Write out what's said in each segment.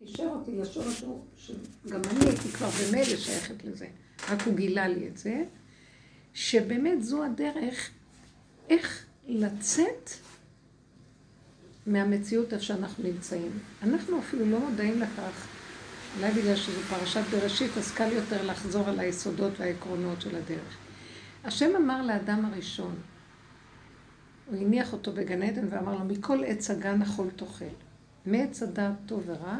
אישר אותי לשורש שגם אני הייתי כבר במילא שייכת לזה, רק הוא גילה לי את זה, שבאמת זו הדרך איך לצאת מהמציאות איפה שאנחנו נמצאים. אנחנו אפילו לא מודעים לכך, אולי בגלל שזו פרשת בראשית, אז קל יותר לחזור על היסודות והעקרונות של הדרך. השם אמר לאדם הראשון, הוא הניח אותו בגן עדן ואמר לו, מכל עץ הגן אכול תאכל. מעץ הדעת טוב ורע,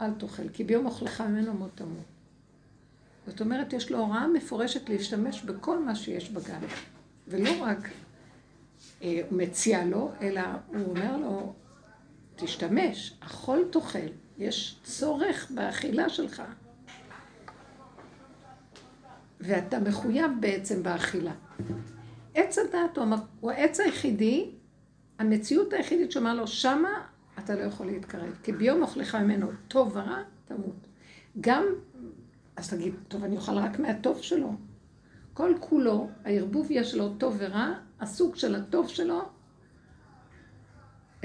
אל תאכל, כי ביום אוכלך ממנו מות תמות. זאת אומרת, יש לו הוראה מפורשת להשתמש בכל מה שיש בגן. ולא רק אה, מציע לו, אלא הוא אומר לו, תשתמש, אכול תאכל, יש צורך באכילה שלך. ואתה מחויב בעצם באכילה. עץ הוא, הוא העץ היחידי, המציאות היחידית שאומר לו, שמה אתה לא יכול להתקרב, כי ביום אוכלך ממנו טוב ורע, תמות. גם, אז תגיד, טוב, אני אוכל רק מהטוב שלו. כל כולו, הערבוביה שלו טוב ורע, הסוג של הטוב שלו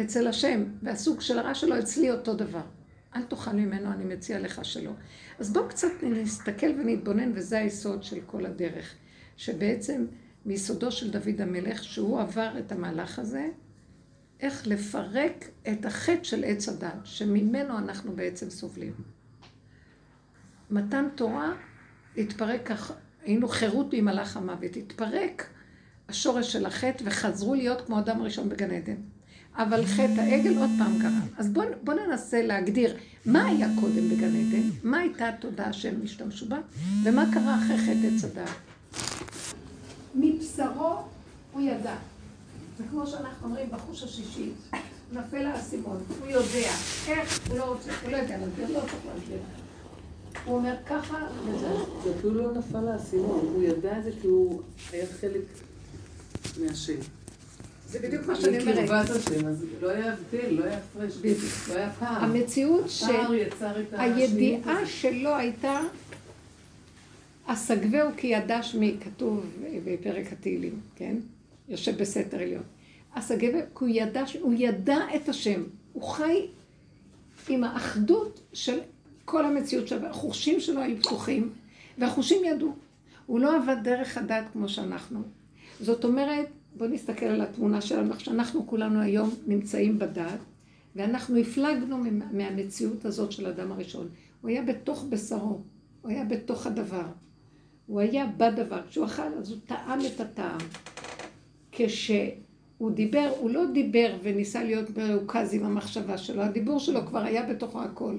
אצל השם, והסוג של הרע שלו אצלי אותו דבר. אל תאכל ממנו, אני מציע לך שלא. אז בואו קצת נסתכל ונתבונן, וזה היסוד של כל הדרך. שבעצם מיסודו של דוד המלך, שהוא עבר את המהלך הזה, איך לפרק את החטא של עץ הדת, שממנו אנחנו בעצם סובלים. מתן תורה התפרק היינו חירות ממלאך המוות, התפרק השורש של החטא וחזרו להיות כמו אדם הראשון בגן עדן. אבל חטא העגל עוד פעם קרה. אז בואו בוא ננסה להגדיר מה היה קודם בגן עדן, מה הייתה התודעה שהם השתמשו בה, ומה קרה אחרי חטא עץ הדעת. מבשרו הוא ידע. זה כמו שאנחנו אומרים בחוש השישי, נפל האסימון, הוא יודע איך, הוא לא רוצה, הוא לא יודע להסביר, לא צריך להסביר. הוא אומר ככה, וזהו. זה אפילו לא נפל האסימון, הוא ידע את זה כי הוא היה חלק מהשם. זה בדיוק מה שאני אומרת. מקרבת השם, אז לא היה הבדל, לא היה הפרש, לא היה פער. המציאות שהידיעה שלו הייתה, אסגבהו כי ידע שמי, כתוב בפרק התהילים, כן? יושב בסתר עליון. אסגבהו כי הוא ידע, הוא ידע את השם. הוא חי עם האחדות של כל המציאות שלו. החושים שלו היו פתוחים, והחושים ידעו. הוא לא עבד דרך הדת כמו שאנחנו. זאת אומרת, בואו נסתכל על התמונה שלנו, שאנחנו כולנו היום נמצאים בדת, ואנחנו הפלגנו מהמציאות הזאת של האדם הראשון. הוא היה בתוך בשרו, הוא היה בתוך הדבר. הוא היה בדבר. כשהוא אכל, אז הוא טעם את הטעם. כשהוא דיבר, הוא לא דיבר וניסה להיות מרוכז עם המחשבה שלו, הדיבור שלו כבר היה בתוך הכל.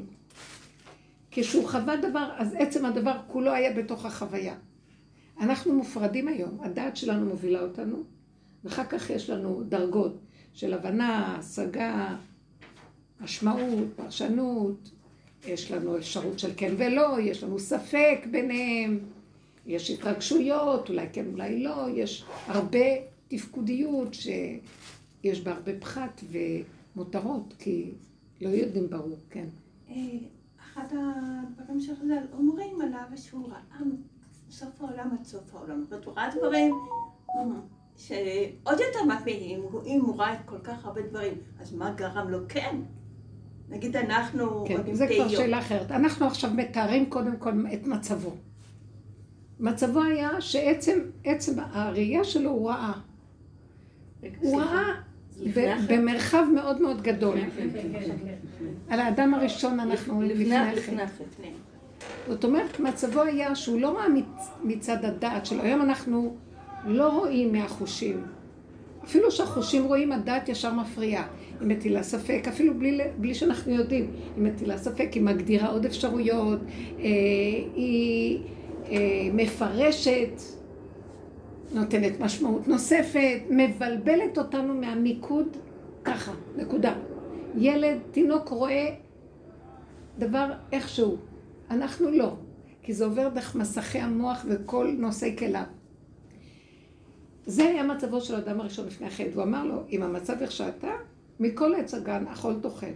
כשהוא חווה דבר, אז עצם הדבר כולו היה בתוך החוויה. אנחנו מופרדים היום, הדעת שלנו מובילה אותנו, ואחר כך יש לנו דרגות של הבנה, השגה, משמעות, פרשנות, יש לנו אפשרות של כן ולא, יש לנו ספק ביניהם, יש התרגשויות, אולי כן, אולי לא, יש הרבה תפקודיות שיש בה הרבה פחת ומותרות, כי לא יודעים ברור, כן. אה, אחד הדברים שזה אומרים עליו שהוא ראה סוף העולם עד סוף העולם. זאת אומרת, הוא ראה דברים שעוד יותר מפעילים, אם הוא ראה כל כך הרבה דברים, אז מה גרם לו כן? נגיד אנחנו... כן, זה כבר שאלה אחרת. אנחנו עכשיו מתארים קודם כל את מצבו. מצבו היה שעצם עצם הראייה שלו הוא ראה. הוא ראה במרחב מאוד מאוד גדול. כן, כן, כן, על האדם הראשון אנחנו לפני כן. זאת אומרת, מצבו היה שהוא לא ראה מצד הדעת שלו. היום אנחנו לא רואים מהחושים. אפילו שהחושים רואים, הדעת ישר מפריעה. היא מטילה ספק, אפילו בלי, בלי שאנחנו יודעים. היא מטילה ספק, היא מגדירה עוד אפשרויות, אה, היא אה, מפרשת, נותנת משמעות נוספת, מבלבלת אותנו מהמיקוד ככה, נקודה. ילד, תינוק רואה דבר איכשהו. אנחנו לא, כי זה עובר דרך מסכי המוח וכל נושאי כליו. זה היה מצבו של האדם הראשון לפני החטא. הוא אמר לו, אם המצב איך שאתה, מכל עץ הגן אכול תאכל.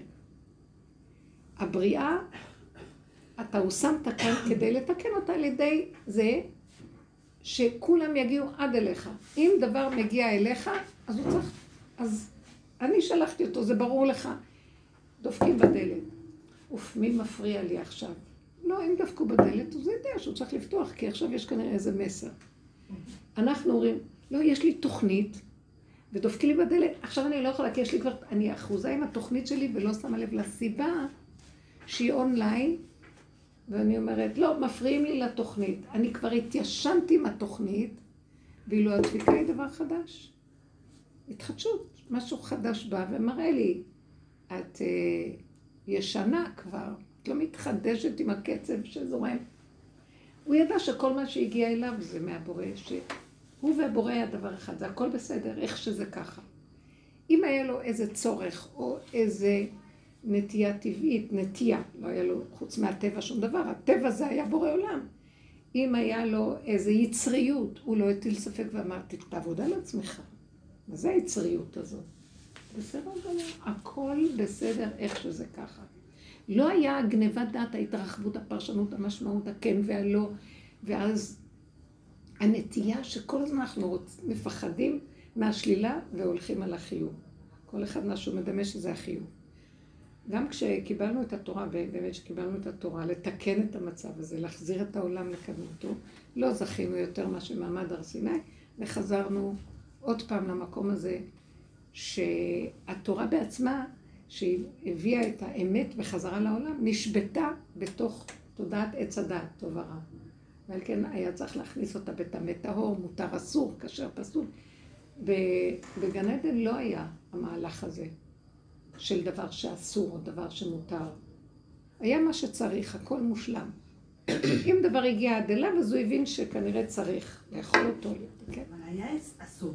הבריאה, אתה הושמת כאן כדי לתקן אותה על ידי זה שכולם יגיעו עד אליך. אם דבר מגיע אליך, אז הוא צריך... אז אני שלחתי אותו, זה ברור לך. דופקים בדלת. אוף, מי מפריע לי עכשיו? לא, אם דפקו בדלת, אז הוא יודע שהוא צריך לפתוח, כי עכשיו יש כנראה איזה מסר. אנחנו אומרים, לא, יש לי תוכנית, ודופקים לי בדלת, עכשיו אני לא יכולה, כי יש לי כבר, אני אחוזה עם התוכנית שלי ולא שמה לב לסיבה שהיא אונליין, ואני אומרת, לא, מפריעים לי לתוכנית. אני כבר התיישנתי עם התוכנית, ואילו הדפיקה היא דבר חדש. התחדשות, משהו חדש בא ומראה לי, את אה, ישנה כבר, את לא מתחדשת עם הקצב שזורם. הוא ידע שכל מה שהגיע אליו זה מהבורא, שהוא והבורא היה דבר אחד, זה הכל בסדר, איך שזה ככה. אם היה לו איזה צורך או איזה נטייה טבעית, נטייה, לא היה לו חוץ מהטבע שום דבר, הטבע זה היה בורא עולם. אם היה לו איזה יצריות, הוא לא הטיל ספק ואמר, תעבוד על עצמך. מה זה היצריות הזאת? בסדר גמור, הכל בסדר איך שזה ככה. לא היה גניבת דעת, ההתרחבות, הפרשנות, המשמעות, הכן והלא, ואז הנטייה שכל הזמן אנחנו רוצ... מפחדים מהשלילה והולכים על החיוב. כל אחד משהו מדמה שזה החיוב. גם כשקיבלנו את התורה, ובאמת כשקיבלנו את התורה, לתקן את המצב הזה, להחזיר את העולם לקדמותו, לא זכינו יותר מאשר מעמד הר סיני, וחזרנו עוד פעם למקום הזה, שהתורה בעצמה, שהיא הביאה את האמת בחזרה לעולם, נשבתה בתוך תודעת עץ הדעת, טוב ורע. ועל כן היה צריך להכניס אותה בטמא טהור, מותר אסור, כשר פסול. בגן עדן לא היה המהלך הזה. של דבר שאסור או דבר שמותר. היה מה שצריך, הכל מושלם. אם דבר הגיע עד אליו, אז הוא הבין שכנראה צריך לאכול אותו. כן? אבל היה אסור.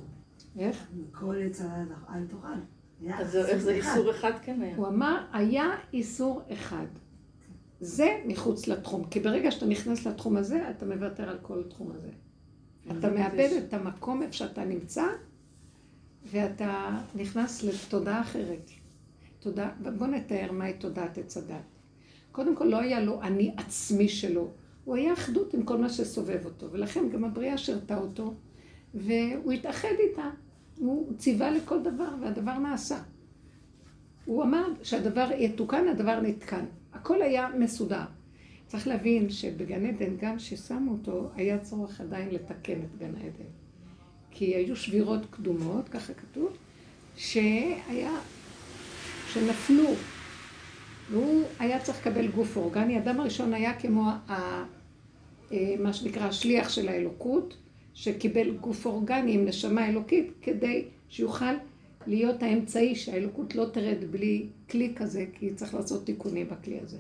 איך? כל עץ אל תאכל. אז איך זה איסור אחד כן היה? הוא אמר, היה איסור אחד. זה מחוץ לתחום, כי ברגע שאתה נכנס לתחום הזה, אתה מוותר על כל התחום הזה. אתה מאבד את המקום איפה שאתה נמצא, ואתה נכנס לתודעה אחרת. תודה, בואו נתאר מהי תודעת עץ הדת. קודם כל לא היה לו אני עצמי שלו, הוא היה אחדות עם כל מה שסובב אותו, ולכן גם הבריאה שירתה אותו, והוא התאחד איתה, הוא ציווה לכל דבר, והדבר נעשה. הוא אמר שהדבר יתוקן, הדבר נתקן. הכל היה מסודר. צריך להבין שבגן עדן, גם כששמו אותו, היה צורך עדיין לתקן את גן עדן. כי היו שבירות קדומות, ככה כתוב, שהיה שנפלו, והוא היה צריך לקבל גוף אורגני. האדם הראשון היה כמו ה, אה, מה שנקרא השליח של האלוקות, שקיבל גוף אורגני עם נשמה אלוקית, כדי שיוכל להיות האמצעי שהאלוקות לא תרד בלי כלי כזה, כי צריך לעשות תיקונים בכלי הזה.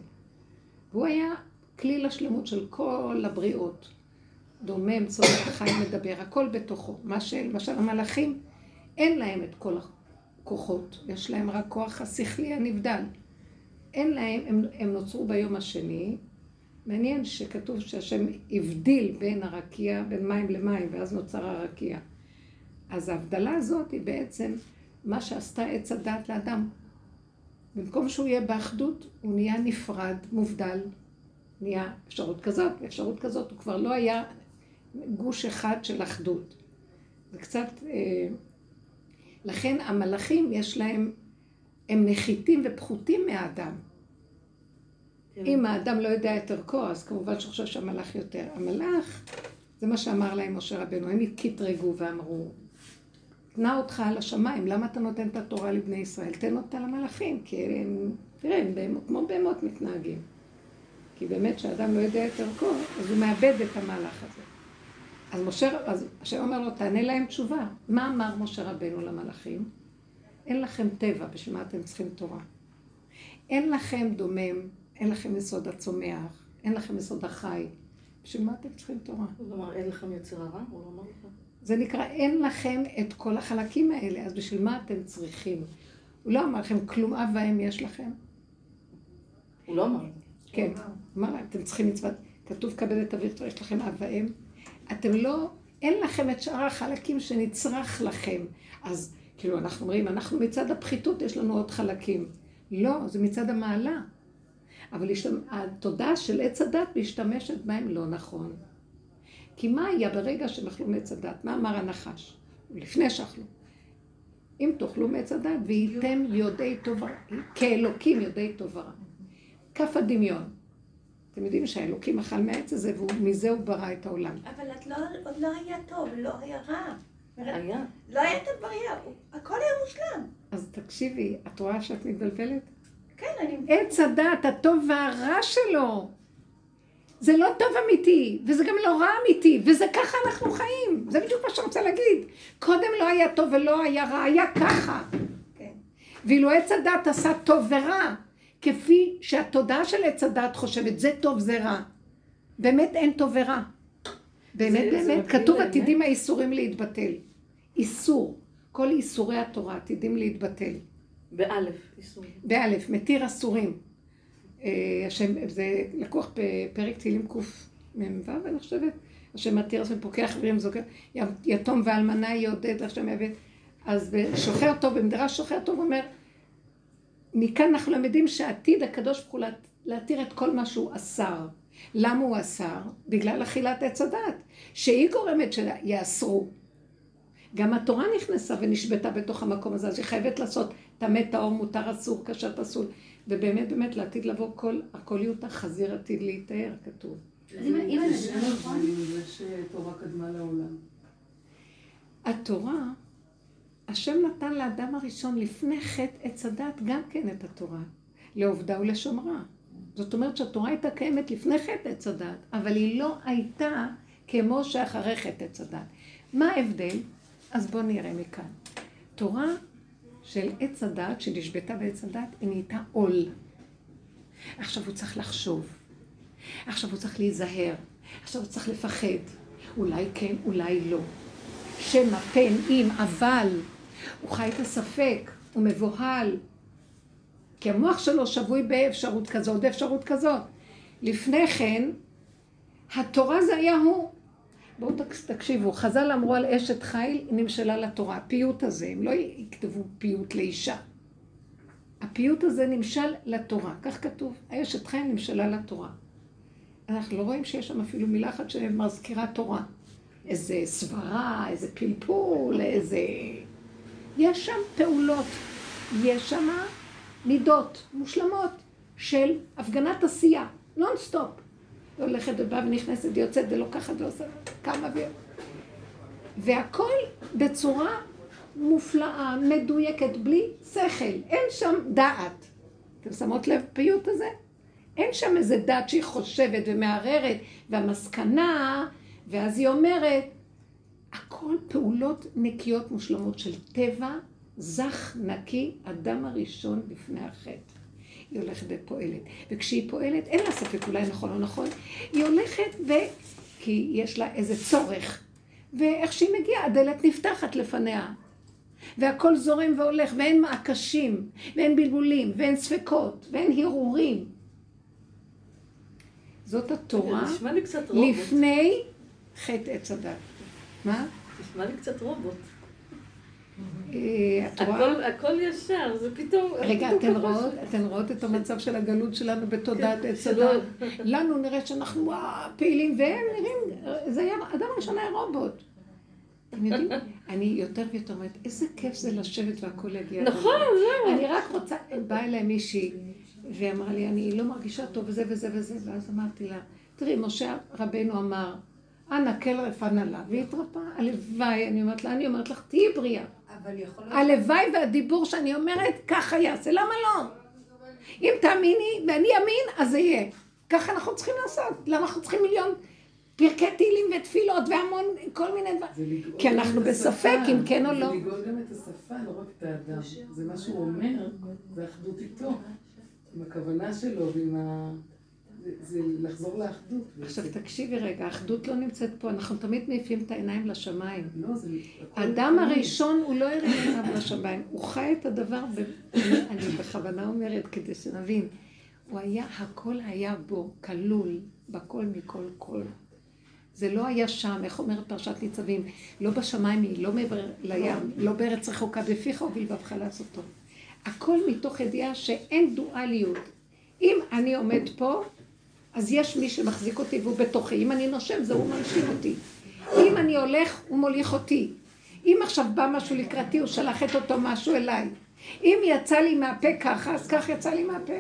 והוא היה כלי לשלמות של כל הבריאות. דומם, צורך, חיים, מדבר, הכל בתוכו. מה שלמשל המלאכים, אין להם את כל כוחות, יש להם רק כוח השכלי הנבדל. אין להם, הם, הם נוצרו ביום השני. מעניין שכתוב שהשם הבדיל בין הרקיע, בין מים למים, ואז נוצר הרקיע. אז ההבדלה הזאת היא בעצם מה שעשתה עץ הדת לאדם. במקום שהוא יהיה באחדות, הוא נהיה נפרד, מובדל, נהיה אפשרות כזאת, אפשרות כזאת, הוא כבר לא היה גוש אחד של אחדות. זה קצת אה, לכן המלאכים יש להם, הם נחיתים ופחותים מהאדם. כן. אם האדם לא יודע את ערכו, אז כמובן שהוא חושב שהמלאך יותר. המלאך, זה מה שאמר להם משה רבנו, הם קטרגו ואמרו, תנה אותך על השמיים, למה אתה נותן את התורה לבני ישראל? תן אותה למלאכים, כי הם, תראה, הם כמו בהמות מתנהגים. כי באמת כשאדם לא יודע את ערכו, אז הוא מאבד את המהלך הזה. אז משה, אז השם אומר לו, תענה להם תשובה. מה אמר משה רבנו למלאכים? אין לכם טבע, בשביל מה אתם צריכים תורה? אין לכם דומם, אין לכם יסוד הצומח, אין לכם יסוד החי. בשביל מה אתם צריכים תורה? הוא אמר, אין לכם יצר הרע? הוא לא אמר לך? זה נקרא, אין לכם את כל החלקים האלה, אז בשביל מה אתם צריכים? הוא לא אמר לכם, כלום אב ואם יש לכם. הוא לא אמר. כן, אמר להם, אתם צריכים מצוות, כתוב כבד את אביך, יש לכם אב ואם. אתם לא, אין לכם את שאר החלקים שנצרך לכם. אז כאילו אנחנו אומרים, אנחנו מצד הפחיתות, יש לנו עוד חלקים. לא, זה מצד המעלה. אבל התודעה של עץ הדת משתמשת בהם לא נכון. כי מה היה ברגע שהם אכלו מעץ הדת? מה אמר הנחש? לפני שאכלו. אם תאכלו מעץ הדת, וייתם יודעי טוב ורע, כאלוקים יודעי טוב ורע. כף הדמיון. אתם יודעים שהאלוקים אכל מהעץ הזה, ומזה הוא ברא את העולם. אבל את לא, עוד לא היה טוב, לא היה רע. היה. לא היה את הבריאה, הכל היה מושלם. אז תקשיבי, את רואה שאת מתבלבלת? כן, אני... עץ הדעת, הטוב והרע שלו. זה לא טוב אמיתי, וזה גם לא רע אמיתי, וזה ככה אנחנו חיים. זה בדיוק מה שאני רוצה להגיד. קודם לא היה טוב ולא היה רע, היה ככה. כן. ואילו עץ הדת עשה טוב ורע, כפי שהתודעה של עץ הדת חושבת, זה טוב, זה רע. באמת אין טוב ורע. באמת, זה- זה באמת, מתאים כתוב באמת? עתידים האיסורים להתבטל. איסור. כל איסורי התורה עתידים להתבטל. באלף, איסור. באלף, מתיר אסורים. אה, השם, זה לקוח בפרק תהילים קמ"ו, אני חושבת, השם מתיר השם פוקח חברים זוכר, יתום ואלמנה יעודד השם יבד. אז בשוחר טוב, במדרש שוחר טוב אומר, מכאן אנחנו למדים שעתיד הקדוש ברוך הוא לה- להתיר את כל מה שהוא אסר. למה הוא אסר? בגלל אכילת עץ הדת, שהיא גורמת שיאסרו. גם התורה נכנסה ונשבתה בתוך המקום הזה, אז היא חייבת לעשות טמא טהור, מותר אסור, כשר פסול. ובאמת באמת לעתיד לבוא כל, הקוליות החזיר עתיד להיטהר, כתוב. אז אם- נכון, שתורה קדמה לעולם. התורה, השם נתן לאדם הראשון לפני חטא עץ הדת גם כן את התורה, לעובדה ולשומרה. זאת אומרת שהתורה הייתה קיימת לפני חטא עץ הדת, אבל היא לא הייתה כמו שאחרי חטא עץ הדת. מה ההבדל? אז בואו נראה מכאן. תורה של עץ הדת, שנשבתה בעץ הדת, היא נהייתה עול. עכשיו הוא צריך לחשוב. עכשיו הוא צריך להיזהר. עכשיו הוא צריך לפחד. אולי כן, אולי לא. שמא, פן, אם, אבל, הוא חי את הספק, הוא מבוהל. כי המוח שלו שבוי באפשרות כזאת, באפשרות כזאת. לפני כן, התורה זה היה הוא. בואו תק- תקשיבו, חז"ל אמרו על אשת חיל, נמשלה לתורה. הפיוט הזה, הם לא יכתבו פיוט לאישה. הפיוט הזה נמשל לתורה, כך כתוב. האשת חיל נמשלה לתורה. אנחנו לא רואים שיש שם אפילו מילה אחת שמזכירה תורה. איזה סברה, איזה פלפול, איזה... יש שם פעולות, יש שם מידות מושלמות של הפגנת עשייה, נונסטופ. היא הולכת ובאה ונכנסת ויוצאת ולוקחת ועושה כמה ו... והכל בצורה מופלאה, מדויקת, בלי שכל. אין שם דעת. אתם שמות לב פיוט הזה? אין שם איזה דת שהיא חושבת ומערערת, והמסקנה, ואז היא אומרת, הכל פעולות נקיות מושלמות של טבע, זך, נקי, אדם הראשון לפני החטא. היא הולכת ופועלת. וכשהיא פועלת, אין לה ספק אולי נכון או נכון, היא הולכת ו... כי יש לה איזה צורך. ואיך שהיא מגיעה, הדלת נפתחת לפניה. והכל זורם והולך, ואין מעקשים, ואין בלבולים, ואין ספקות, ואין הרהורים. זאת התורה. לפני חטא עץ הדת. מה? נשמע לי קצת רובוט. אה? הכל- ישר, זה פתאום... רגע, אתן רואות, את המצב של הגלות שלנו בתודעת כן, עץ הדת? לנו נראה שאנחנו פעילים, והם נראים, זה היה, אדם ראשון היה רובוט. אתם יודעים, אני יותר ויותר אומרת, איזה כיף זה לשבת והכל יגיע. נכון, זהו. אני רק רוצה, באה אליי מישהי, ואמרה לי, אני לא מרגישה טוב וזה וזה וזה, ואז אמרתי לה, תראי, משה רבנו אמר, אנא כל רפנה לה, והתרפא, הלוואי, אני אומרת לה, אני אומרת לך, תהיי בריאה. אבל יכול להיות... הלוואי והדיבור שאני אומרת, ככה יעשה, למה לא? אם תאמיני ואני אאמין, אז זה יהיה. ככה אנחנו צריכים לעשות. למה אנחנו צריכים מיליון פרקי תהילים ותפילות והמון, כל מיני דברים? כי אנחנו בספק. אם כן או לא. זה לגאול גם את השפה, לא רק את האדם. זה מה שהוא אומר, זה אחדות איתו. עם הכוונה שלו ועם ה... זה- זה לחזור לאחדות. עכשיו תקשיבי רגע, האחדות לא נמצאת פה, אנחנו תמיד מעיפים את העיניים לשמיים. לא, זה... הכל האדם פנים. הראשון הוא לא הרים עיניו לשמיים, הוא חי את הדבר, ב... אני, בכוונה אומרת כדי שנבין, הוא היה, הכל היה בו כלול, בכל מכל כל. זה לא היה שם, איך אומרת פרשת ניצבים, לא בשמיים היא, לא מעבר לים, לא בארץ רחוקה בפיך ובלבבך לעשותו. הכל מתוך ידיעה שאין דואליות. אם אני עומד פה, אז יש מי שמחזיק אותי והוא בתוכי. אם אני נושם, זה הוא מנשים אותי. אם אני הולך, הוא מוליך אותי. אם עכשיו בא משהו לקראתי, הוא שלח את אותו משהו אליי. אם יצא לי מהפה ככה, אז כך יצא לי מהפה.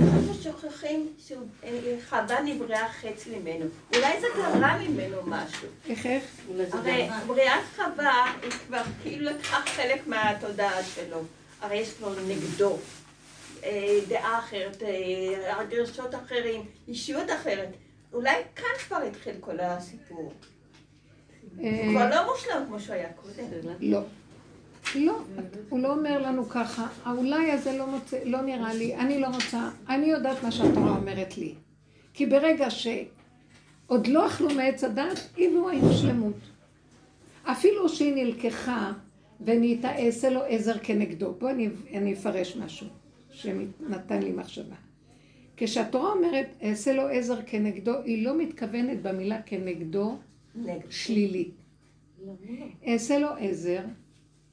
אנחנו שוכחים שחווה נבראה חץ ממנו. אולי זה קרה ממנו משהו. איך איך? הרי בריאת חווה היא כבר כאילו לקחה חלק מהתודעה שלו. הרי יש כבר נגדו אה, דעה אחרת, אה, הרגשות אחרים, אישיות אחרת. אולי כאן כבר התחיל כל הסיפור. הוא אה, כבר לא מושלם כמו שהיה קודם. לא. לא, הוא לא אומר לנו ככה, האולי הזה לא, מוצא, לא נראה לי, אני לא רוצה, אני יודעת מה שהתורה אומרת לי. כי ברגע שעוד לא אכלו מעץ הדת, הביאו היינו שלמות. אפילו שהיא נלקחה ונהייתה אעשה לו עזר כנגדו. בואו אני, אני אפרש משהו שנתן לי מחשבה. כשהתורה אומרת אעשה לו עזר כנגדו, היא לא מתכוונת במילה כנגדו נגד. שלילית. אעשה לו עזר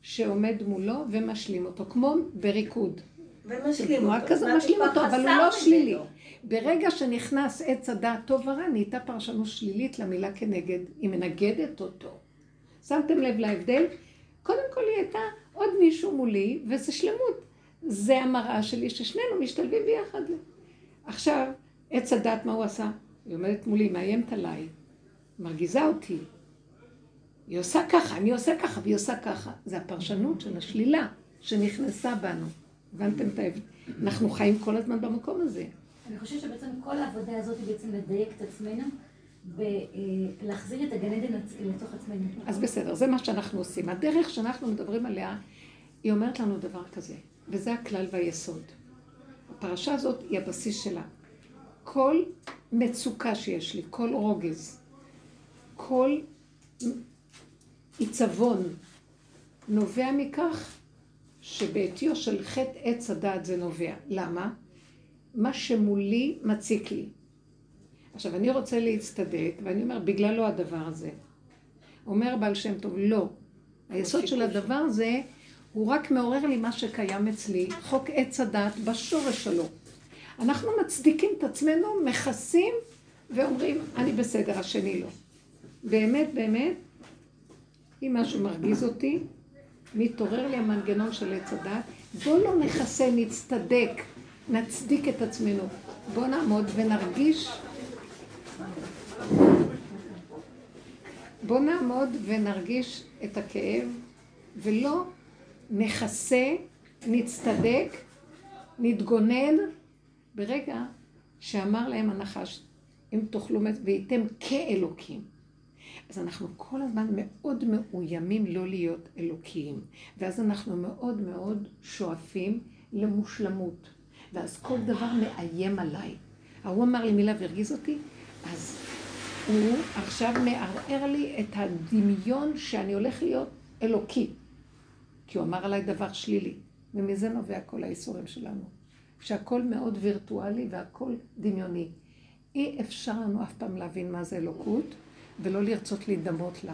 שעומד מולו ומשלים אותו, כמו בריקוד. ומשלים אותו. אומרת, משלים אותו, אבל הוא לא. שלילי. ברגע שנכנס עץ הדעת טוב ורע, נהייתה פרשנות שלילית למילה כנגד, היא מנגדת אותו. שמתם לב להבדל? קודם כל היא הייתה עוד מישהו מולי, וזה שלמות. זה המראה שלי, ששנינו משתלבים ביחד. עכשיו, עץ הדת, מה הוא עשה? היא עומדת מולי, מאיימת עליי, מרגיזה אותי. היא עושה ככה, אני עושה ככה, והיא עושה ככה. זה הפרשנות של השלילה שנכנסה בנו. הבנתם את ההבדל? אנחנו חיים כל הזמן במקום הזה. אני חושבת שבעצם כל העבודה הזאת היא בעצם לדייק את עצמנו ולהחזיר את הגן עדן לתוך עצמנו. אז בסדר, זה מה שאנחנו עושים. הדרך שאנחנו מדברים עליה, היא אומרת לנו דבר כזה, וזה הכלל והיסוד. הפרשה הזאת היא הבסיס שלה. כל מצוקה שיש לי, כל רוגז, כל עיצבון, נובע מכך שבעטיו של חטא עץ הדעת זה נובע. למה? מה שמולי מציק לי. עכשיו, אני רוצה להצטדק, ואני אומר, בגללו הדבר הזה. אומר בעל שם טוב, לא. היסוד של הדבר הזה, הוא רק מעורר לי מה שקיים אצלי, חוק עץ הדת בשורש שלו. אנחנו מצדיקים את עצמנו, מכסים ואומרים, אני בסדר, השני לא. באמת, באמת, אם משהו מרגיז אותי, מתעורר לי המנגנון של עץ הדת, בואו לא נכסה, נצטדק, נצדיק את עצמנו. בואו נעמוד ונרגיש בואו נעמוד ונרגיש את הכאב, ולא נכסה, נצטדק, נתגונן, ברגע שאמר להם הנחש, אם תאכלו מת והייתם כאלוקים. אז אנחנו כל הזמן מאוד מאוימים לא להיות אלוקיים, ואז אנחנו מאוד מאוד שואפים למושלמות, ואז כל דבר מאיים עליי. ההוא אמר לי מילה והרגיז אותי, אז הוא עכשיו מערער לי את הדמיון שאני הולך להיות אלוקי. כי הוא אמר עליי דבר שלילי, ומזה נובע כל האיסורים שלנו. שהכל מאוד וירטואלי והכל דמיוני. אי אפשר לנו אף פעם להבין מה זה אלוקות, ולא לרצות להידמות לה.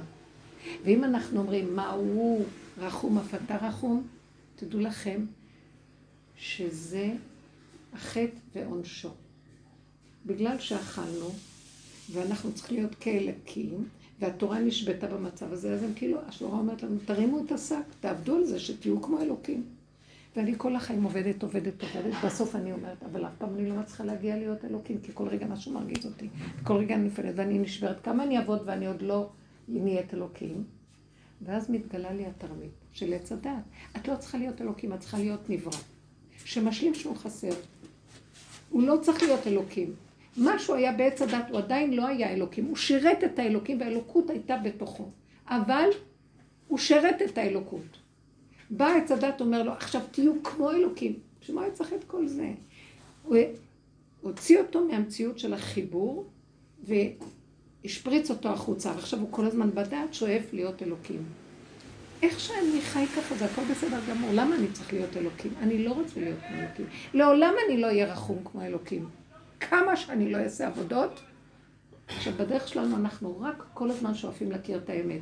ואם אנחנו אומרים, מה הוא רחום אף אתה רחום, תדעו לכם שזה החטא ועונשו. בגלל שאכלנו, ואנחנו צריכים להיות כאלקים, והתורה נשבתה במצב הזה, אז הם כאילו, השורה אומרת לנו, תרימו את השק, תעבדו על זה, שתהיו כמו אלוקים. ואני כל החיים עובדת, עובדת, עובדת, בסוף אני אומרת, אבל אף פעם אני לא מצליחה להגיע להיות אלוקים, כי כל רגע משהו מרגיז אותי. כל רגע אני נופלת ואני נשברת, כמה אני אעבוד ואני עוד לא נהיית אלוקים. ואז מתגלה לי התרמית של עץ הדעת. את לא צריכה להיות אלוקים, את צריכה להיות נברא. שמשלים שהוא חסר. הוא לא צריך להיות אלוקים. מה שהוא היה בעץ הדת, הוא עדיין לא היה אלוקים. הוא שירת את האלוקים והאלוקות הייתה בתוכו. אבל הוא שירת את האלוקות. בא עץ הדת, אומר לו, עכשיו תהיו כמו אלוקים. בשביל מה היה צריך את כל זה? הוא הוציא אותו מהמציאות של החיבור והשפריץ אותו החוצה, ועכשיו הוא כל הזמן בדעת שואף להיות אלוקים. איך שאני חי ככה, זה הכל בסדר גמור. למה אני צריך להיות אלוקים? אני לא רוצה להיות אלוקים. לעולם אני לא אהיה רחום כמו אלוקים. כמה שאני לא אעשה עבודות, עכשיו בדרך שלנו אנחנו רק כל הזמן שואפים להכיר את האמת.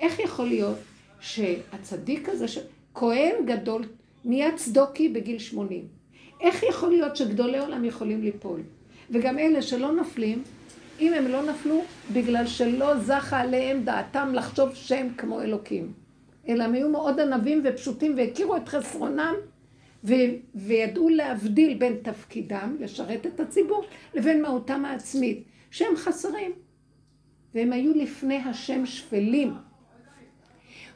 איך יכול להיות שהצדיק הזה, ש... כהן גדול, נהיה צדוקי בגיל 80. איך יכול להיות שגדולי עולם יכולים ליפול? וגם אלה שלא נופלים, אם הם לא נפלו, בגלל שלא זכה עליהם דעתם לחשוב שהם כמו אלוקים. אלא הם היו מאוד ענבים ופשוטים והכירו את חסרונם, ו- וידעו להבדיל בין תפקידם, לשרת את הציבור, לבין מהותם העצמית, שהם חסרים. והם היו לפני השם שפלים.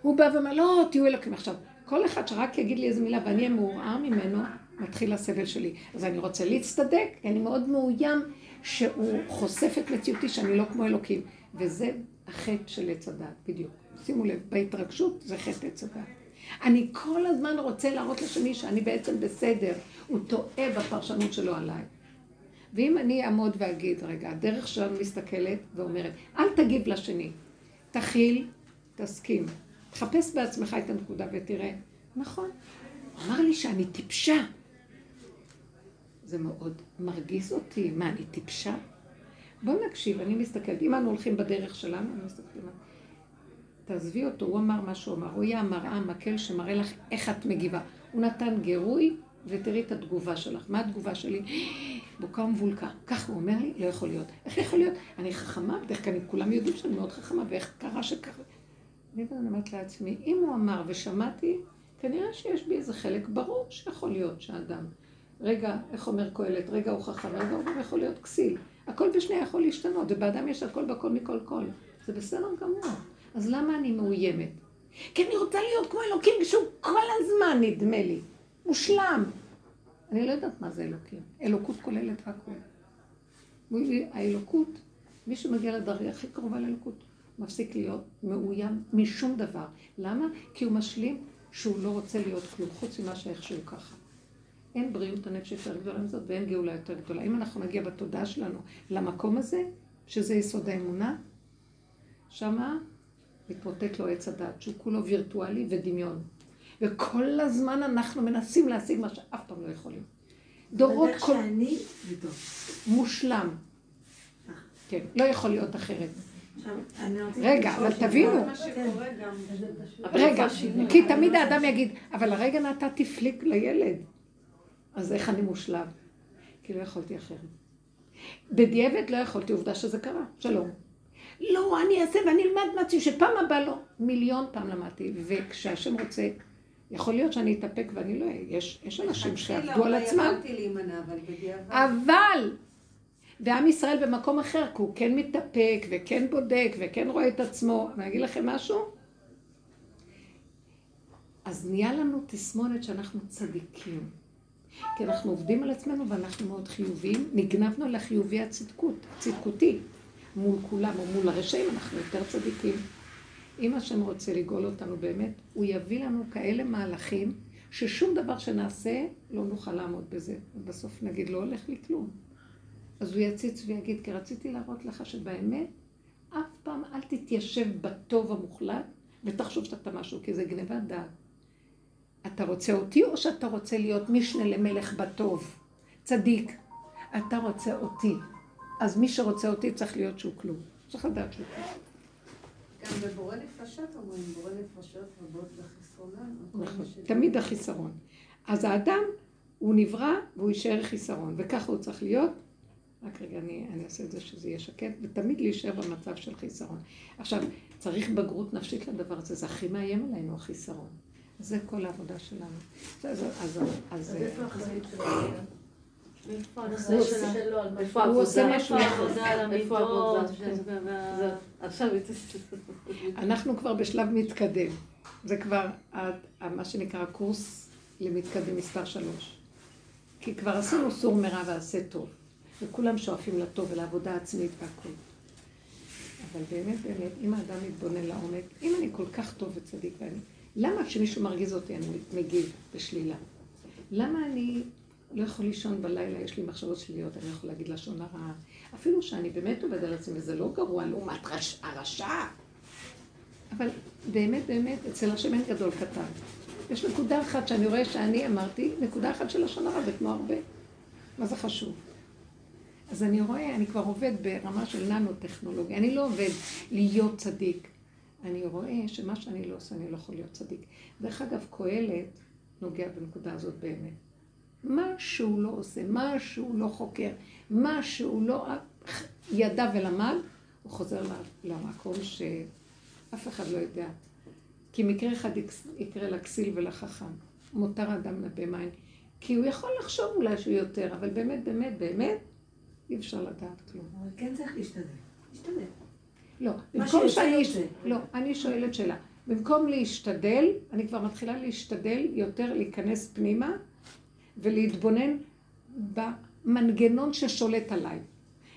הוא בא ואומר, לא, תהיו אלוקים. עכשיו, כל אחד שרק יגיד לי איזה מילה ואני אהיה מעורער ממנו, מתחיל הסבל שלי. אז אני רוצה להצטדק, כי אני מאוד מאוים שהוא חושף את מציאותי שאני לא כמו אלוקים. וזה החטא של עץ הדת, בדיוק. שימו לב, בהתרגשות זה חטא עץ הדת. אני כל הזמן רוצה להראות לשני שאני בעצם בסדר. הוא טועה בפרשנות שלו עליי. ואם אני אעמוד ואגיד, רגע, הדרך שלנו מסתכלת ואומרת, אל תגיב לשני, תכיל, תסכים. תחפש בעצמך את הנקודה ותראה, נכון, אמר לי שאני טיפשה. זה מאוד מרגיז אותי, מה, אני טיפשה? בואו נקשיב, אני מסתכלת, אם אנו הולכים בדרך שלנו, אני מסתכלת, תעזבי אותו, הוא אמר מה שהוא אמר, הוא יהיה המראה, המקל שמראה לך איך את מגיבה. הוא נתן גירוי, ותראי את התגובה שלך. מה התגובה שלי? בוקה ומבולקה. כך הוא אומר לי, לא יכול להיות. איך יכול להיות? אני חכמה, בדרך כלל כולם יודעים שאני מאוד חכמה, ואיך קרה שככה. אני אומרת לעצמי, אם הוא אמר ושמעתי, כנראה שיש בי איזה חלק ברור שיכול להיות שאדם. רגע, איך אומר קהלת? רגע הוא חכם, רגע הוא גם יכול להיות כסיל. הכל בשנייה יכול להשתנות, ובאדם יש הכל בכל מכל כל. זה בסדר גמור. אז למה אני מאוימת? כי אני רוצה להיות כמו אלוקים שהוא כל הזמן נדמה לי. מושלם. אני לא יודעת מה זה אלוקים. אלוקות כוללת הכל. האלוקות, מי שמגיע לדרגה הכי קרובה לאלוקות, מפסיק להיות מאוים משום דבר. למה? כי הוא משלים שהוא לא רוצה להיות כלום, חוץ ממה שאיך שהוא ככה. אין בריאות הנפש יותר גדולה מזאת ואין גאולה יותר גדולה. אם אנחנו נגיע בתודעה שלנו למקום הזה, שזה יסוד האמונה, שמה מתמוטט לו עץ הדת, שהוא כולו וירטואלי ודמיון. וכל הזמן אנחנו מנסים להשיג מה שאף פעם לא יכולים. דורות כל... שאני... מושלם. כן, לא יכול להיות אחרת. רגע, אבל תבינו. רגע, כי תמיד האדם יגיד, אבל הרגע נתתי פליק לילד, אז איך אני מושלם? כי לא יכולתי אחרת. בדיעבד לא יכולתי, עובדה שזה קרה, שלום. לא, אני אעשה ואני אלמד מעצמי, שפעם הבאה לא. מיליון פעם למדתי, וכשהשם רוצה, יכול להיות שאני אתאפק ואני לא אהיה. יש, יש אנשים שעבדו על עצמם. אבל, ועם ישראל במקום אחר, כי הוא כן מתאפק וכן בודק וכן רואה את עצמו. אני אגיד לכם משהו? אז נהיה לנו תסמונת שאנחנו צדיקים. כי אנחנו עובדים על עצמנו ואנחנו מאוד חיוביים, נגנבנו לחיובי הצדקות, צדקותי. מול כולם או מול הרשעים, אנחנו יותר צדיקים. אם השם רוצה לגאול אותנו באמת, הוא יביא לנו כאלה מהלכים, ששום דבר שנעשה לא נוכל לעמוד בזה. ובסוף נגיד, לא הולך לי כלום. אז הוא יציץ ויגיד, כי רציתי להראות לך שבאמת, אף פעם אל תתיישב בטוב המוחלט ותחשוב שאתה משהו, כי זה גניבת דעת. אתה רוצה אותי או שאתה רוצה להיות משנה למלך בטוב? צדיק. אתה רוצה אותי. אז מי שרוצה אותי צריך להיות שהוא כלום. צריך לדעת שהוא כלום. גם בבורא נפשות אומרים, בורא נפשות רבות וחסרונן. נכון, תמיד החיסרון. אז האדם, הוא נברא והוא יישאר חיסרון, וככה הוא צריך להיות. רק רגע, אני, אני אעשה את זה שזה יהיה שקט, ותמיד להישאר במצב של חיסרון. עכשיו, צריך בגרות נפשית לדבר הזה, זה הכי מאיים עלינו, החיסרון. זה כל העבודה שלנו. אז, אז, אז, איפה החיים שלנו? איפה הנושא שלו? איפה העבודה? איפה העבודה על? עכשיו אנחנו כבר בשלב מתקדם. זה כבר מה שנקרא קורס למתקדם מספר שלוש. כי כבר עשינו סור מרע ועשה טוב. וכולם שואפים לטוב ולעבודה עצמית והכול. אבל באמת, באמת, אם האדם מתבונן לעומק, אם אני כל כך טוב וצדיק ואני... למה כשמישהו מרגיז אותי אני מגיב בשלילה? למה אני לא יכול לישון בלילה, יש לי מחשבות שליליות, אני יכול להגיד לשון הרע. אפילו שאני באמת עובד על עצמי, וזה לא גרוע לעומת רש... הרשע. אבל באמת, באמת, אצל השם אין גדול קטן. יש נקודה אחת שאני רואה שאני אמרתי, נקודה אחת של לשון הרע, זה כמו הרבה. מה זה חשוב? אז אני רואה, אני כבר עובד ברמה של ננו-טכנולוגיה. אני לא עובד להיות צדיק. אני רואה שמה שאני לא עושה, אני לא יכול להיות צדיק. דרך אגב, קהלת נוגע בנקודה הזאת באמת. מה שהוא לא עושה, מה שהוא לא חוקר, מה שהוא לא ידע ולמד, הוא חוזר למקום שאף אחד לא יודע. כי מקרה אחד יקרה לכסיל ולחכם. מותר אדם נבא מים, כי הוא יכול לחשוב אולי שהוא יותר, אבל באמת, באמת, באמת, אי אפשר לדעת כלום. אבל כן צריך להשתדל. להשתדל. לא, במקום שאני... יוצא. לא, אני שואלת שאלה. במקום להשתדל, אני כבר מתחילה להשתדל יותר להיכנס פנימה ולהתבונן במנגנון ששולט עליי.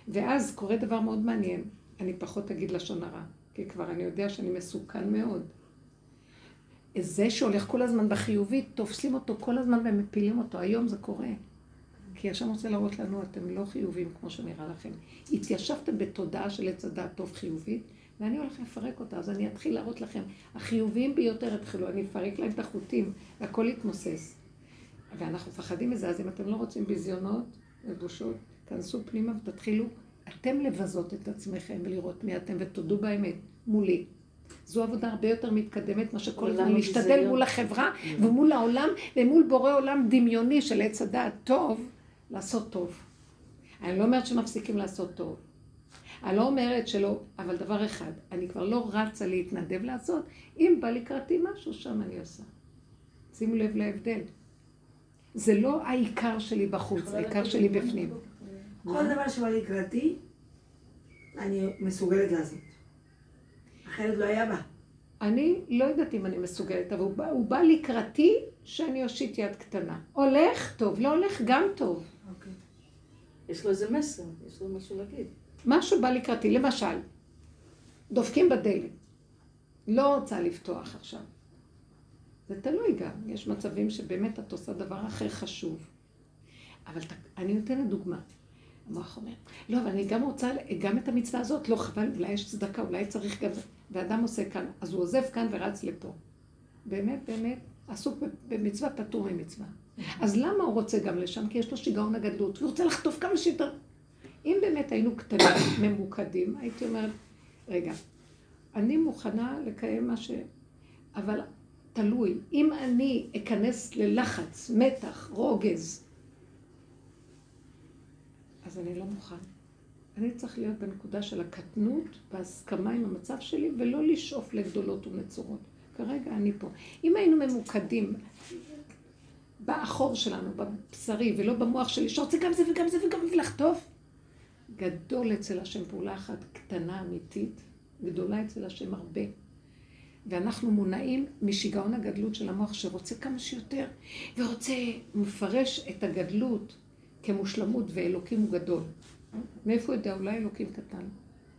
ואז קורה דבר מאוד מעניין. אני פחות אגיד לשון הרע, כי כבר אני יודע שאני מסוכן מאוד. זה שהולך כל הזמן בחיובי, תופסים אותו כל הזמן ומפילים אותו. היום זה קורה. כי השם רוצה להראות לנו, אתם לא חיובים כמו שנראה לכם. התיישבתם בתודעה של עץ הדעת טוב חיובית, ואני הולך לפרק אותה, אז אני אתחיל להראות לכם. החיוביים ביותר יתחילו, אני אפרק להם את החוטים, והכל יתמוסס. ואנחנו מפחדים מזה, אז אם אתם לא רוצים ביזיונות ובושות, כנסו פנימה ותתחילו אתם לבזות את עצמכם ולראות מי אתם ותודו באמת מולי. זו עבודה הרבה יותר מתקדמת מאשר כל הזמן להשתדל. מול החברה ומול העולם ומול בורא עולם דמיוני של עץ הדעת טוב, לעשות טוב. אני לא אומרת שמפסיקים לעשות טוב. אני לא אומרת שלא, אבל דבר אחד, אני כבר לא רצה להתנדב לעשות, אם בא לקראתי משהו, שם אני עושה. שימו לב להבדל. זה לא העיקר שלי בחוץ, העיקר שלי בפנים. כל דבר שבא לקראתי, אני מסוגלת לעשות. אחרת לא היה בא. אני לא יודעת אם אני מסוגלת, אבל הוא בא, הוא בא לקראתי שאני אושיט יד קטנה. הולך, טוב, לא הולך, גם טוב. יש לו איזה מסר, יש לו משהו להגיד. משהו בא לקראתי, למשל, דופקים בדלת. לא רוצה לפתוח עכשיו. זה תלוי גם, יש מצבים שבאמת את עושה דבר אחר חשוב. אבל ת- אני נותנת דוגמה. המוח אומר, לא, אבל אני גם רוצה, גם את המצווה הזאת, לא חבל, אולי יש צדקה, אולי צריך גם. ואדם עושה כאן, אז הוא עוזב כאן ורץ לפה. באמת, באמת, עסוק במצווה, פטור ממצווה. אז למה הוא רוצה גם לשם? כי יש לו שיגעון הגדלות, והוא רוצה לחטוף כמה שיותר. אם באמת היינו קטנים, ממוקדים, הייתי אומרת, רגע, אני מוכנה לקיים מה ש... אבל תלוי, אם אני אכנס ללחץ, מתח, רוגז, אז אני לא מוכן. אני צריך להיות בנקודה של הקטנות, בהסכמה עם המצב שלי, ולא לשאוף לגדולות ונצורות. כרגע אני פה. אם היינו ממוקדים באחור שלנו, בבשרי, ולא במוח שלי, שרוצה גם זה וגם זה וגם ולחטוף, גדול אצל השם פעולה אחת קטנה אמיתית, גדולה אצל השם הרבה. ואנחנו מונעים משיגעון הגדלות של המוח שרוצה כמה שיותר, ורוצה, מפרש את הגדלות כמושלמות ואלוקים הוא גדול. מאיפה יודע? אולי אלוקים קטן.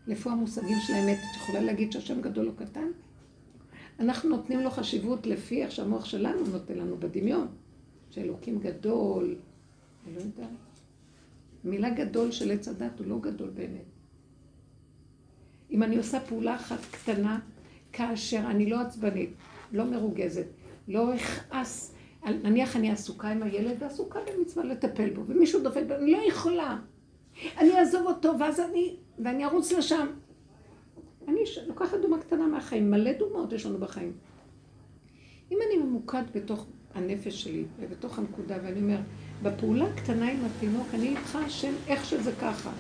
איפה המושגים של האמת? את יכולה להגיד שהשם גדול או קטן? אנחנו נותנים לו חשיבות לפי איך שהמוח שלנו נותן לנו בדמיון. שאלוקים גדול, אני לא יודעת. מילה גדול של עץ הדת הוא לא גדול באמת. אם אני עושה פעולה אחת קטנה, כאשר אני לא עצבנית, לא מרוגזת, לא אכעס, נניח אני עסוקה עם הילד ועסוקה במצווה לטפל בו, ומישהו דופק אני לא יכולה. אני אעזוב אותו, ואז אני, ואני ארוץ לשם. אני לוקחת דוגמה קטנה מהחיים, מלא דוגמאות יש לנו בחיים. אם אני ממוקד בתוך הנפש שלי ובתוך הנקודה, ואני אומר, בפעולה הקטנה עם התינוק, אני איתך השם, איך שזה ככה.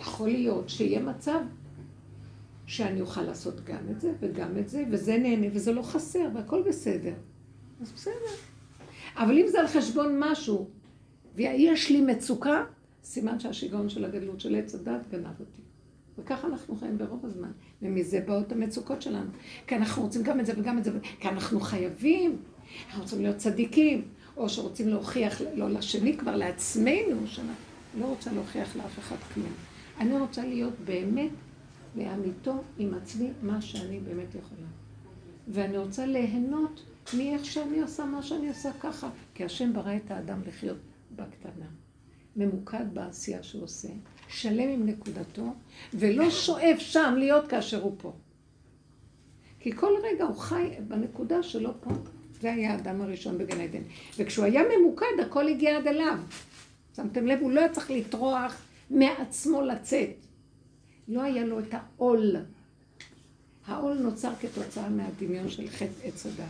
יכול להיות שיהיה מצב שאני אוכל לעשות גם את זה וגם את זה, וזה נהנה וזה לא חסר, והכל בסדר. אז בסדר. אבל אם זה על חשבון משהו, ויש לי מצוקה, סימן שהשיגעון של הגדלות של עץ הדת גנב אותי. וככה אנחנו חיים ברוב הזמן. ומזה באות המצוקות שלנו. כי אנחנו רוצים גם את זה וגם את זה, כי אנחנו חייבים, אנחנו רוצים להיות צדיקים, או שרוצים להוכיח, לא לשני כבר, לעצמנו, שאני לא רוצה להוכיח לאף אחד כלום. אני רוצה להיות באמת לאמיתו עם עצמי מה שאני באמת יכולה. ואני רוצה ליהנות מאיך שאני עושה מה שאני עושה ככה, כי השם ברא את האדם לחיות בקטנה. ממוקד בעשייה שהוא עושה, שלם עם נקודתו, ולא שואף שם להיות כאשר הוא פה. כי כל רגע הוא חי בנקודה שלו פה. זה היה האדם הראשון בגן עדן. וכשהוא היה ממוקד, הכל הגיע עד אליו. שמתם לב? הוא לא היה צריך לטרוח מעצמו לצאת. לא היה לו את העול. העול נוצר כתוצאה מהדמיון של חטא עץ הדת,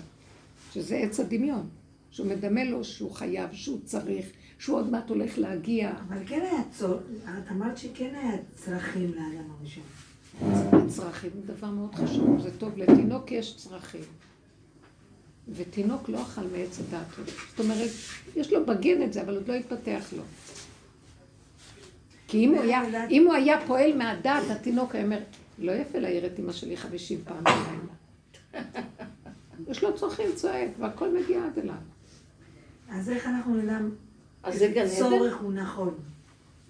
שזה עץ הדמיון, שהוא מדמה לו שהוא חייב, שהוא צריך, שהוא עוד מעט הולך להגיע. אבל כן היה צור... את אמרת שכן היה צרכים לאדם הראשון. הצרכים זה דבר מאוד חשוב, זה טוב, לתינוק יש צרכים. ותינוק לא אכל מעץ הדעת. זאת אומרת, יש לו בגן את זה, אבל עוד לא התפתח לו. כי אם הוא היה, אם הוא היה פועל מהדעת, התינוק היה אומר, לא יפה להעיר את אמא שלי חמישים פעם בלילה. יש לו צרכים, צועק, והכל מגיע עד אליו. אז איך אנחנו נדע? צורך הוא נכון,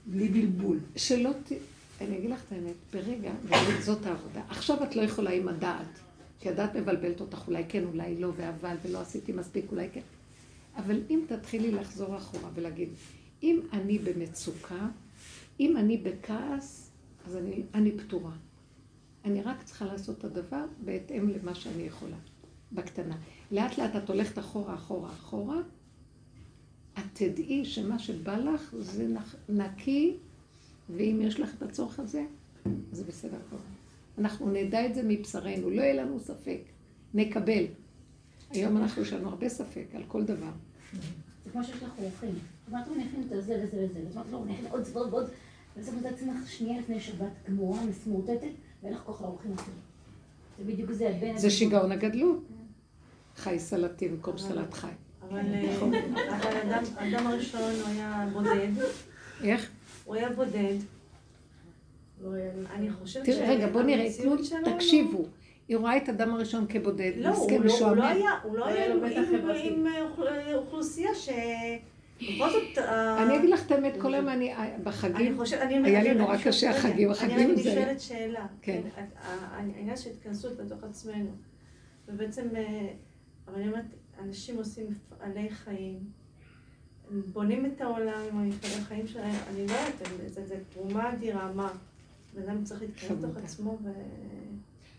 בלי בלבול. שלא ת... אני אגיד לך את האמת, ברגע, באמת זאת העבודה. עכשיו את לא יכולה עם הדעת, כי הדעת מבלבלת אותך, אולי כן, אולי לא, ואבל, ולא עשיתי מספיק, אולי כן. אבל אם תתחילי לחזור אחורה ולהגיד, אם אני במצוקה, אם אני בכעס, אז אני, אני פתורה. אני רק צריכה לעשות את הדבר בהתאם למה שאני יכולה, בקטנה. לאט לאט את הולכת אחורה, אחורה, אחורה, את תדעי שמה שבא לך זה נקי, ואם יש לך את הצורך הזה, זה בסדר גמור. אנחנו נדע את זה מבשרנו, לא יהיה לנו ספק, נקבל. היום אנחנו יש לנו הרבה ספק על כל דבר. זה כמו שיש לך אורחים. אמרת לו, אני אכין את זה וזה וזה. אז אמרת לו, אני אכין עוד ועוד ועוד. ואז את עצמך שנייה לפני שבת גמורה, מסמורטטת, ואין לך כוח לאורחים אפילו. זה בדיוק זה, בין... זה שיגעון הגדלות. חי סלטי במקום סלט חי. אבל אה, אבל אדם- האדם הראשון הוא היה בודד, איך? הוא היה בודד. לא אני חושבת תראי, רגע, בוא נראה, תנו, תקשיבו. היא רואה את אדם הראשון כבודד, לא, הוא מסכן לא- הוא לא משועמם. היה, הוא לא לא היה עם- אוכלוסייה ש... בכל זאת... אה, אני אגיד לך את האמת, כל היום אני, אני בחגים, אני... היה לי אני- נורא אני קשה החגים, החגים אני זה- נשאלת שאלה. כן. כן. העניין של התכנסות בתוך עצמנו. ובעצם, אה, אבל אני אומרת, אנשים עושים מפעלי חיים, בונים את העולם עם המפעלי החיים שלהם, אני לא יודעת, אני- זה תרומה אדירה, מה? בן אדם צריך להתכנס לתוך. עצמו ו...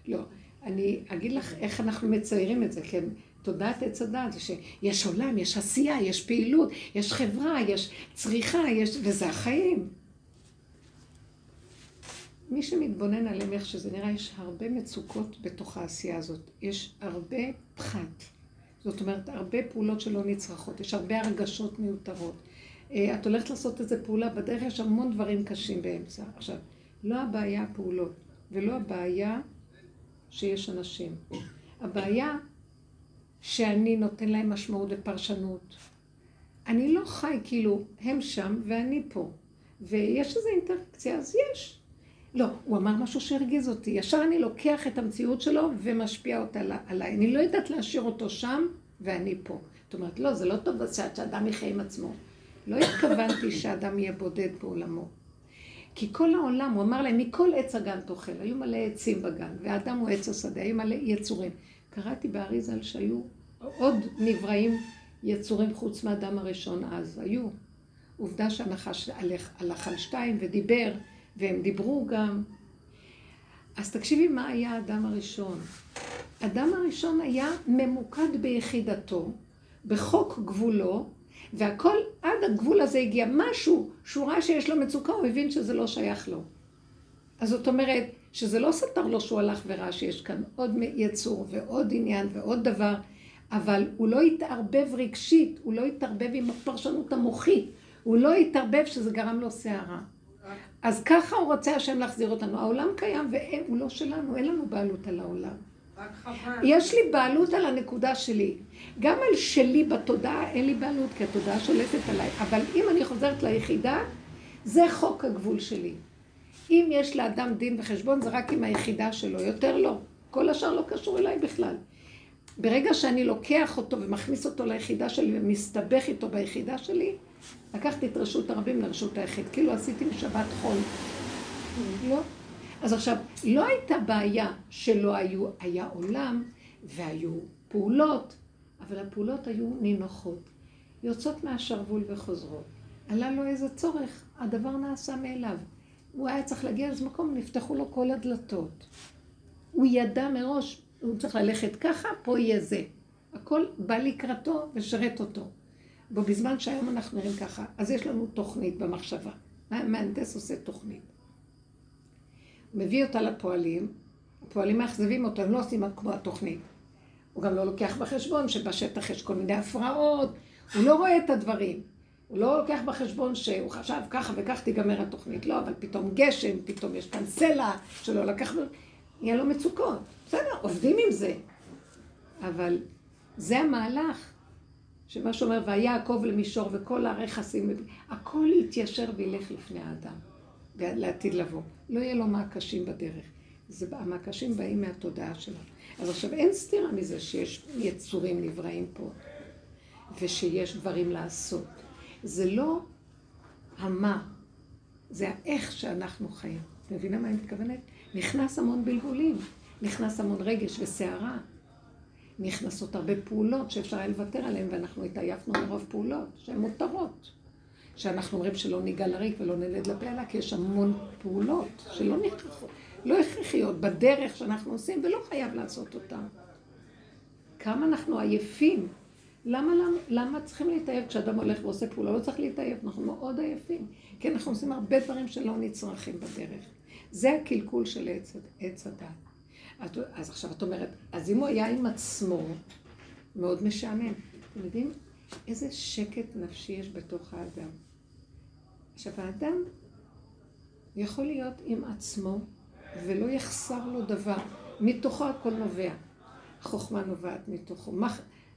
לא, אני אגיד לך איך אנחנו מציירים את זה, כן? תודעת עץ הדעת זה שיש עולם, יש עשייה, יש פעילות, יש חברה, יש צריכה, יש... וזה החיים. מי שמתבונן עליהם איך שזה נראה, יש הרבה מצוקות בתוך העשייה הזאת. יש הרבה פחת. זאת אומרת, הרבה פעולות שלא נצרכות, יש הרבה הרגשות מיותרות. אה, את הולכת לעשות איזה פעולה, בדרך יש המון דברים קשים באמצע. עכשיו, לא הבעיה הפעולות, ולא הבעיה שיש אנשים. הבעיה שאני נותן להם משמעות ופרשנות. אני לא חי כאילו, הם שם ואני פה. ויש איזו אינטראקציה, אז יש. לא, הוא אמר משהו שהרגיז אותי. ישר אני לוקח את המציאות שלו ומשפיע אותה על- עליי. אני לא יודעת להשאיר אותו שם ואני פה. זאת אומרת, לא, זה לא טוב שאדם יחיה עם עצמו. לא התכוונתי שאדם יהיה בודד בעולמו. כי כל העולם, הוא אמר להם, מכל עץ הגן תאכל, היו מלא עצים בגן, והאדם הוא עץ השדה, היו מלא יצורים. קראתי באריזל שהיו עוד נבראים יצורים חוץ מהאדם הראשון אז, היו. עובדה שהנחש הלך, על שתיים ודיבר, והם דיברו גם. אז תקשיבי מה היה האדם הראשון. האדם הראשון היה ממוקד ביחידתו, בחוק גבולו, והכל עד הגבול הזה הגיע. משהו שהוא ראה שיש לו מצוקה, הוא הבין שזה לא שייך לו. אז זאת אומרת, שזה לא סתר לו שהוא הלך וראה שיש כאן עוד יצור ועוד עניין ועוד דבר, אבל הוא לא התערבב רגשית, הוא לא התערבב עם הפרשנות המוחית, הוא לא התערבב שזה גרם לו סערה. אז ככה הוא רוצה השם להחזיר אותנו. העולם קיים והוא לא שלנו, אין לנו בעלות על העולם. יש לי בעלות על הנקודה שלי. גם על שלי בתודעה אין לי בעלות, כי התודעה שולטת עליי. אבל אם אני חוזרת ליחידה, זה חוק הגבול שלי. אם יש לאדם דין וחשבון, זה רק עם היחידה שלו, יותר לא. כל השאר לא קשור אליי בכלל. ברגע שאני לוקח אותו ומכניס אותו ליחידה שלי ומסתבך איתו ביחידה שלי, לקחתי את רשות הרבים לרשות היחיד, כאילו עשיתי משבת חול. לא. אז עכשיו, לא הייתה בעיה שלא היו, היה עולם והיו פעולות, אבל הפעולות היו נינוחות, יוצאות מהשרוול וחוזרות. עלה לו איזה צורך, הדבר נעשה מאליו. הוא היה צריך להגיע לאיזה מקום, נפתחו לו כל הדלתות. הוא ידע מראש, הוא צריך ללכת ככה, פה יהיה זה. הכל בא לקראתו ושרת אותו. בו בזמן שהיום אנחנו נראים ככה, אז יש לנו תוכנית במחשבה. המהנדס עושה תוכנית. הוא מביא אותה לפועלים, הפועלים מאכזבים אותו, הם לא עושים כמו התוכנית. הוא גם לא לוקח בחשבון שבשטח יש כל מיני הפרעות, הוא לא רואה את הדברים. הוא לא לוקח בחשבון שהוא חשב ככה וכך תיגמר התוכנית. לא, אבל פתאום גשם, פתאום יש כאן סלע שלא לקח... נהיה לו מצוקות. בסדר, עובדים עם זה. אבל זה המהלך. שמה שאומר, ויעקב למישור וכל הרכסים, הכל יתיישר וילך לפני האדם, לעתיד לבוא. לא יהיה לו מעקשים בדרך. זה, המעקשים באים מהתודעה שלנו. אז עכשיו אין סתירה מזה שיש יצורים נבראים פה, ושיש דברים לעשות. זה לא המה, זה האיך שאנחנו חיים. את מבינה מה אני מתכוונת? נכנס המון בלבולים, נכנס המון רגש וסערה. נכנסות הרבה פעולות שאפשר היה לוותר עליהן, ואנחנו התעייפנו מרוב פעולות שהן מותרות. שאנחנו אומרים שלא ניגע לריק ולא נלד לפעלה, כי יש המון פעולות שלא נכרחו, לא הכרחיות בדרך שאנחנו עושים, ולא חייב לעשות אותן. כמה אנחנו עייפים. למה, למה, למה צריכים להתעייף כשאדם הולך ועושה פעולה? לא צריך להתעייף, אנחנו מאוד עייפים. כי אנחנו עושים הרבה דברים שלא נצרכים בדרך. זה הקלקול של עץ הדת. אז עכשיו את אומרת, אז אם הוא היה עם עצמו, מאוד משעמם. אתם יודעים איזה שקט נפשי יש בתוך האדם? עכשיו, האדם יכול להיות עם עצמו ולא יחסר לו דבר. מתוכו הכל נובע. חוכמה נובעת מתוכו.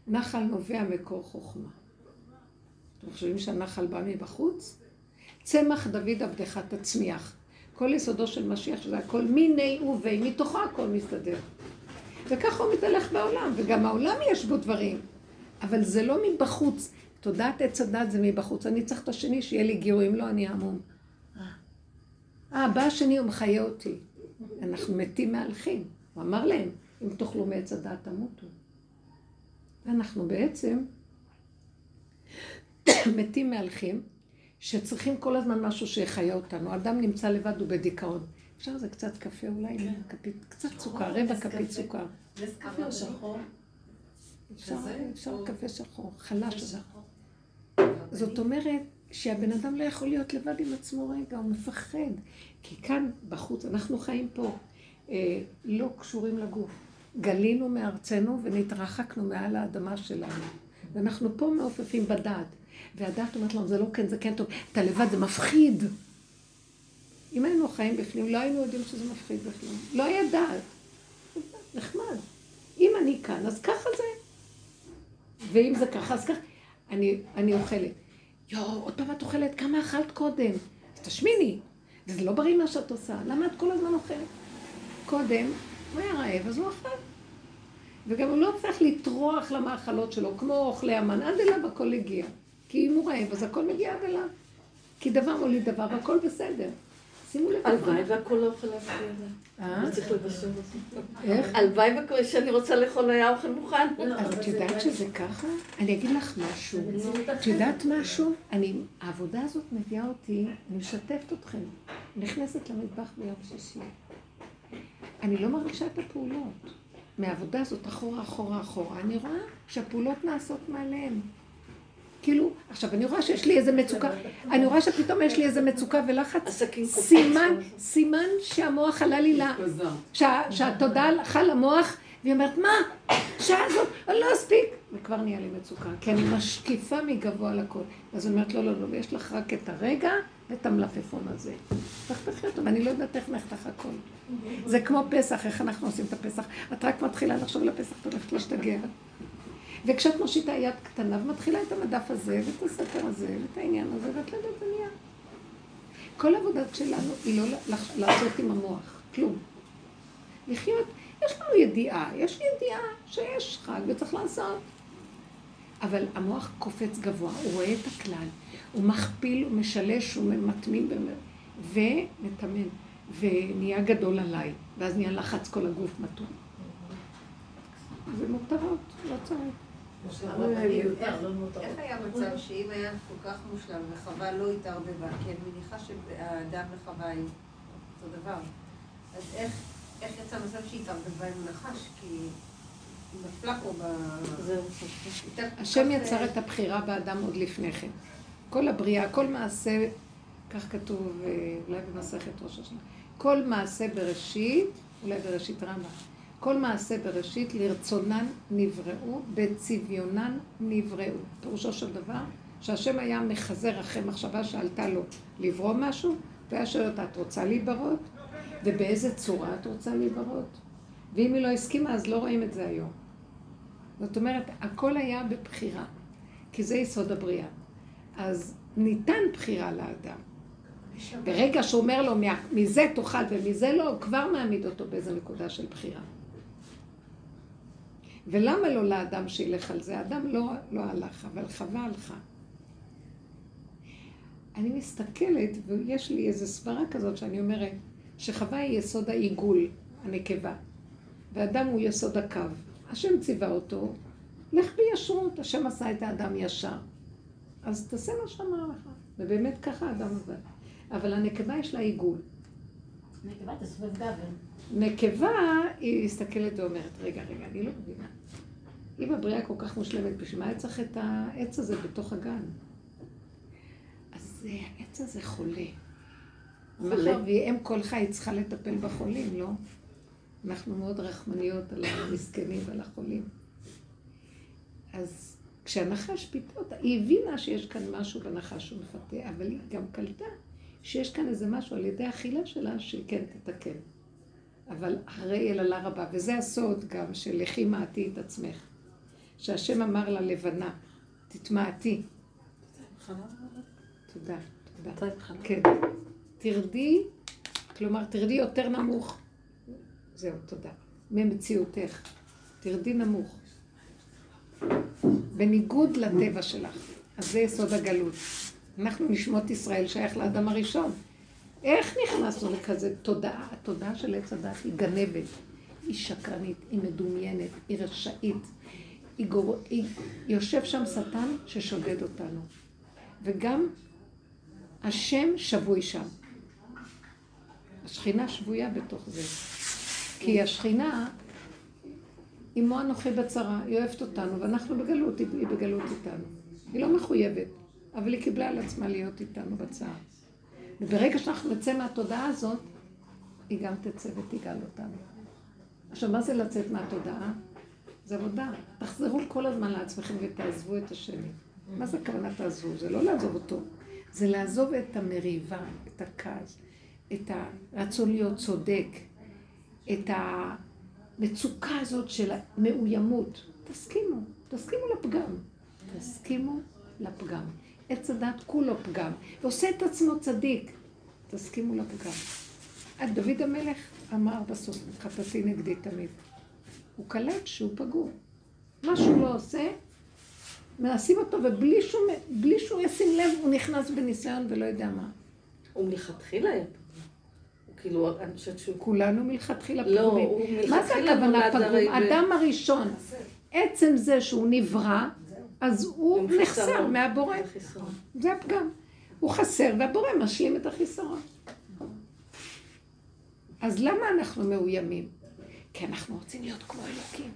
נחל נובע מקור חוכמה. אתם חושבים שהנחל בא מבחוץ? צמח דוד עבדך תצמיח. כל יסודו של משיח, שזה הכל מיני ובי, מתוכו הכל מסתדר. וככה הוא מתהלך בעולם, וגם העולם יש בו דברים, אבל זה לא מבחוץ. תודעת עץ הדת זה מבחוץ. אני צריך את השני שיהיה לי גיור, אם לא אני המום. אה, בא השני, הוא מחיה אותי. אנחנו מתים מהלכים. הוא אמר להם, אם תאכלו מעץ הדת תמותו. אנחנו בעצם מתים מהלכים, שצריכים כל הזמן משהו שיחיה אותנו. אדם נמצא לבד, הוא בדיכאון. אפשר איזה קצת קפה אולי? כן. כפית, קצת סוכר, רבע כפית סוכר. נס קפה שחור? אפשר, אפשר קפה שחור, חלש. זאת אומרת שהבן אדם לא יכול להיות לבד עם עצמו רגע, הוא מפחד. כי כאן, בחוץ, אנחנו חיים פה, אה, לא קשורים לגוף. גלינו מארצנו ונתרחקנו מעל האדמה שלנו. ואנחנו פה מעופפים בדעת. והדעת אומרת לנו, זה לא כן, זה כן טוב. אתה לבד, זה מפחיד. אם היינו חיים בפנים, לא היינו יודעים שזה מפחיד בכלל. לא היה דעת. נחמד. אם אני כאן, אז ככה זה. ואם זה ככה, אז ככה. אני, אני אוכלת. יואו, עוד פעם את אוכלת, כמה אכלת קודם? אז תשמיני. וזה לא בריא מה שאת עושה. למה את כל הזמן אוכלת? קודם, הוא היה רעב, אז הוא אכל. וגם הוא לא צריך לטרוח למאכלות שלו, כמו אוכלי המן, עד אליו הכל הגיע. כי אם הוא רעב, אז הכל מגיע עד אליו. כי דבר מוליד דבר, והכל בסדר. שימו לב. הלוואי והכל לא יכול להביא את זה. אה? לא צריך לבשל אותו. איך? הלוואי שאני רוצה לאכול היה אוכל מוכן. אז את יודעת שזה ככה? אני אגיד לך משהו. את יודעת משהו? אני, העבודה הזאת מביאה אותי, אני משתפת אתכם. נכנסת למטבח ביום שישי. אני לא מרגישה את הפעולות. מהעבודה הזאת אחורה, אחורה, אחורה, אני רואה שהפעולות נעשות מעליהן. כאילו, עכשיו אני רואה שיש לי איזה מצוקה, אני רואה שפתאום יש לי איזה מצוקה ולחץ, סימן, סימן שהמוח עלה לי ל... שהתודעה הלכה למוח, והיא אומרת, מה? שעה הזאת, אני לא אספיק. וכבר נהיה לי מצוקה, כי אני משקיפה מגבוה לכל. אז היא אומרת, לא, לא, לא, יש לך רק את הרגע ואת המלפפון הזה. תחתכי אותו, ואני לא יודעת איך נחתך הכל. זה כמו פסח, איך אנחנו עושים את הפסח. את רק מתחילה לחשוב על הפסח, את הולכת להשתגע. וכשאת מושיטה יד קטנה ומתחילה את המדף הזה, ואת הספר הזה, ואת העניין הזה, ואת לא יודעת עניין. כל העבודה שלנו היא לא לעשות עם המוח, כלום. לחיות, יש לנו ידיעה, יש ידיעה שיש חג וצריך לעשות. אבל המוח קופץ גבוה, הוא רואה את הכלל, הוא מכפיל, הוא משלש, הוא מטמין ומטמן, ונהיה גדול עליי, ואז נהיה לחץ כל הגוף מתון. זה מותרות, לא צריך. איך היה מצב שאם היה כל כך מושלם וחווה לא התערבבה, כי אני מניחה שהאדם וחווה היו אותו דבר, אז איך יצא מצב שהיא התערבבה עם הנחש? כי היא נפלה פה ב... השם יצר את הבחירה באדם עוד לפני כן. כל הבריאה, כל מעשה, כך כתוב אולי במסכת ראש השנה, כל מעשה בראשית, אולי בראשית רמב"ם. כל מעשה בראשית לרצונן נבראו, בצביונן נבראו. פירושו של דבר, שהשם היה מחזר אחרי מחשבה שעלתה לו לברוא משהו, והיה שואל אותה, את רוצה להיברות? ובאיזה צורה את רוצה להיברות? ואם היא לא הסכימה, אז לא רואים את זה היום. זאת אומרת, הכל היה בבחירה, כי זה יסוד הבריאה. אז ניתן בחירה לאדם. ברגע שהוא אומר לו, "מה- מזה תאכל ומזה לא, הוא כבר מעמיד אותו באיזה נקודה של בחירה. ולמה לא לאדם שילך על זה? האדם לא, לא הלך, אבל חווה הלכה. אני מסתכלת, ויש לי איזו סברה כזאת שאני אומרת, שחווה היא יסוד העיגול, הנקבה, ואדם הוא יסוד הקו. השם ציווה אותו, לך בישרות, השם עשה את האדם ישר. אז תעשה מה שאמר לך. ובאמת ככה האדם עובד. אבל הנקבה יש לה עיגול. נקבה תסובב גבר. נקבה, היא מסתכלת ואומרת, רגע, רגע, אני לא מבינה. אם הבריאה כל כך מושלמת, בשביל מה היה צריך את העץ הזה בתוך הגן? אז אה, העץ הזה חולה. מאחר והיא אם כל חי, היא צריכה לטפל בחולים, לא? אנחנו מאוד רחמניות על המסכנים ועל החולים. אז כשהנחש פיתה אותה, היא הבינה שיש כאן משהו בנחש שהוא מפתה, אבל היא גם קלטה שיש כאן איזה משהו על ידי האכילה שלה שכן תתקן. אבל הרי יללה רבה, וזה הסוד גם של לכי מעטי את עצמך. שהשם אמר ללבנה, תתמעטי. תודה, תודה. כן. תרדי, כלומר, תרדי יותר נמוך. זהו, תודה. ממציאותך. תרדי נמוך. בניגוד לטבע שלך. אז זה יסוד הגלות. אנחנו נשמות ישראל שייך לאדם הראשון. איך נכנסנו לכזה תודעה? התודעה של עץ הדת היא גנבת, היא שקרנית, היא מדומיינת, היא רשאית. היא גור... היא... יושב שם שטן ששודד אותנו. וגם השם שבוי שם. השכינה שבויה בתוך זה. כי השכינה, אמו אנוכי בצרה, היא אוהבת אותנו, ואנחנו בגלות, היא בגלות איתנו. היא לא מחויבת, אבל היא קיבלה על עצמה להיות איתנו בצער. וברגע שאנחנו נצא מהתודעה הזאת, היא גם תצא ותגאל אותנו. עכשיו, מה זה לצאת מהתודעה? זה עבודה. תחזרו כל הזמן לעצמכם ותעזבו את השני. מה זה הכוונה תעזבו? זה לא לעזוב אותו. זה לעזוב את המריבה, את הכעס, את הרצון להיות צודק, את המצוקה הזאת של המאוימות. תסכימו, תסכימו לפגם. תסכימו לפגם. עץ הדת כולו פגם, ועושה את עצמו צדיק. תסכימו לפגם. אז דוד המלך אמר בסוף, חטאתי נגדי תמיד. הוא קלט שהוא פגום. מה שהוא לא עושה, מנסים אותו, ובלי שהוא, שהוא ישים לב, הוא נכנס בניסיון ולא יודע מה. הוא מלכתחילה היה כאילו, אני חושבת שהוא... כולנו מלכתחילה לא, פגומים. הוא מה זה מלכתחילה הכוונה פגום? אדם הראשון, עצם זה שהוא נברא, אז הוא נחסר. מהבורא. זה הפגם. הוא חסר והבורא משלים את החיסרון. אז למה אנחנו מאוימים? כי אנחנו רוצים להיות כמו אלוקים.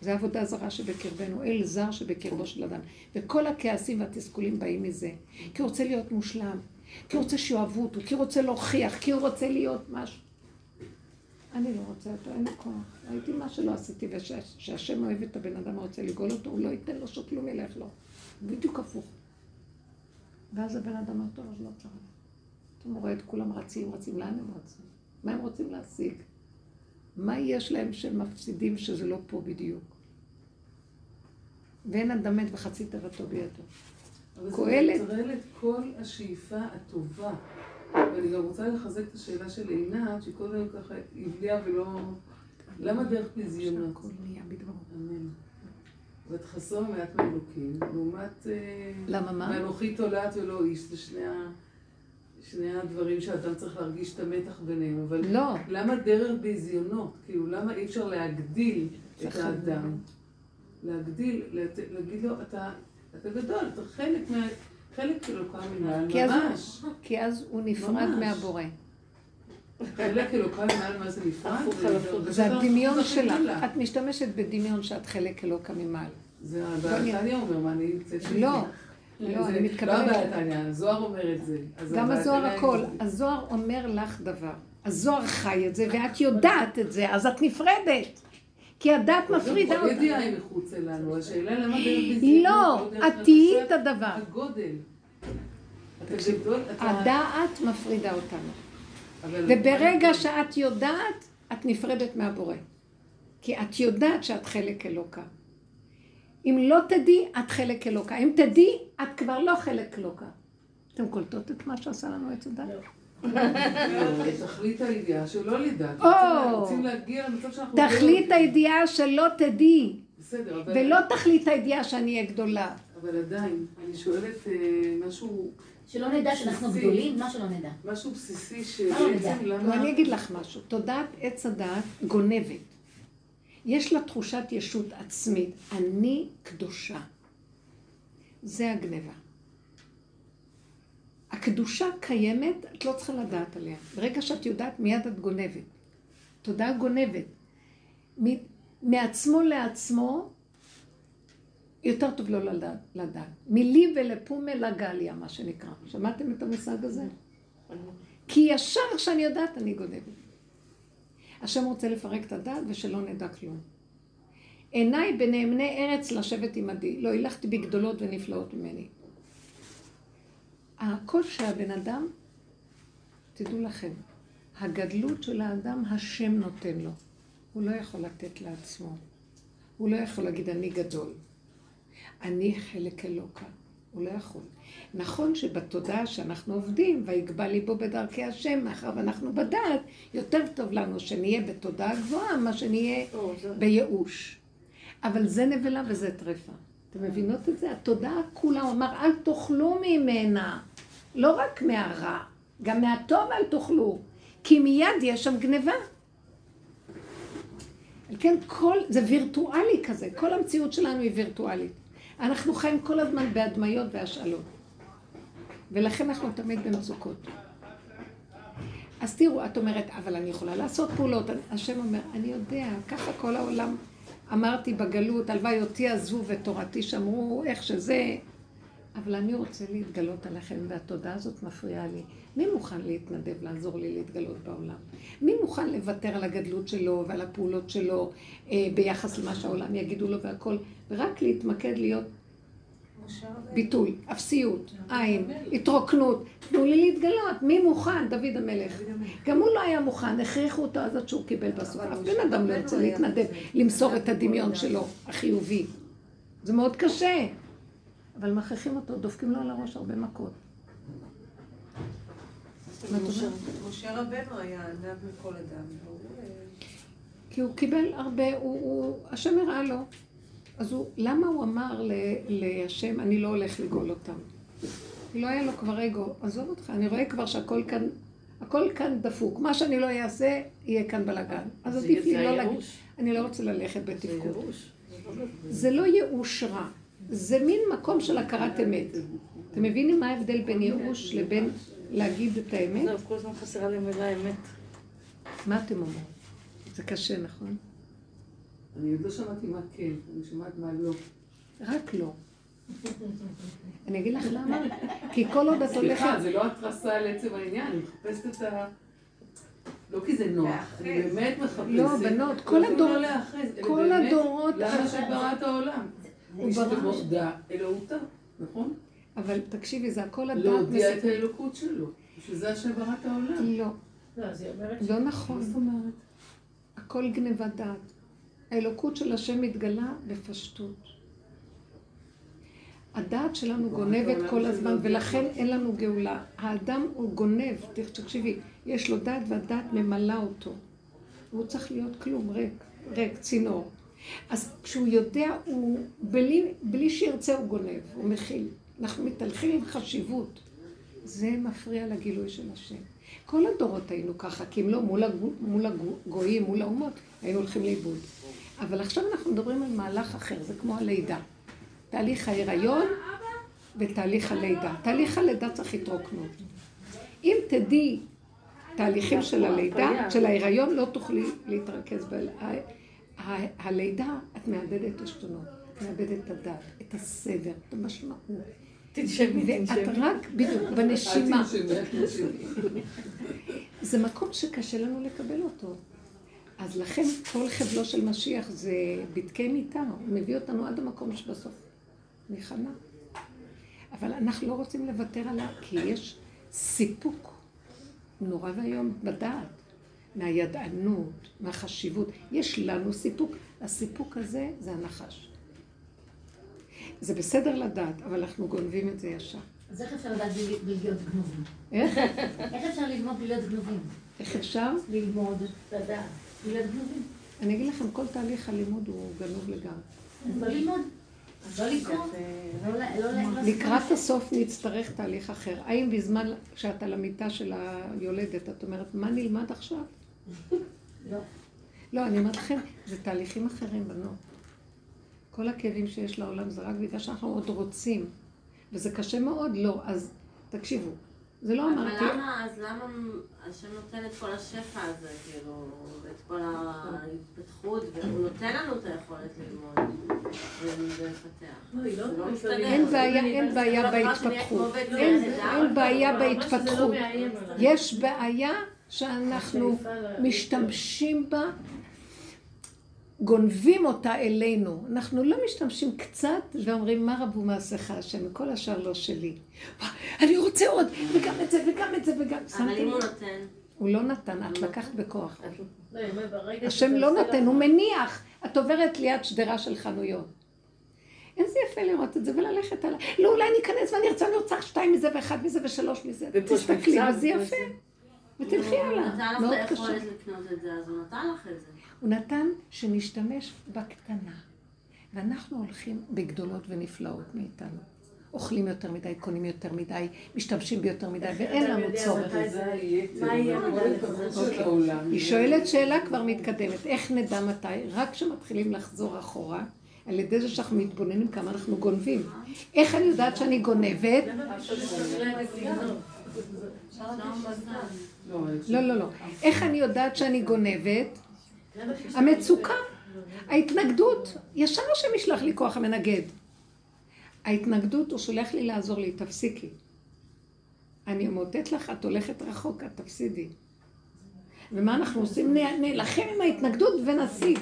זה עבודה זרה שבקרבנו, אל זר שבקרבו של אדם. וכל הכעסים והתסכולים באים מזה. כי הוא רוצה להיות מושלם, כי הוא רוצה שיאהבו אותו, כי הוא רוצה להוכיח, כי הוא רוצה להיות משהו. אני לא רוצה אותו, אין לי כוח. ראיתי מה שלא עשיתי, ושהשם אוהב את הבן אדם הרוצה לגאול אותו, הוא לא ייתן לו שכלום ילך לו. בדיוק הפוך. ואז הבן אדם אומר, טוב, אז לא צריך. הוא רואה את כולם רצים, רצים, לאן הם רצים? מה הם רוצים להשיג? מה יש להם שהם מפסידים שזה לא פה בדיוק? ואין מת וחצי תיבתו בידו. אבל זה קהלת. מנטרל את כל השאיפה הטובה. ואני גם רוצה לחזק את השאלה של עינת, שקודם ככה הבליעה ולא... למה דרך ביזיונות? אמן. ואת חסון מעט מאלוקים, לעומת... אה, למה מה? ואנוכי תולעת ולא איש, זה שני, ה... שני הדברים שאדם צריך להרגיש את המתח ביניהם, אבל לא. למה דרך ביזיונות? כאילו, למה אי אפשר להגדיל את. האדם? להגדיל. להגיד לו, אתה, אתה גדול, אתה חלק מה... חלק מנהל, כי אז, ממש. כי אז הוא נפרד. מהבורא. חלק אלוקם מנהל, מה זה נפרד? זה- הדמיון. גדולה. את משתמשת בדמיון שאת חלק אלוקא ממעל. זה. הבעתניה אומר, מה אני לא, לא, אני לא מתכוונת... הבעתניה, הזוהר אומר את זה. גם הזוהר הכל. הזוהר אומר לך דבר. הזוהר חי את זה, ואת יודעת את זה, אז את נפרדת. כי הדת מפרידה אותך. ידיעה היא מחוץ אלינו, השאלה למה דרך ביזיונות, לא, דרך את תהיי את הדבר. הגודל. הדעת מפרידה אותנו. וברגע שאת יודעת, את נפרדת מהבורא. כי את יודעת שאת חלק אלוקה. אם לא תדעי, את חלק אלוקה. אם תדעי, את כבר לא חלק אלוקה. אתם קולטות את מה שעשה לנו עץ הדת? תכלית הידיעה שלא לדעת. רוצים- להגיע למצב שאנחנו... לא תכלית. הידיעה שלא תדעי, בסדר, אבל... ולא תכלית הידיעה שאני אהיה גדולה. אבל עדיין, אני שואלת אה, משהו, שלא נדע שאנחנו. גדולים, מה שלא נדע. משהו בסיסי לא שבעצם. לא, למה... אני אגיד לך משהו. תודעת עץ הדעת גונבת. יש לה תחושת ישות עצמית. אני קדושה. זה הגניבה. הקדושה קיימת, את לא צריכה לדעת עליה. ברגע שאת יודעת, מיד את גונבת. תודעה גונבת. מעצמו לעצמו, יותר טוב לא לדעת. לדעת. מלי ולפומה לגליה, מה שנקרא. שמעתם את המושג הזה? כי ישר כשאני יודעת, אני גונבת. השם רוצה לפרק את הדת ושלא נדע כלום. עיניי בנאמני ארץ לשבת עמדי, לא הילכתי בגדולות ונפלאות ממני. הכל שהבן אדם, תדעו לכם, הגדלות של האדם השם נותן לו. הוא לא יכול לתת לעצמו. הוא לא יכול להגיד אני גדול. אני חלק אלוקה. הוא לא יכול. נכון שבתודעה שאנחנו עובדים, ויגבה ליבו בדרכי השם, מאחר ואנחנו בדעת, יותר טוב לנו שנהיה בתודעה גבוהה, מה שנהיה בייאוש. אבל זה נבלה וזה טרפה. אתם מבינות את זה? התודעה כולה, הוא אמר, אל תאכלו ממנה. לא רק מהרע, גם מהטוב אל תאכלו. כי מיד יש שם גניבה. על כן כל, זה וירטואלי כזה, כל המציאות שלנו היא וירטואלית. אנחנו חיים כל הזמן בהדמיות והשאלות. ולכן אנחנו תמיד במצוקות. אז תראו, את אומרת, אבל אני יכולה לעשות פעולות. השם אומר, אני יודע, ככה כל העולם אמרתי בגלות, הלוואי אותי עזבו ותורתי שמרו, איך שזה. אבל אני רוצה להתגלות עליכם, והתודעה הזאת מפריעה לי. מי מוכן להתנדב לעזור לי להתגלות בעולם? מי מוכן לוותר על הגדלות שלו ועל הפעולות שלו אה, ביחס למה שהעולם יגידו לו והכל, ורק להתמקד להיות. ביטול, אפסיות, עין, התרוקנות. תנו לי להתגלות, מי מוכן? דוד המלך. גם הוא לא היה מוכן, הכריחו אותו אז עד שהוא קיבל בסוף. אף בן אדם לא ירצה להתנדב. למסור את הדמיון שלו, החיובי. זה מאוד קשה. אבל מכריחים אותו, דופקים לו על הראש הרבה מכות. משה רבנו היה ענב מכל אדם. כי הוא קיבל הרבה, הוא, השם הראה לו. אז הוא, למה הוא אמר להשם, אני לא הולך לגאול אותם? לא היה לו כבר אגו, עזוב אותך, אני רואה כבר שהכל כאן, הכל כאן דפוק. מה שאני לא אעשה, יהיה כאן בלאגן. אז עדיף לי לא להגיד. אני לא רוצה ללכת בתפקוד. זה לא ייאוש רע, זה מין מקום של הכרת אמת. אתם מבינים מה ההבדל בין ייאוש לבין להגיד את האמת? זהו, כל הזמן חסרה לי מילה אמת. מה אתם אומרים? זה קשה, נכון? אני עוד לא שמעתי מה כן, אני שומעת מה לא. רק לא. אני אגיד לך למה? כי כל עוד את סליחה, הולכת... זה לא התרסה על עצם העניין, אני מחפשת את ה... לא כי זה נוח, אני באמת מחפשת. לא, בנות, כל לא, זה הדור- לא להיאחז, אלא כל באמת, הדורות- למה שברא את העולם? הוא ברא- שתמודה אלוהותה, נכון? אבל תקשיבי, זה הכל הדעת... להודיע את האלוקות שלו. בשביל זה השם ברא את העולם. לא, לא, אז היא אומרת לא מה נכון. זאת אומרת? הכל גניבת דעת. האלוקות של השם מתגלה בפשטות. הדעת שלנו גונבת כל הזמן, ולכן. אין לנו גאולה. האדם הוא גונב, תקשיבי, יש לו דעת והדעת ממלאה אותו. והוא צריך להיות כלום, ריק, ריק, צינור. אז כשהוא יודע, הוא, בלי, בלי שירצה הוא גונב, הוא מכיל. אנחנו מתהלכים עם חשיבות. זה מפריע לגילוי של השם. כל הדורות היינו ככה, כי אם לא, מול, הגו, מול הגויים, מול האומות, היינו הולכים לאיבוד. אבל עכשיו אנחנו מדברים על מהלך אחר, זה כמו הלידה. תהליך ההיריון ותהליך הלידה. תהליך הלידה צריך התרוקנות. אם תדעי תהליכים של הלידה, של ההיריון, לא תוכלי להתרכז ב... הלידה, את מאבדת את מאבדת את הדת, את הסדר, את המשמעות. תנשמי, ואת תנשמי. רק, בדיוק, בנשימה. זה מקום שקשה לנו לקבל אותו. אז לכן כל חבלו של משיח זה בדקי מיתה, הוא מביא אותנו עד המקום שבסוף ניכנע. אבל אנחנו לא רוצים לוותר עליו, כי יש סיפוק נורא ואיום בדעת. מהידענות, מהחשיבות. יש לנו סיפוק. הסיפוק הזה זה הנחש. זה בסדר לדעת, אבל אנחנו גונבים את זה ישר. אז איך אפשר לדעת בלי להיות גנובים? איך? איך אפשר ללמוד בלי להיות גנובים? איך אפשר? ללמוד, לדעת, בלי להיות גנובים. אני אגיד לכם, כל תהליך הלימוד הוא גנוב לגמרי. אז לא ללמוד, לא לא לקראת הסוף נצטרך תהליך אחר. האם בזמן שאת על המיטה של היולדת, את אומרת, מה נלמד עכשיו? לא. לא, אני אומרת לכם, זה תהליכים אחרים, בנות. כל הכאבים שיש לעולם זה רק בגלל שאנחנו עוד רוצים. וזה קשה מאוד, לא. אז תקשיבו, זה לא אמרתי... אבל למה, אז למה השם נותן את כל השפע הזה, כאילו, את כל ההתפתחות, והוא נותן לנו את היכולת ללמוד ולפתח. לא, לא. אין בעיה, אין בהתפתחות. אין בעיה בהתפתחות. יש בעיה שאנחנו משתמשים בה, גונבים אותה אלינו. אנחנו לא משתמשים קצת ואומרים, מה רבו מעשיך השם, כל השאר לא שלי. אני רוצה עוד, וגם את זה, וגם את זה, וגם... אבל אם הוא? נותן, הוא לא נתן, את לקחת בכוח. לא, השם לא נותן, הוא מניח. את עוברת ליד שדרה של חנויות. איזה יפה לראות את זה וללכת עליו. לא, אולי אני אכנס ואני ארצה, אני רוצה שתיים מזה ואחד מזה ושלוש מזה. תסתכלי, מבצע, וזה יפה. ותלכי הוא הלאה. נתן לך את. היכולת לקנות את זה, אז הוא נתן לך את זה. הוא נתן שנשתמש בקטנה. ואנחנו הולכים בגדולות ונפלאות מאיתנו. אוכלים יותר מדי, קונים יותר מדי, משתמשים ביותר מדי, ואין לנו צורך. העולם. היא שואלת שאלה כבר מתקדמת, איך נדע מתי? רק כשמתחילים לחזור אחורה, על ידי זה שאנחנו מתבוננים כמה אנחנו גונבים. איך אני יודעת שאני גונבת? לא, לא, לא. איך אני יודעת שאני גונבת? המצוקה, ההתנגדות, ישר השם ישלח לי כוח המנגד. ההתנגדות, הוא שולח לי לעזור לי, תפסיקי. אני מאותת לך, את הולכת רחוק, את תפסידי. ומה אנחנו עושים? נ- נילחם עם ההתנגדות ונשיג.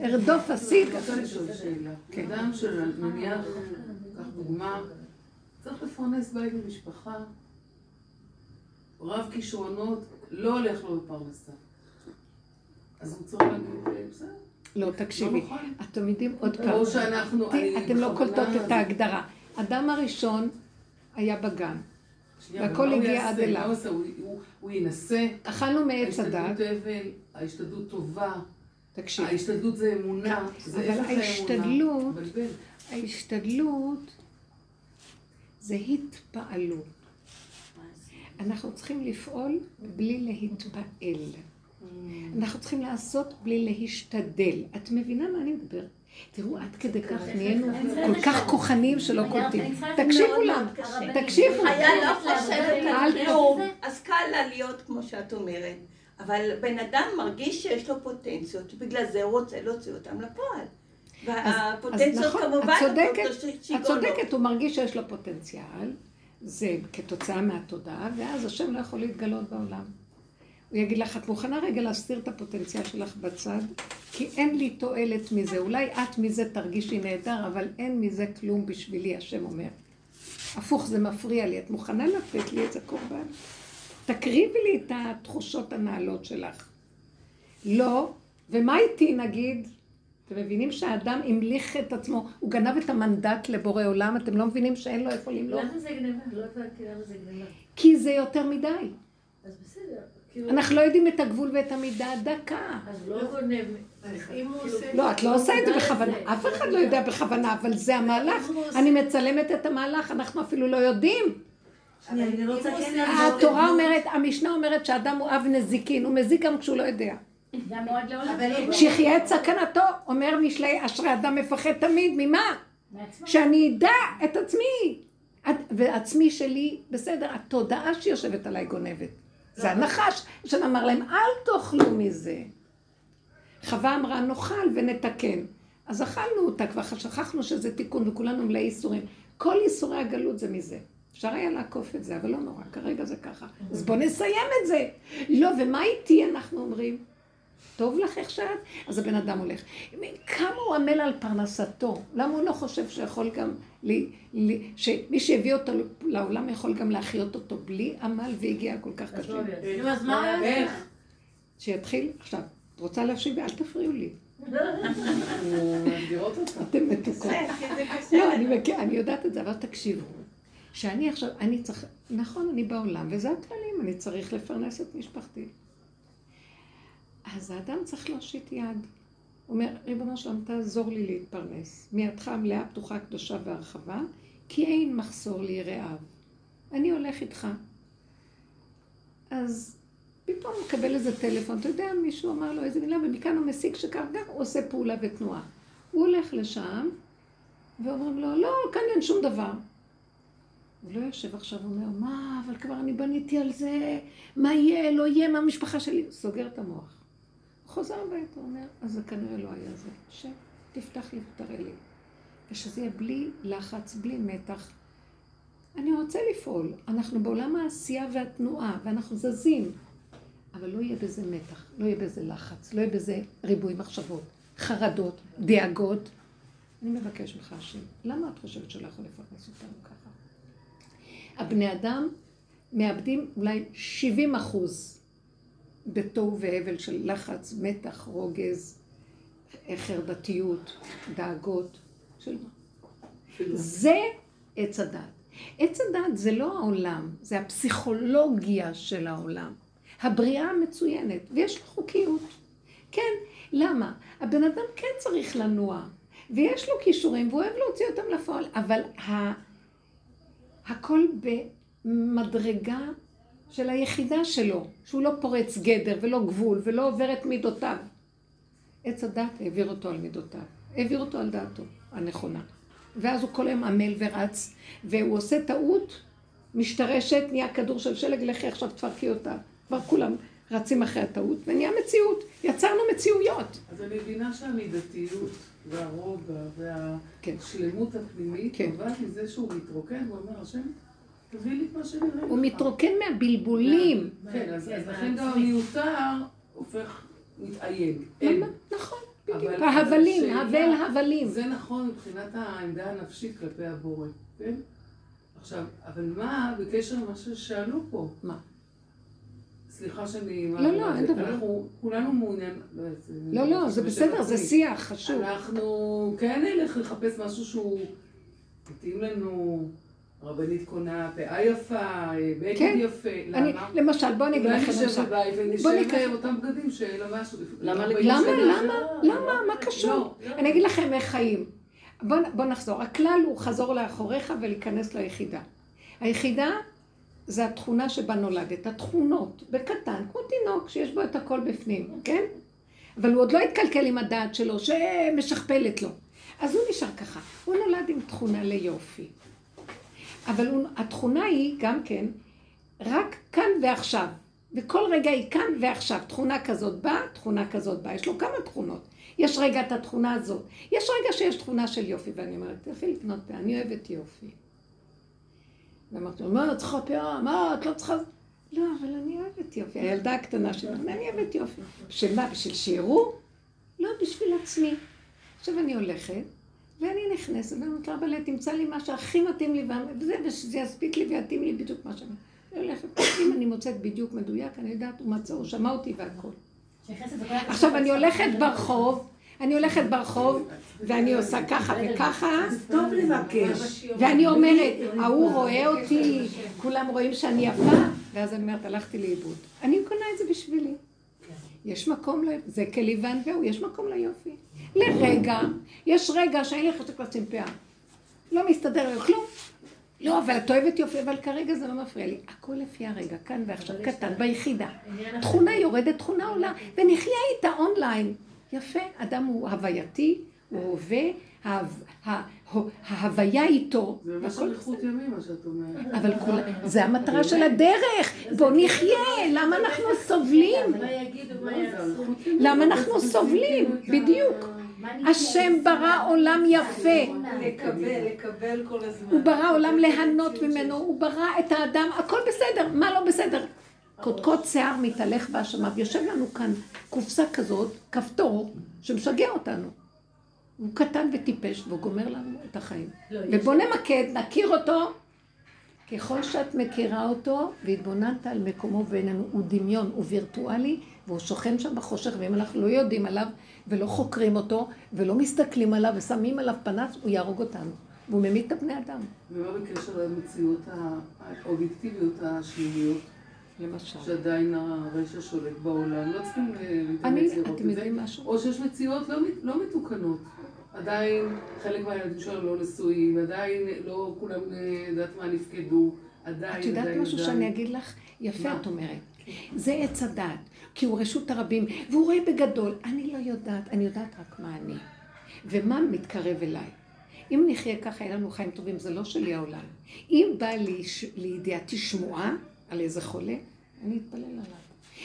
ארדוף, אשיג. אני רוצה לשאול שאלה. כן. אדם שנניח, קח דוגמה, צריך לפרנס בית ומשפחה, רב כישרונות, לא הולך לו בפרנסה. אז הוא צריך להגיד, "אה, בסדר, לא, תקשיבי. לא. אתם יודעים עוד פעם. או שאנחנו, אתם לא קולטות את ההגדרה. אדם הראשון היה בגן. והכל הגיע? עד אליו. הוא ינסה, אכלנו מעץ הדת, ההשתדלות אבל, ההשתדלות טובה, תקשיבי. ההשתדלות זה אמונה, זה אבל. ההשתדלות-. ההשתדלות זה התפעלות. אנחנו צריכים לפעול בלי להתפעל. אנחנו צריכים לעשות בלי להשתדל. את מבינה מה אני מדברת? תראו, עד כדי כך נהיינו כל כך כוחניים שלא קולטים. תקשיבו לנו, תקשיבו. חיה לא חושבת על כלום, אז קל לה להיות כמו שאת אומרת. אבל בן אדם מרגיש שיש לו פוטנציות, בגלל זה הוא רוצה להוציא אותם לפועל. אז והפוטנציות נכון, כמובן, את צודקת, את. צודקת, הוא מרגיש שיש לו פוטנציאל, זה כתוצאה מהתודעה, ואז השם לא יכול להתגלות בעולם. הוא יגיד לך, את מוכנה רגע להסתיר את הפוטנציאל שלך בצד? כי אין לי תועלת מזה. אולי את מזה תרגישי נהדר, אבל אין מזה כלום בשבילי, השם אומר. הפוך, זה מפריע לי. את מוכנה לתת לי את זה קורבן? תקריבי לי את התחושות הנעלות שלך. לא, ומה איתי נגיד? אתם מבינים שהאדם המליך את עצמו, הוא גנב את המנדט לבורא עולם, אתם לא מבינים שאין לו איפה למלוך? למה זה גניבה? לא הבנתי למה זה גניבה. כי זה יותר מדי. אז בסדר. כאילו, אנחנו לא יודעים את הגבול ואת המידה הדקה. אז לא גונב. אם הוא עושה... לא, את לא עושה את זה מודע בכוונה. אף אחד לא יודע בכוונה, אבל זה המהלך. אני מצלמת את המהלך, אנחנו אפילו לא יודעים. שנייה, אני רוצה כן התורה אומרת, המשנה אומרת שאדם הוא אב נזיקין, הוא מזיק גם כשהוא לא יודע. לעולם. שיחיה את סכנתו, אומר משלי, אשרי אדם מפחד תמיד, ממה? שאני אדע את עצמי. ועצמי שלי, בסדר, התודעה שיושבת עליי גונבת. זה הנחש, השם אמר להם, אל תאכלו מזה. חווה אמרה, נאכל ונתקן. אז אכלנו אותה, כבר שכחנו שזה תיקון, וכולנו מלאי ייסורים. כל ייסורי הגלות זה מזה. אפשר היה לעקוף את זה, אבל לא נורא, כרגע זה ככה. אז בואו נסיים את זה. לא, ומה איתי, אנחנו אומרים? טוב לך איך שאת? אז הבן אדם הולך. כמה הוא עמל על פרנסתו? למה הוא לא חושב שיכול גם, לי, לי, שמי שהביא אותו לעולם יכול גם להחיות אותו בלי עמל והגיע כל כך קשה? לא אז מה? איך? שיתחיל, עכשיו, את רוצה להשיב? אל תפריעו לי. אתם מתוקות. זה בסדר. לא, אני יודעת את זה, אבל תקשיבו. שאני עכשיו, אני צריך, נכון, אני בעולם, וזה הכללים, אני צריך לפרנס את משפחתי. אז האדם צריך להושיט יד. אומר, ריבונו שלום, תעזור לי להתפרנס. מידך המלאה, פתוחה, קדושה והרחבה, כי אין מחסור לי רעב. אני הולך איתך. אז פתאום הוא מקבל איזה טלפון, אתה יודע, מישהו אמר לו איזה מילה, ומכאן הוא מסיק שכך גם הוא עושה פעולה ותנועה. הוא הולך לשם, ואומרים לו, לא, כאן אין שום דבר. הוא לא יושב עכשיו ואומר, מה, אבל כבר אני בניתי על זה, מה יהיה, לא יהיה, מה המשפחה שלי? סוגר את המוח. הוא חוזר הביתה, אומר, אז זה כנראה לא היה זה. שב, תפתח לי ותראה לי. ושזה יהיה בלי לחץ, בלי מתח. אני רוצה לפעול. אנחנו בעולם העשייה והתנועה, ואנחנו זזים. אבל לא יהיה בזה מתח, לא יהיה בזה לחץ, לא יהיה בזה ריבוי מחשבות, חרדות, דאגות. אני מבקש ממך, השם, למה את חושבת שלא יכול לפרנס אותנו ככה? הבני אדם מאבדים אולי 70 אחוז בתוהו והבל של לחץ, מתח, רוגז, חרדתיות, דאגות. של... זה עץ הדת. עץ הדת זה לא העולם, זה הפסיכולוגיה של העולם. הבריאה המצוינת, ויש לו חוקיות. כן, למה? הבן אדם כן צריך לנוע, ויש לו כישורים, והוא אוהב להוציא אותם לפועל, אבל ה... הכל במדרגה של היחידה שלו, שהוא לא פורץ גדר ולא גבול ולא עובר את מידותיו. עץ הדת העביר אותו על מידותיו, העביר אותו על דעתו הנכונה. ואז הוא כל היום עמל ורץ, והוא עושה טעות, משתרשת, נהיה כדור של שלג, לכי עכשיו תפרקי אותה. כבר כולם רצים אחרי הטעות, ונהיה מציאות. יצרנו מציאויות. אז אני מבינה שהמידתיות והרוגע כן. והשלמות הפנימית כן. מזה שהוא מתרוקן ואומר, השם, תביא לי את מה שנראה לך. הוא מתרוקן מהבלבולים. כן, אז לכן גם המיותר הופך. אין. נכון, בדיוק. ההבלים, הבל הבלים. זה נכון מבחינת העמדה הנפשית כלפי הבורא, כן? עכשיו, אבל מה בקשר למה ששאלו פה? מה? סליחה שאני... לא, לא, אין דבר. אנחנו כולנו מעוניינים... זה- לא, לא, זה בסדר, זה. שיח חשוב. אנחנו כן נלך לחפש משהו שהוא מתאים לנו, רבנית קונה פאה יפה, בגד כן. יפה, אני, למה? למשל, בוא אני אגיד לכם נשב למשל. בבית בוא ונשב ניקח- אותם בגדים שלבשנו. למה לפני לגלוש למה, שנה. למה, למה, מה קשור? אני אגיד לכם איך חיים. בוא, בוא נחזור. הכלל הוא חזור לאחוריך ולהיכנס ליחידה. היחידה זה התכונה שבה נולדת. התכונות, בקטן, כמו תינוק שיש בו את הכל בפנים, כן? אבל הוא עוד לא התקלקל עם הדעת שלו, שמשכפלת לו. אז הוא נשאר ככה. הוא נולד עם תכונה ליופי. אבל התכונה היא גם כן רק כאן ועכשיו. וכל רגע היא כאן ועכשיו. תכונה כזאת באה, תכונה כזאת באה. יש לו כמה תכונות. יש רגע את התכונה הזאת. יש רגע שיש תכונה של יופי, ואני אומרת, תלכי לקנות פאה, אני אוהבת יופי. ואמרתי מה, את צריכה פאה? מה, את לא צריכה... לא, אבל אני אוהבת יופי. הילדה הקטנה שלי, אני אוהבת יופי. בשביל מה? בשביל שיראו? לא, בשביל עצמי. עכשיו אני הולכת, ואני נכנסת, ואני אומרת לה, אבל תמצא לי מה שהכי מתאים לי, וזה, ושזה יספיק לי ויתאים לי בדיוק מה שאני... אני הולכת, אם אני מוצאת בדיוק מדויק, אני יודעת, הוא מצא, הוא שמע אותי והכל. עכשיו, אני. הולכת ברחוב, אני הולכת ברחוב, ואני עושה ככה וככה. ואני אומרת, ההוא רואה אותי, כולם רואים שאני יפה, ואז אני אומרת, הלכתי לאיבוד. אני קונה את זה בשבילי. יש מקום. זה כלי וענווהו, יש מקום ליופי. לרגע, יש רגע שאין לי חשק לשים פאה. לא מסתדר לי כלום. לא, אבל את אוהבת יופי, אבל כרגע זה לא מפריע לי. הכל לפי הרגע, כאן ועכשיו, קטן, ביחידה. תכונה יורדת, תכונה עולה, ונחיה איתה אונליין. יפה, אדם הוא הווייתי, הוא הווה, ההוויה איתו. זה ממש הכל אריכות ימים מה שאת אומרת. אבל. זה המטרה של הדרך. בוא נחיה, למה אנחנו סובלים? לא. למה אנחנו סובלים? בדיוק. השם ברא עולם יפה. לקבל, לקבל כל הזמן. הוא ברא עולם ליהנות ממנו, הוא ברא את האדם, הכל בסדר, מה לא בסדר? קודקוד שיער מתהלך באשמיו, יושב לנו כאן קופסה כזאת, כפתור, שמשגע אותנו. הוא קטן וטיפש, והוא גומר לנו את החיים. לא, יש- ובוא נמקד, נכיר אותו, ככל שאת מכירה אותו והתבוננת על מקומו בינינו, הוא דמיון, הוא וירטואלי, והוא שוכן שם בחושך, ואם אנחנו לא יודעים עליו, ולא חוקרים אותו, ולא מסתכלים עליו, ושמים עליו פנס, הוא יהרוג אותנו. והוא ממית את הבני אדם. ומה בקשר למציאות האובייקטיביות השליליות? למשל. שעדיין הרשע שולט בעולם, לא צריכים אני, להתאמץ לראות אתם את זה. יודעים משהו? או שיש מציאות לא, לא מתוקנות. עדיין חלק מהילדים שלנו לא נשואים, עדיין לא כולם, אה, יודעת מה, נפקדו, עדיין, את יודעת עדיין, משהו עדיין. שאני אגיד לך? יפה מה? את אומרת. זה עץ הדעת, כי הוא רשות הרבים, והוא רואה בגדול. אני לא יודעת, אני יודעת רק מה אני. ומה מתקרב אליי. אם נחיה ככה, יהיה לנו חיים טובים, זה לא שלי העולם. אם בא לי ש- לידיעתי שמועה על איזה חולה, אני אתפלל עליו.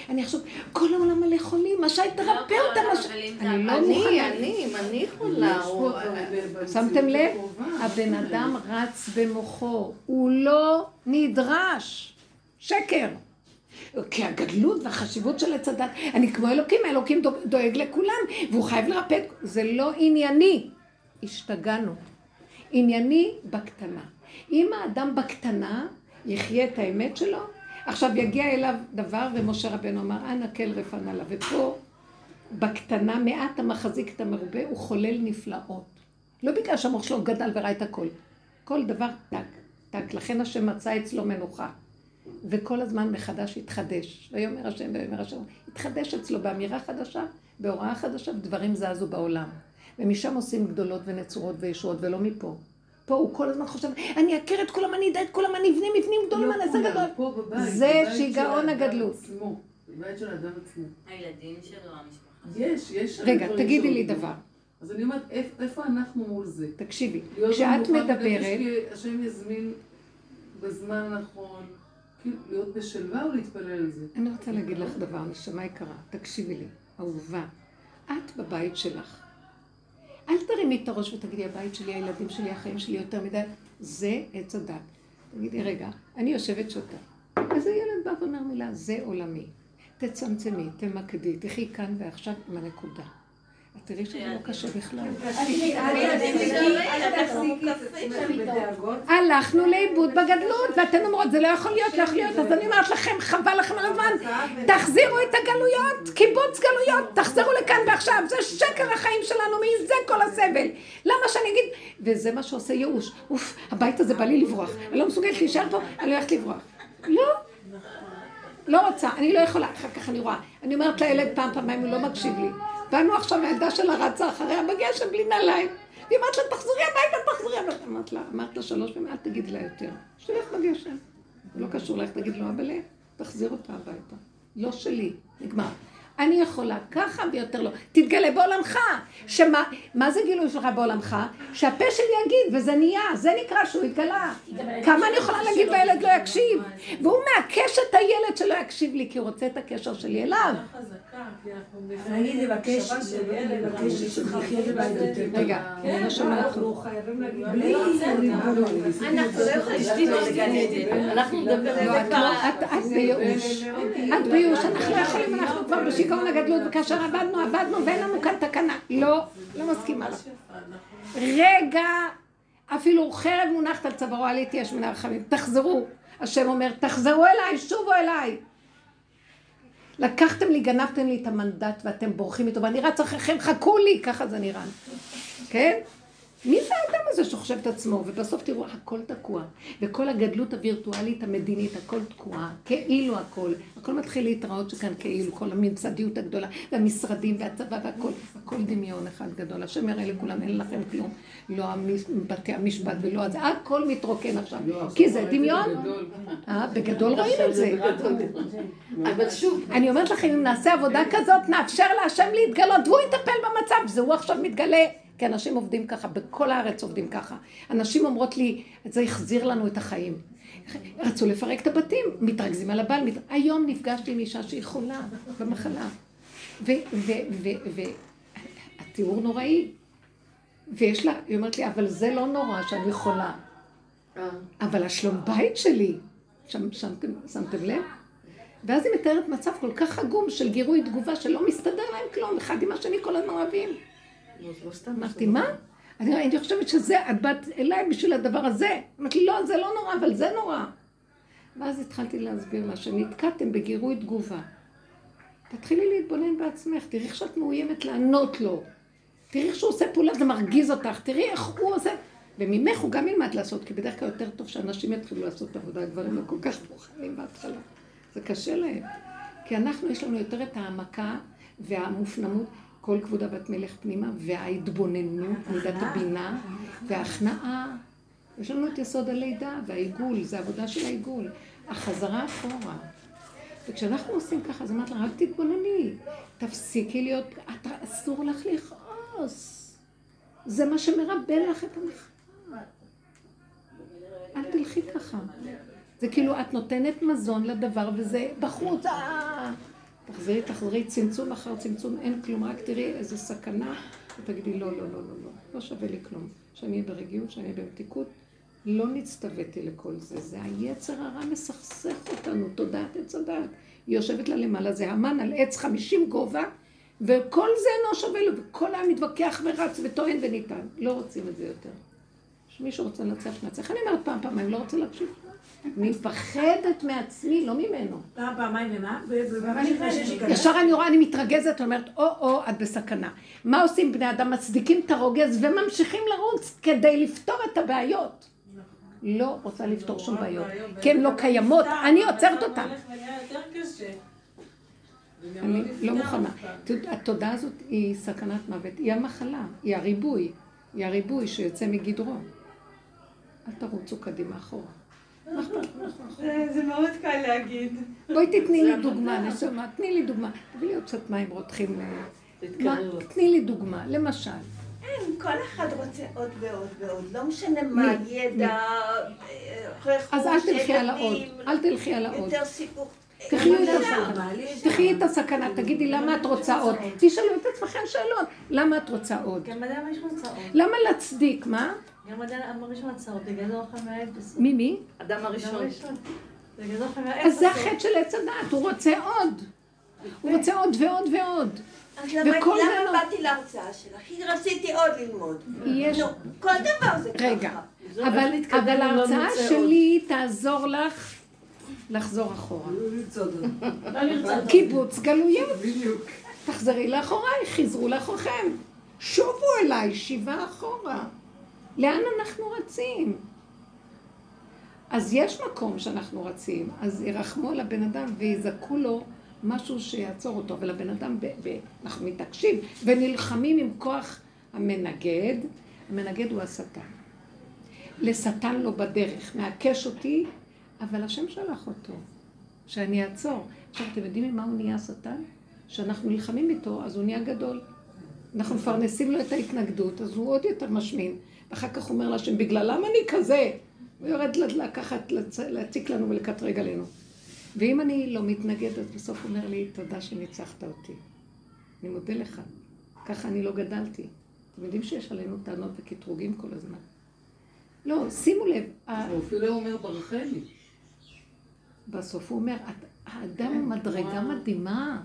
אני אחשוב, כל העולם מלא חולים, מה שהיית תרפא כל אותם, העולם, מה ש- אני לא אני, מוכנה. אני, אני חולה, שמתם לב? הבן אדם רץ במוחו, הוא לא נדרש. שקר. כי הגדלות והחשיבות של עץ הדת, אני כמו אלוקים, האלוקים דואג- לכולם, והוא חייב לרפא. זה לא ענייני. השתגענו. ענייני בקטנה. אם האדם בקטנה יחיה את האמת שלו, עכשיו יגיע אליו דבר, ומשה רבנו אמר, אנא כל רפנה לה. ופה, בקטנה, מעט המחזיק את המרובה, הוא חולל נפלאות. לא בגלל שהמוח שלו גדל וראה את הכל. כל דבר טק, טק. לכן השם מצא אצלו מנוחה. וכל הזמן מחדש התחדש. ויאמר השם ויאמר השם. התחדש אצלו באמירה חדשה, בהוראה חדשה, ודברים זזו בעולם. ומשם עושים גדולות ונצורות וישועות, ולא מפה. פה הוא כל הזמן חושב, אני אכיר את כולם, אני אדע את כולם, אני אבנה מבנים גדולים, לא אני אעשה גדול. זה שיגעון הגדלות. בבית של האדם עצמו. הילדים שלו, המשפחה. יש, יש... רגע, תגידי לי. דבר. אז אני אומרת, איפה- אנחנו מול זה? תקשיבי, כשאת מדברת, השם יזמין בזמן הנכון, כאילו להיות בשלווה ולהתפלל על זה. אני רוצה להגיד לך דבר, נשמה יקרה, תקשיבי לי, אהובה, את בבית שלך. אל תרימי את הראש ותגידי, הבית שלי, הילדים שלי, החיים שלי יותר מדי, זה עץ הדת. תגידי, רגע, אני יושבת שותה. אז הילד בא ואומר מילה, זה עולמי. תצמצמי, תמקדי, תחי כאן ועכשיו עם הנקודה. תראי שזה לא קשה בכלל. הלכנו לאיבוד בגדלות, ואתן אומרות, זה לא יכול להיות, לא יכול להיות, אז אני אומרת לכם, חבל לכם על הזמן, תחזירו את הגלויות, קיבוץ גלויות, תחזרו לכאן ועכשיו, זה שקר החיים שלנו, מזה כל הסבל. למה שאני אגיד, וזה מה שעושה ייאוש, אוף, הבית הזה בא לי לברוח, אני לא מסוגלת להישאר פה, אני הולכת לברוח. לא, לא רוצה, אני לא יכולה, אחר כך אני רואה. אני אומרת לילד פעם, פעמיים, הוא לא מקשיב לי. באנו עכשיו, הילדה שלה רצה אחריה בגשם בלי נעליים. היא אמרת לה, תחזרי הביתה, תחזרי הביתה. אמרת לה, אמרת לה שלוש פעמים, אל תגידי לה יותר. שתלך בגשם. זה לא קשור לך, תגיד לו, אבל תחזיר אותה הביתה. לא שלי, נגמר. אני יכולה ככה ויותר לא. תתגלה בעולמך. שמה, מה זה גילוי שלך בעולמך? שהפה שלי יגיד, וזה נהיה, זה נקרא שהוא התגלה. כמה אני יכולה להגיד והילד לא יקשיב? והוא מעקש את הילד שלא יקשיב לי, כי הוא רוצה את הקשר שלי אליו. אני לבקש, לבקש שנחיה בבית יותר. רגע, אני לא שומעת טוב. בלי אנחנו לא יכולים לא לגן עדן. אנחנו נדבר לא, את לא, בייאוש. את בייאוש, אנחנו לא יכולים, אנחנו כבר בשיגעון הגדלות, וכאשר עבדנו, עבדנו, ואין לנו כאן תקנה. לא, לא מסכימה לך. רגע, אפילו חרב מונחת על צווארו, עליתי יש מן הרחמים. תחזרו. השם אומר, תחזרו אליי, שובו אליי. לקחתם לי, גנבתם לי את המנדט ואתם בורחים איתו, ואני רץ אחריכם, חכו לי, ככה זה נראה. כן? מי זה האדם הזה שחושב את עצמו? ובסוף תראו, הכל תקוע. וכל הגדלות הווירטואלית המדינית, הכל תקועה. כאילו הכל. הכל מתחיל להתראות שכאן כאילו, כל הממסדיות הגדולה, והמשרדים והצבא והכל. הכל דמיון אחד גדול. השם יראה לכולם, אין לכם כלום. לא בתי המשפט ולא הזה. הכל מתרוקן עכשיו. כי זה דמיון. אה, בגדול רואים את זה. אבל שוב, אני אומרת לכם, אם נעשה עבודה כזאת, נאפשר להשם להתגלות, והוא יטפל במצב, והוא עכשיו מתגלה. כי אנשים עובדים ככה, בכל הארץ עובדים ככה. אנשים אומרות לי, זה החזיר לנו את החיים. רצו לפרק את הבתים, מתרכזים על הבעל. מת... היום נפגשתי עם אישה שהיא חולה במחלה. והתיאור נוראי. ויש לה, היא אומרת לי, אבל זה לא נורא שאני חולה. אה, אבל השלום בית שלי, שם, שמתם, שמתם לב? ואז היא מתארת מצב כל כך עגום של גירוי תגובה שלא מסתדר להם כלום, אחד עם השני כל הזמן אוהבים. אמרתי, מה? אני, חושבת שזה, את באת אליי בשביל הדבר הזה. אמרתי לא, זה לא נורא, אבל זה נורא. ואז התחלתי להסביר לה שנתקעתם בגירוי תגובה. תתחילי להתבונן בעצמך, תראי איך שאת מאוימת לענות לו. תראי איך שהוא עושה פעולה, זה מרגיז אותך, תראי איך הוא עושה... וממך הוא גם ילמד לעשות, כי בדרך כלל יותר טוב שאנשים יתחילו לעשות את העבודה, הגברים לא כל כך מוכנים בהתחלה. זה קשה להם. כי אנחנו, יש לנו יותר את העמקה והמופנמות, כל כבודה בת מלך פנימה, וההתבוננות, מידת הבינה, וההכנעה. יש לנו את יסוד הלידה והעיגול, זה עבודה של העיגול. החזרה אחורה. וכשאנחנו עושים ככה, אז אמרת לה, רק תתבונני, תפסיקי להיות, את, אסור לך לכעוס. זה מה שמרבה לך את המחאה. אל תלכי ככה. זה כאילו, את נותנת מזון לדבר וזה בחוץ, אה! תחזרי, תחזרי, צמצום אחר צמצום, אין כלום, רק תראי איזה סכנה, ותגידי, לא, לא, לא, לא, לא, לא שווה לי כלום. שאני אהיה ברגיעות, שאני אהיה במתיקות. לא נצטוויתי לכל זה, זה היצר הרע מסכסך אותנו, תודעת עץ הדעת. היא יושבת לה למעלה, זה המן על עץ חמישים גובה, וכל זה אינו שווה לו, וכל העם מתווכח ורץ וטוען וניתן. לא רוצים את זה יותר. יש מישהו רוצה לנצח, נצח. אני אומרת פעם, פעמיים, לא רוצה להקשיב. אני מפחדת מעצמי, לא ממנו. פעם, פעמיים ומה? ישר אני רואה, אני מתרגזת, אומרת, או-או, את בסכנה. מה עושים בני אדם? מצדיקים את הרוגז וממשיכים לרוץ כדי לפתור את הבעיות. לא רוצה לפתור שום בעיות, כי הן לא קיימות, אני עוצרת אותן. אני לא מוכנה. התודעה הזאת היא סכנת מוות, היא המחלה, היא הריבוי, היא הריבוי שיוצא מגדרו. אל תרוצו קדימה אחורה. זה מאוד קל להגיד. בואי תתני לי דוגמה, נשמה, תני לי דוגמה. תביאי לי עוד קצת מים רותחים. תני לי דוגמה, למשל. אין, כל אחד רוצה עוד ועוד ועוד, לא משנה מה, ידע, רכוש, אז אל תלכי על העוד, אל תלכי על העוד. יותר סיפור. תחי את הסכנה, תגידי למה את רוצה עוד. תשאלו את עצמכם שאלות, למה את רוצה עוד? עוד. למה להצדיק, מה? גם אדם הראשון עוד, בגלל זה אוכל מהאפס. מי מי? אדם הראשון. אז זה החטא של עץ הדעת, הוא רוצה עוד. הוא רוצה עוד ועוד ועוד. אז למה לא- באתי להרצאה שלך? כי רציתי עוד ללמוד. יש... נו, כל דבר זה ככה. רגע, אבל אבל ההרצאה שלי תעזור לך לחזור אחורה. קיבוץ גלויות. תחזרי לאחוריי, חזרו לאחוריכם. שובו אליי, שיבה אחורה. לאן אנחנו רצים? אז יש מקום שאנחנו רצים, אז ירחמו על הבן אדם ויזעקו לו משהו שיעצור אותו, אבל הבן אדם, אנחנו מתעקשים ונלחמים עם כוח המנגד, המנגד הוא השטן. לשטן לא בדרך, מעקש אותי, אבל השם שלח אותו, שאני אעצור. עכשיו, אתם יודעים ממה הוא נהיה שטן? שאנחנו נלחמים איתו, אז הוא נהיה גדול. אנחנו מפרנסים לו את ההתנגדות, אז הוא עוד יותר משמין. ואחר כך אומר להשם, בגללם אני כזה? הוא יורד לקחת, להציק לנו ולקטרג עלינו. ואם אני לא מתנגד, אז בסוף הוא אומר לי, תודה שניצחת אותי. אני מודה לך. ככה אני לא גדלתי. אתם יודעים שיש עלינו טענות וקטרוגים כל הזמן. לא, שימו לב, הוא אפילו אומר ברכני. בסוף הוא אומר, "את- האדם הוא מדרגה מדהימה,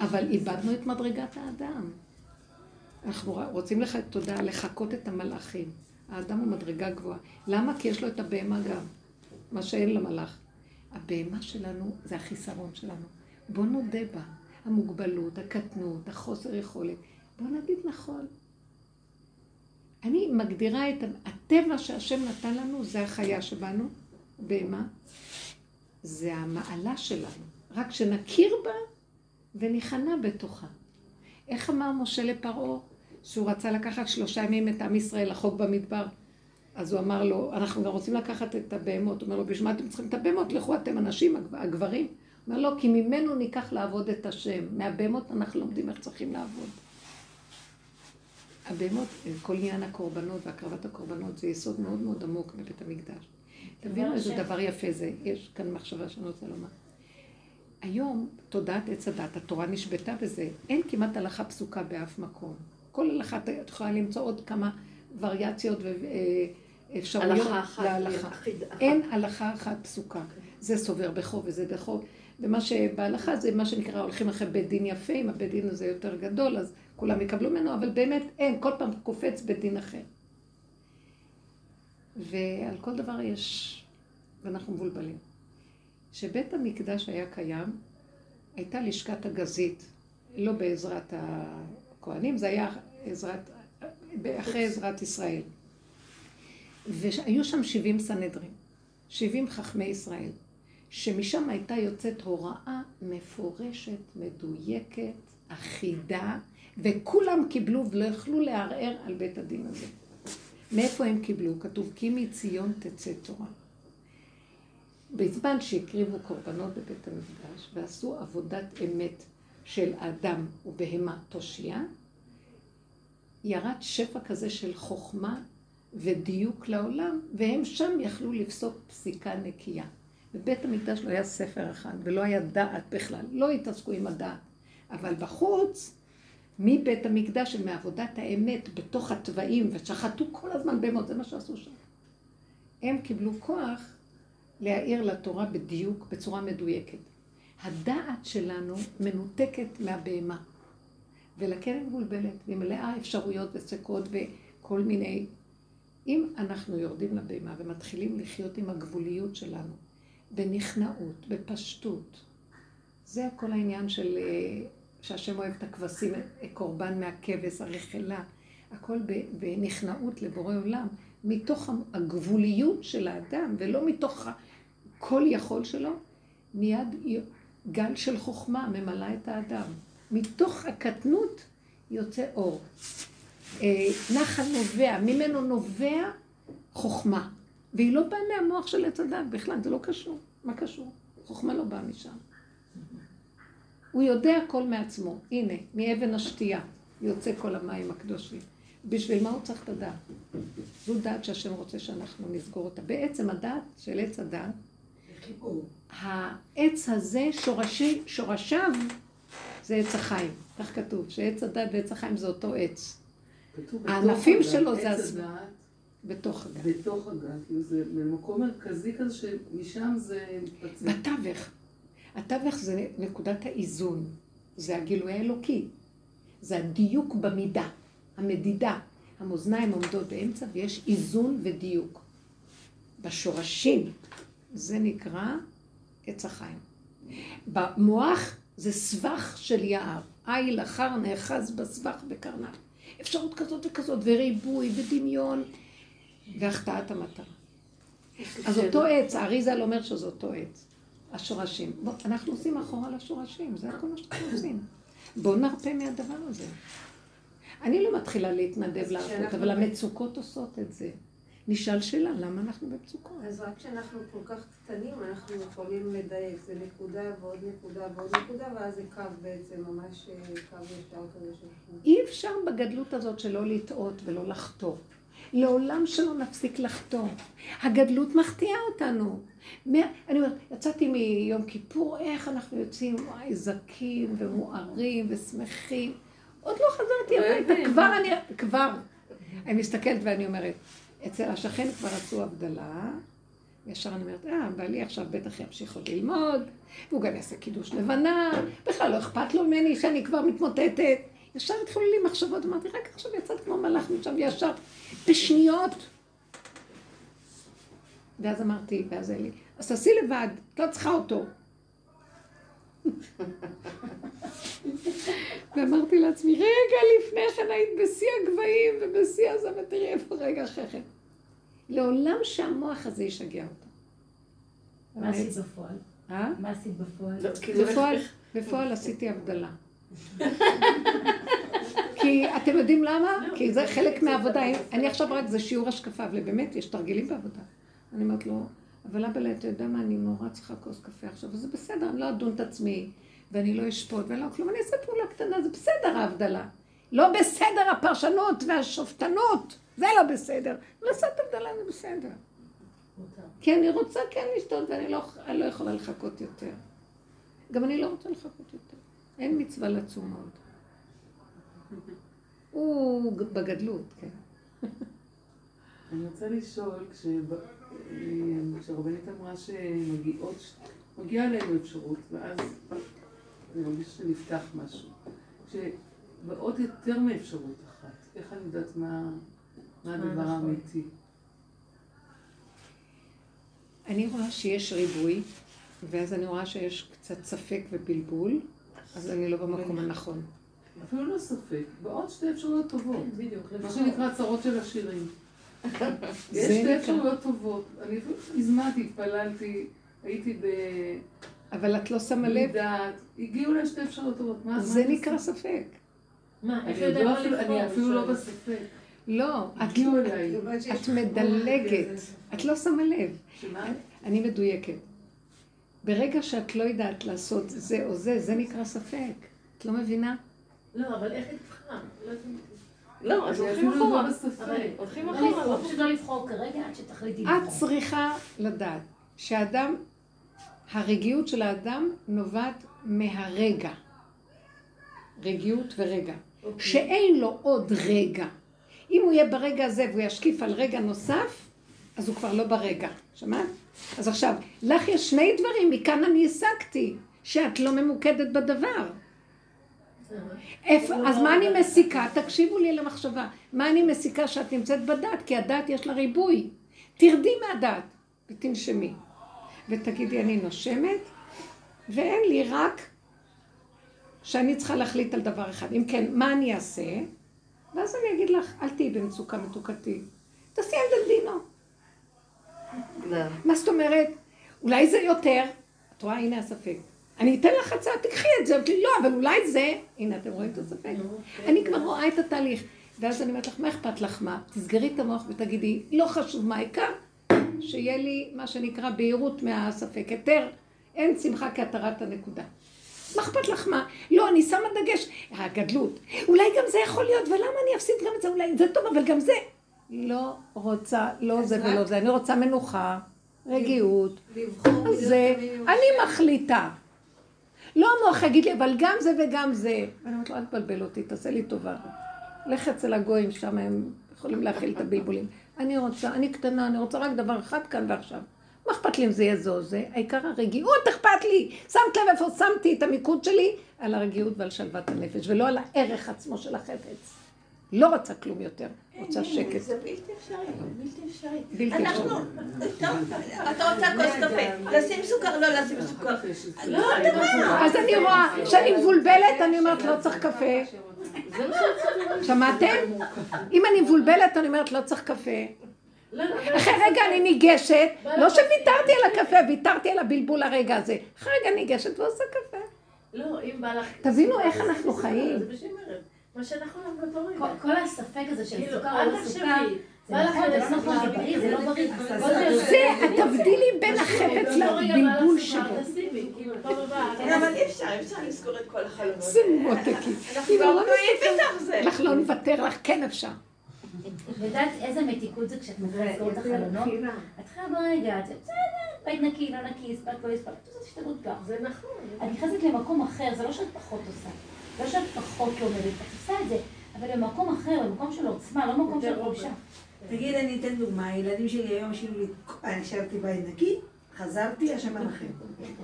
אבל איבדנו את מדרגת האדם. אנחנו רוצים לך תודה, לחקות את המלאכים. האדם הוא מדרגה גבוהה. למה? כי יש לו את הבהמה גם, מה שאין למלאך. הבהמה שלנו זה החיסרון שלנו. בואו נודה בה. המוגבלות, הקטנות, החוסר יכולת. בואו נגיד נכון. אני מגדירה את הטבע שהשם נתן לנו, זה החיה שבנו, בהמה. זה המעלה שלנו. רק שנכיר בה וניכנע בתוכה. איך אמר משה לפרעה? שהוא רצה לקחת שלושה ימים את עם ישראל לחוק במדבר. אז הוא אמר לו, אנחנו גם רוצים לקחת את הבהמות. הוא אומר לו, בשביל מה אתם צריכים את הבהמות? לכו אתם הנשים, הגב- הגברים. הוא אומר לו, כי ממנו ניקח לעבוד את השם. מהבהמות אנחנו לומדים איך צריכים לעבוד. הבהמות, כל עניין הקורבנות והקרבת הקורבנות זה יסוד מאוד מאוד עמוק בבית המקדש. תבינו איזה דבר יפה זה, יש כאן מחשבה שאני רוצה לומר. היום, תודעת עץ הדת, התורה נשבתה בזה, אין כמעט הלכה פסוקה באף מקום. כל הלכה, את יכולה למצוא עוד כמה וריאציות ואפשרויות אחת, להלכה. אחת. אין הלכה אחת פסוקה. זה סובר בחוב וזה בחוב. ומה שבהלכה זה מה שנקרא הולכים אחרי בית דין יפה, אם הבית דין הזה יותר גדול, אז כולם יקבלו ממנו, אבל באמת אין, כל פעם קופץ בית דין אחר. ועל כל דבר יש, ואנחנו מבולבלים. כשבית המקדש היה קיים, הייתה לשכת הגזית, לא בעזרת הכוהנים, זה היה עזרת, אחרי עזרת ישראל. והיו שם 70 סנהדרין, 70 חכמי ישראל, שמשם הייתה יוצאת הוראה מפורשת, מדויקת, אחידה, וכולם קיבלו ולא יכלו לערער על בית הדין הזה. מאיפה הם קיבלו? כתוב, כי מציון תצא תורה. בזמן שהקריבו קורבנות בבית המקדש ועשו עבודת אמת של אדם ובהמה תושייה, ירד שפע כזה של חוכמה ודיוק לעולם, והם שם יכלו לפסוק פסיקה נקייה. בבית המקדש לא היה ספר אחד, ולא היה דעת בכלל, לא התעסקו עם הדעת. אבל בחוץ, מבית המקדש ומעבודת האמת, בתוך התוואים, ושחטו כל הזמן בהמות, זה מה שעשו שם. הם קיבלו כוח להעיר לתורה בדיוק, בצורה מדויקת. הדעת שלנו מנותקת מהבהמה, ולכן היא מבולבלת, והיא מלאה אפשרויות וסקות וכל מיני... אם אנחנו יורדים לבהמה ומתחילים לחיות עם הגבוליות שלנו, בנכנעות, בפשטות, זה כל העניין של אה, שהשם אוהב את הכבשים, קורבן מהכבש, הרכלה, הכל בנכנעות לבורא עולם, מתוך הגבוליות של האדם, ולא מתוך כל יכול שלו, מיד גל של חוכמה ממלא את האדם. מתוך הקטנות יוצא אור. אה, נחל נובע, ממנו נובע חוכמה. והיא לא באה מהמוח של עץ הדת בכלל, זה לא קשור. מה קשור? חוכמה לא באה משם. הוא יודע הכל מעצמו. הנה, מאבן השתייה יוצא כל המים הקדושים. בשביל מה הוא צריך את הדעת? זו דעת שהשם רוצה שאנחנו נסגור אותה. בעצם הדעת של עץ הדעת, העץ הזה, שורשי, שורשיו, זה עץ החיים. כך כתוב, שעץ הדת ועץ החיים זה אותו עץ. הענפים שלו זה עץ בתוך הגן. בתוך הגן, כאילו זה במקום מרכזי כזה שמשם זה מתפצל. בתווך. התווך זה נקודת האיזון, זה הגילוי האלוקי, זה הדיוק במידה, המדידה. המאזניים עומדות באמצע ויש איזון ודיוק. בשורשים זה נקרא עץ החיים. במוח זה סבך של יער, איל אחר נאחז בסבך בקרניו. אפשרות כזאת וכזאת, וריבוי ודמיון, והחטאת המטרה. אז אותו עץ, האריזל אומר שזה אותו עץ. השורשים. בוא, אנחנו עושים אחורה לשורשים, זה הכל מה שאנחנו עושים. בואו נרפה מהדבר הזה. אני לא מתחילה להתנדב להרפות, אבל המצוקות עושות את זה. נשאל שאלה, למה אנחנו במצוקות? אז רק כשאנחנו כל כך קטנים, אנחנו יכולים לדייק. זה נקודה ועוד נקודה ועוד נקודה, ואז זה קו בעצם, ממש אה, קו ישר כזה של... אי אפשר בגדלות הזאת שלא לטעות ולא לחטוא. לעולם שלא נפסיק לחטוא. הגדלות מחטיאה אותנו. אני אומרת, יצאתי מיום כיפור, איך אנחנו יוצאים, וואי, זכים ומוארים ושמחים. עוד לא חזרתי הביתה, כבר אני, כבר. אני מסתכלת ואני אומרת, אצל השכן כבר עשו הבדלה, ישר אני אומרת, אה, בעלי עכשיו בטח ימשיך עוד ללמוד, והוא גם יעשה קידוש לבנה, בכלל לא אכפת לו ממני שאני כבר מתמוטטת. ישר התחילו לי מחשבות, אמרתי, רק עכשיו יצאת כמו מלאך משם ישר, בשניות. ואז אמרתי, ואז אלי, אז תעשי לבד, את לא צריכה אותו. ואמרתי לעצמי, רגע לפני כן היית בשיא הגבהים ובשיא הזה, ותראי איפה רגע אחרי כן. לעולם שהמוח הזה ישגע אותה. מה עשית בפועל? אה? מה עשית בפועל? בפועל, בפועל עשיתי הבדלה. כי אתם יודעים למה? כי זה חלק מהעבודה. אני עכשיו רק, זה שיעור השקפה, ובאמת יש תרגילים בעבודה. אני אומרת לו, אבל אבא, אתה יודע מה, אני נורא צריכה כוס קפה עכשיו, וזה בסדר, אני לא אדון את עצמי, ואני לא אשפוט, ואני לא כלום, אני אעשה פעולה קטנה, זה בסדר ההבדלה. לא בסדר הפרשנות והשופטנות, זה לא בסדר. לעשות הבדלה זה בסדר. כי אני רוצה כן לשתות, ואני לא, לא יכולה לחכות יותר. גם אני לא רוצה לחכות יותר. אין מצווה לצום עוד. הוא בגדלות, כן. אני רוצה לשאול, כשהרבנית אמרה שמגיעות, מגיעה אלינו אפשרות, ואז אני מרגישה שנפתח משהו. כשבאות יותר מאפשרות אחת, איך אני יודעת מה, מה הדבר נכון? האמיתי? אני רואה שיש ריבוי, ואז אני רואה שיש קצת ספק ובלבול, אז אני לא במקום הנכון. אפילו לא ספק, בעוד שתי אפשרויות טובות. בדיוק. מה שנקרא צרות של עשירים. יש שתי. אפשרויות טובות. אני אפילו הזמנתי, התפללתי, הייתי אבל את לא שמה לב, הגיעו לה שתי אפשרויות טובות. זה נקרא? ספק. מה, איך אני יודעת לא מה אפילו- לבחור? אני אפילו לא. בספק. לא, את. את מדלגת, את לא שמה לב. שמה? אני מדויקת. ברגע שאת לא יודעת לעשות זה או זה, זה נקרא ספק. את לא מבינה? לא, אבל איך היא תבחרה? לא. לא, אז אני הולכים אחורה. לא הולכים לא אחורה. לבחור, פשוט לא לבחור כרגע עד שתחליטי את לבחור. צריכה לדעת שהאדם, הרגיעות של האדם נובעת מהרגע. רגיעות ורגע. שאין לו עוד רגע. אם הוא יהיה ברגע הזה והוא ישקיף על רגע נוסף, אז הוא כבר לא ברגע. שמעת? אז עכשיו, לך יש שני דברים, מכאן אני הסקתי, שאת לא ממוקדת בדבר. אז מה אני מסיקה? תקשיבו לי למחשבה. מה אני מסיקה שאת נמצאת בדת? כי הדת יש לה ריבוי. תרדי מהדת ותנשמי. ותגידי, אני נושמת, ואין לי רק שאני צריכה להחליט על דבר אחד. אם כן, מה אני אעשה? ואז אני אגיד לך, אל תהיי במצוקה מתוקתי. תעשי אנדלדינו. לא. מה זאת אומרת? אולי זה יותר. את רואה, הנה הספק. אני אתן לך הצעה, תקחי את זה. אמרתי, לא, אבל אולי זה... הנה, אתם רואים את הספק? אני כבר רואה את התהליך. ואז אני אומרת לך, מה אכפת לך מה? תסגרי את המוח ותגידי, לא חשוב מה העיקר, שיהיה לי מה שנקרא בהירות מהספק. היתר, אין שמחה כהתרת הנקודה. מה אכפת לך מה? לא, אני שמה דגש, הגדלות. אולי גם זה יכול להיות, ולמה אני אפסיד גם את זה? אולי זה טוב, אבל גם זה. לא רוצה, לא זה ולא זה. אני רוצה מנוחה, רגיעות. לבחור זה, אני מחליטה. לא המוח יגיד לי, אבל גם זה וגם זה. ואני אומרת לו, אל תבלבל אותי, תעשה לי טובה. לך אצל הגויים, שם הם יכולים להכיל את הבלבולים. אני רוצה, אני קטנה, אני רוצה רק דבר אחד כאן ועכשיו. מה אכפת לי אם זה יהיה זו או זה? העיקר הרגיעות אכפת לי. שמת לב איפה שמתי את המיקוד שלי? על הרגיעות ועל שלוות הנפש, ולא על הערך עצמו של החפץ. לא רוצה כלום יותר, רוצה שקט. זה בלתי אפשרי, בלתי אפשרי. בלתי אנחנו, טוב, אתה רוצה כוס קפה, לשים סוכר, לא לשים סוכר. לא? אז אני רואה שאני מבולבלת, אני אומרת לא צריך קפה. שמעתם? אם אני מבולבלת, אני אומרת לא צריך קפה. אחרי רגע אני ניגשת, לא שוויתרתי על הקפה, ויתרתי על הבלבול הרגע הזה. אחרי רגע ניגשת ועושה קפה. לא, אם בא לך... תבינו איך אנחנו חיים. מה שאנחנו לא רגע. כל- הספק הזה של כאילו, סוכר או לא. סוכר, זה נכון, לא נכון, בריא, זה לא בריא. זה, תבדילי בין החפץ לבלבול. כאילו. כן, אבל אי אפשר, אי אפשר לזכור את כל החלומות. זה מותקי. אנחנו לא לא נוותר לך, כן אפשר. יודעת איזה מתיקות זה כשאת מתחילה לסגור את החלונות? את צריכה ברגע, את בסדר, בית נקי, לא נקי, הספק, לא הספק, את עושה השתדלות כך. זה נכון. את נכנסת למקום אחר, זה לא שאת פחות עושה. לא שאת פחות לומדת, את עושה את זה, אבל במקום אחר, במקום של עוצמה, לא מקום של חולשה. תגיד, אני אתן דוגמה, הילדים שלי היום השאירו לי, אני ישבתי בית נקי, חזרתי, השמן אחר,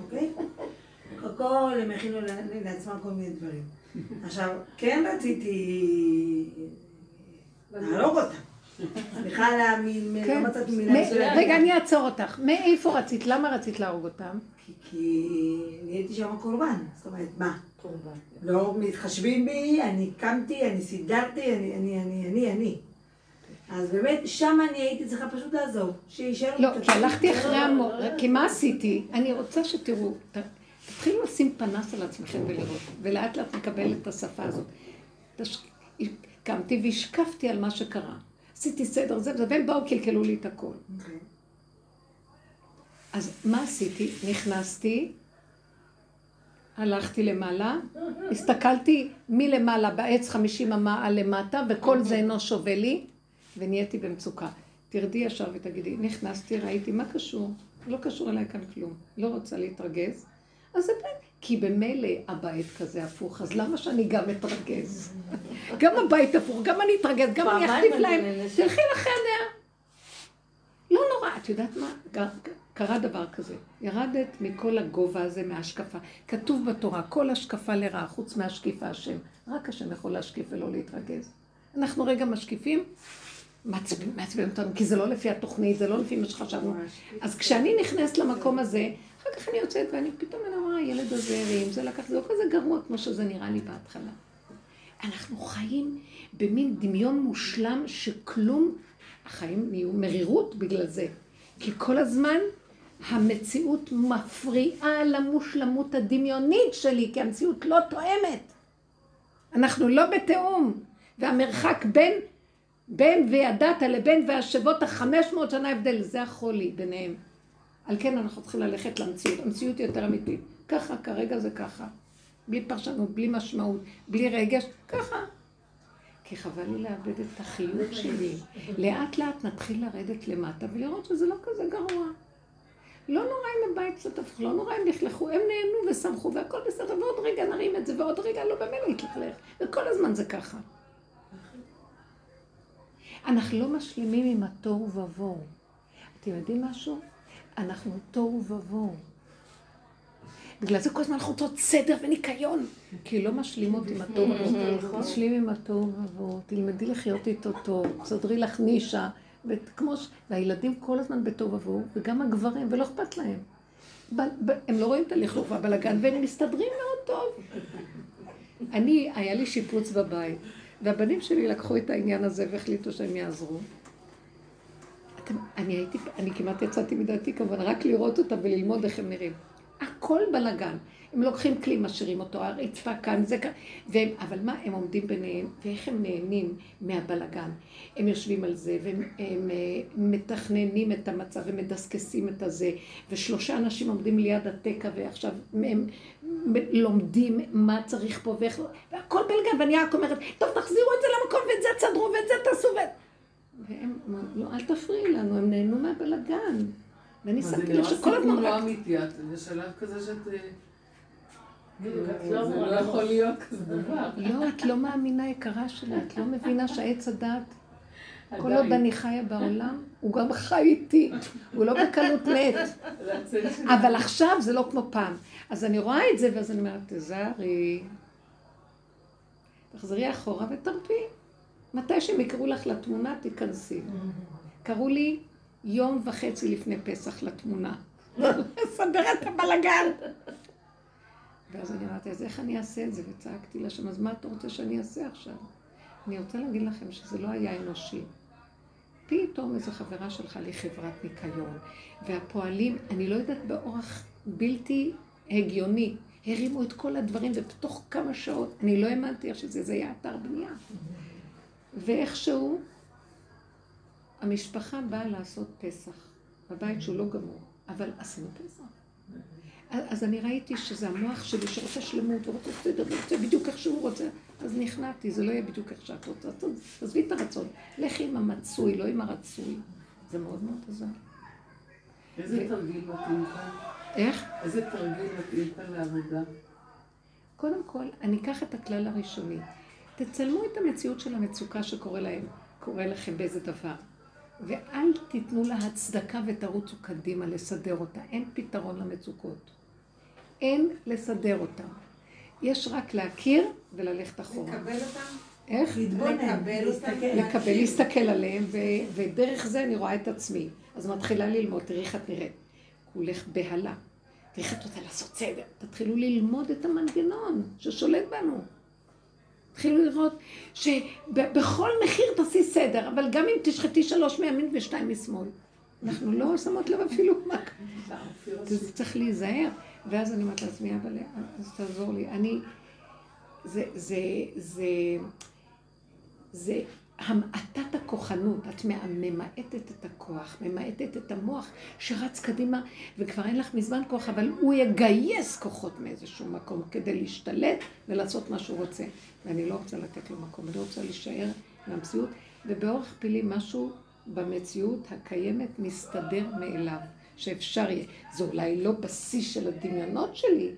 אוקיי? הכל, הם הכינו לעצמם כל מיני דברים. עכשיו, כן רציתי להרוג אותם. סליחה על המיל, כן. לא מצאתי מילה מ- בשבילה. רגע, אני אעצור אותך. מאיפה רצית? למה רצית להרוג אותם? כי- כי נהייתי שם קורבן. זאת אומרת, מה? קורבן. לא מתחשבים בי, אני קמתי, אני סידרתי, אני, אני, אני, אני, אני. אז באמת, שם אני הייתי צריכה פשוט לעזוב. שישאר לא, כי הלכתי אחרי המור... כי מה עשיתי? אני רוצה שתראו, ת- תתחילו לשים פנס על עצמכם ולראות, ולאט לאט נקבל את השפה הזאת. קמתי והשקפתי על מה שקרה. עשיתי סדר זה וזה, והם באו, קלקלו לי את הכל. אוקיי. אז מה עשיתי? נכנסתי, הלכתי למעלה, הסתכלתי מלמעלה בעץ חמישים אמה למטה, וכל זה אינו שווה לי, ונהייתי במצוקה. תרדי ישר ותגידי, נכנסתי, ראיתי, מה קשור? לא קשור אליי כאן כלום. לא רוצה להתרגז. אז זה בין, כי במילא הבית כזה הפוך, אז למה שאני גם אתרגז? גם הבית הפוך, גם אני אתרגז, גם אני אחטיף להם. תלכי לחדר. לא נורא, את יודעת מה? קרה דבר כזה. ירדת מכל הגובה הזה מההשקפה. כתוב בתורה, כל השקפה לרעה, חוץ מהשקיף השם. רק השם יכול להשקיף ולא להתרגז. אנחנו רגע משקיפים, מעצבן מעצבן אותנו, כי זה לא לפי התוכנית, זה לא לפי מה שחשבנו. אז כשאני נכנסת למקום הזה, אחר כך אני יוצאת ואני פתאום אני אומרת, הילד הזה הרים, זה לקח, זה לא כזה גרוע כמו שזה נראה לי בהתחלה. אנחנו חיים במין דמיון מושלם שכלום, החיים נהיו מרירות בגלל זה. כי כל הזמן המציאות מפריעה למושלמות הדמיונית שלי, כי המציאות לא תואמת. אנחנו לא בתיאום, והמרחק בין, בין וידעת לבין והשבות החמש מאות שנה הבדל, זה החולי ביניהם. על כן אנחנו צריכים ללכת למציאות, המציאות יותר אמיתית. ככה, כרגע זה ככה. בלי פרשנות, בלי משמעות, בלי רגש, ככה. כי חבל לי לאבד את החיות שלי. לאט לאט נתחיל לרדת למטה ולראות שזה לא כזה גרוע. לא נורא אם הבית קצת הפך, לא נורא אם לכלכו, הם נהנו ושמחו והכל בסדר, ועוד רגע נרים את זה, ועוד רגע לא במילא יתלכלך, וכל הזמן זה ככה. אנחנו לא משלימים עם התוהו ובוהו. אתם יודעים משהו? אנחנו תוהו ובוהו. בגלל זה כל הזמן אנחנו רוצות סדר וניקיון, כי לא משלימות עם התוהו ובוהו. תשלים עם התוהו ובוהו, תלמדי לחיות איתו טוב, תסדרי לך נישה. וכמו ש... והילדים כל הזמן בתוהו ובוהו, וגם הגברים, ולא אכפת להם. ב... ב... הם לא רואים את הלכלוך והבלאגן, והם מסתדרים מאוד טוב. אני, היה לי שיפוץ בבית, והבנים שלי לקחו את העניין הזה והחליטו שהם יעזרו. אתם, אני הייתי, אני כמעט יצאתי מדעתי כמובן, רק לראות אותם וללמוד איך הם נראים. הכל בלאגן. הם לוקחים כלי, משאירים אותו, הרצפה כאן, זה כאן, והם, אבל מה, הם עומדים ביניהם, ואיך הם נהנים מהבלגן. הם יושבים על זה, והם הם, אה, מתכננים את המצב, ומדסקסים את הזה, ושלושה אנשים עומדים ליד התקע, ועכשיו הם לומדים מה צריך פה, ואיך, לא, והכל בלגן, ואני רק אומרת, טוב, תחזירו את זה למקום, ואת זה תסדרו, ואת זה תעשו, ו... והם, לא, אל תפריעי לנו, הם נהנו מהבלגן. ואני שמתי לב שכל הזמן. זה נראה. סיפור לא אמיתי, את בשלב כזה שאת... אה, לא זה לא יכול להיות כזה דבר. לא, את לא מאמינה יקרה שלי, את לא מבינה שעץ הדעת, כל עוד. אני חיה בעולם, הוא גם חי איתי, הוא לא בקלות מת. אבל עכשיו זה לא כמו פעם. אז אני רואה את זה, ואז אני אומרת, תזהרי, תחזרי אחורה ותרפי. מתי שהם יקראו לך לתמונה, תיכנסי. קראו לי יום וחצי לפני פסח לתמונה. לסדר את הבלגן. ואז אני אמרתי, אז איך אני אעשה את זה? וצעקתי לה שם, אז מה אתה רוצה שאני אעשה עכשיו? אני רוצה להגיד לכם שזה לא היה אנושי. פתאום איזו חברה שלחה לי חברת ניקיון, והפועלים, אני לא יודעת, באורח בלתי הגיוני, הרימו את כל הדברים, ובתוך כמה שעות, אני לא האמנתי איך שזה, זה היה אתר בנייה. ואיכשהו, המשפחה באה לעשות פסח, בבית שהוא לא גמור, אבל עשינו פסח. אז אני ראיתי שזה המוח שלי שרוצה שלמות ורוצה סדר ורוצה בדיוק איך שהוא רוצה. אז נכנעתי, זה לא יהיה בדיוק איך שאת רוצה. אז עזבי את הרצון. לכי עם המצוי, לא עם הרצוי. זה מאוד מאוד עזר. איזה תרגיל מתאים כאן? איך? איזה תרגיל מתאים כאן לעבודה? קודם כל, אני אקח את הכלל הראשוני. תצלמו את המציאות של המצוקה שקורה להם, קורה לכם באיזה דבר. ואל תיתנו לה הצדקה ותרוצו קדימה לסדר אותה. אין פתרון למצוקות. אין לסדר אותה. יש רק להכיר וללכת אחורה. לקבל אותם? איך? להתבונן, לקבל אותם. להסתכל. לקבל, להסתכל עליהם, ו- ודרך זה אני רואה את עצמי. אז מתחילה ללמוד, תראי איך את נראית. כולך בהלה. תראי איך את רוצה לעשות סדר. תתחילו ללמוד את המנגנון ששולט בנו. תתחילו לראות שבכל מחיר תעשי סדר, אבל גם אם תשחטי שלוש מימין ושתיים משמאל. אנחנו לא שמות לב אפילו מה זה צריך להיזהר. ואז אני אומרת לעצמי, אבל אז תעזור לי. אני, זה, זה, זה, זה המעטת הכוחנות. את ממעטת את הכוח, ממעטת את המוח שרץ קדימה, וכבר אין לך מזמן כוח, אבל הוא יגייס כוחות מאיזשהו מקום כדי להשתלט ולעשות מה שהוא רוצה. ואני לא רוצה לתת לו מקום, אני רוצה להישאר מהמציאות, ובאורח פילי משהו במציאות הקיימת מסתדר מאליו, שאפשר יהיה. זה אולי לא בשיא של הדמיונות שלי,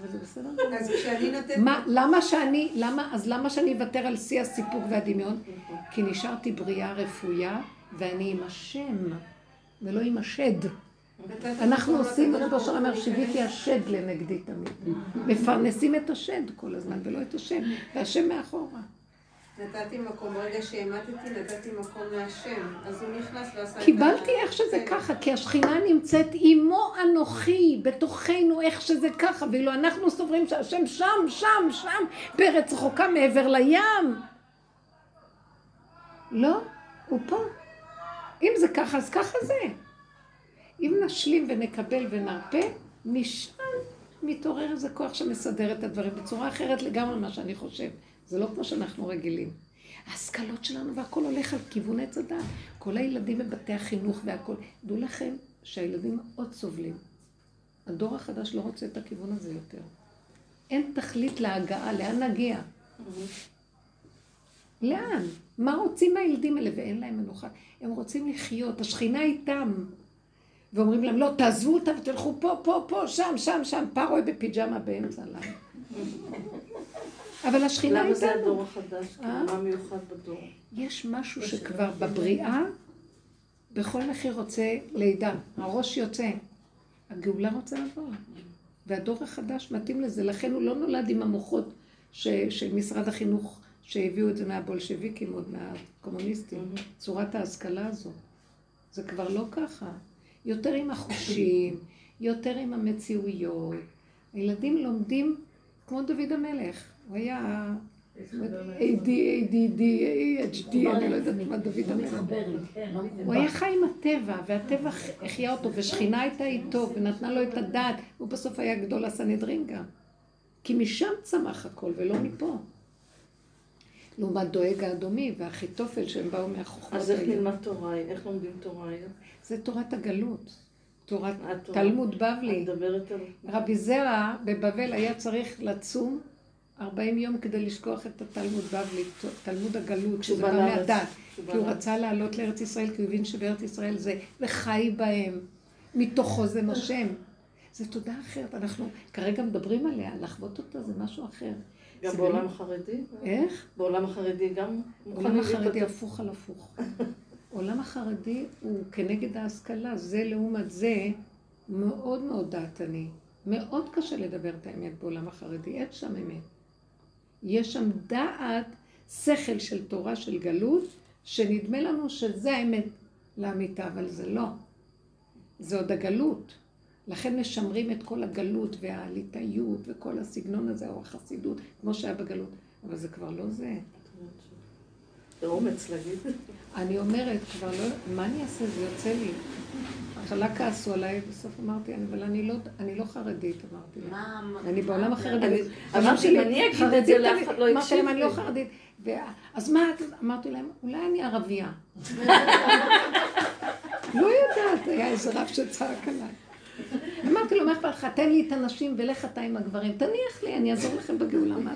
אבל זה בסדר. אז כשאני נותנת... מה, למה שאני, למה, אז למה שאני אוותר על שיא הסיפוק והדמיון? כי נשארתי בריאה רפויה, ואני עם השם, ולא עם השד. אנחנו עושים, שאומר, ברוך הוא שיוויתי השד לנגדי תמיד. מפרנסים את השד כל הזמן, ולא את השם, והשם מאחורה. נתתי מקום, ברגע שהמטתי, נתתי מקום להשם. אז הוא נכנס ועשה את ה... קיבלתי איך שזה כן. ככה, כי השכינה נמצאת עמו אנוכי, בתוכנו איך שזה ככה, ואילו אנחנו סוברים שהשם שם, שם, שם, בארץ רחוקה מעבר לים. לא, הוא פה. אם זה ככה, אז ככה זה. אם נשלים ונקבל ונרפה, משם מתעורר איזה כוח שמסדר את הדברים בצורה אחרת לגמרי ממה שאני חושב. זה לא כמו שאנחנו רגילים. ההשכלות שלנו והכל הולך על כיוון עץ הדת. כל הילדים בבתי החינוך והכל. דעו לכם שהילדים מאוד סובלים. הדור החדש לא רוצה את הכיוון הזה יותר. אין תכלית להגעה, לאן נגיע? לאן? מה רוצים מהילדים האלה? ואין להם מנוחה. הם רוצים לחיות, השכינה איתם. ואומרים להם, לא, תעזבו אותה ותלכו פה, פה, פה, שם, שם, שם. פרוי בפיג'מה באמצע הלילה. אבל השכינה למה זה איתנו. הדור החדש? אה? כאילו, מה מיוחד בדור? יש משהו שכבר בבריאה, בכל מחיר רוצה לידה. הראש יוצא. הגאולה רוצה לבוא. והדור החדש מתאים לזה. לכן הוא לא נולד עם המוחות ש, של משרד החינוך, שהביאו את זה מהבולשביקים, עוד מהקומוניסטים. צורת ההשכלה הזו. זה כבר לא ככה. יותר עם החושים, יותר עם המציאויות. הילדים לומדים כמו דוד המלך. הוא היה AD, ADD, AHD, אני לא יודעת מה דוד לי, כן, הוא. היה חי עם הטבע, והטבע החיה אותו, ושכינה הייתה איתו, ונתנה לו את הדעת, הוא בסוף היה גדול הסנהדרין גם. כי משם צמח הכל, ולא מפה. לעומת דואג האדומי והאחיתופל שהם באו מהחוכמות אז איך האלה. נלמד תורה? איך לומדים תורה היום? זה תורת הגלות. תורת התורה. תלמוד את בבלי. מדברת על... רבי זרע בבבל היה צריך לצום 40 יום כדי לשכוח את התלמוד בבלי, תלמוד הגלות, שזה בא. מהדת. כי הוא. רצה לעלות לארץ ישראל, כי הוא הבין שבארץ ישראל זה וחי בהם, מתוכו זה נושם. זה תודה אחרת, אנחנו כרגע מדברים עליה, לחוות אותה זה משהו אחר. גם בעולם החרדי? איך? בעולם החרדי גם עולם החרדי? הפוך על הפוך. עולם החרדי הוא כנגד ההשכלה, זה לעומת זה מאוד מאוד דעתני. מאוד קשה לדבר את האמת בעולם החרדי, אין שם אמת. יש שם דעת, שכל של תורה של גלות, שנדמה לנו שזה האמת לאמיתה, אבל זה לא. זה עוד הגלות. לכן משמרים את כל הגלות והליטאיות וכל הסגנון הזה, או החסידות, כמו שהיה בגלות. אבל זה כבר לא זה. זה אומץ להגיד. אני אומרת, כבר לא, מה אני אעשה? זה יוצא לי. בהתחלה כעסו עליי, בסוף אמרתי, "אני- אבל אני לא, אני לא חרדית, אמרתי להם. מה... אני בעולם החרדי. אמרתי אמרתי, אם אני אגיד את זה, לאף אחד לא אמרתי יקשיב להם, אני לא לי." חרדית. אז מה את... אמרתי להם, אולי אני ערבייה. לא יודעת, היה איזה רב שצעק עליי. אמרתי לו, מה אכפת לך? תן לי את הנשים ולך אתה עם הגברים. תניח לי, אני אעזור לכם בגאולה. מה?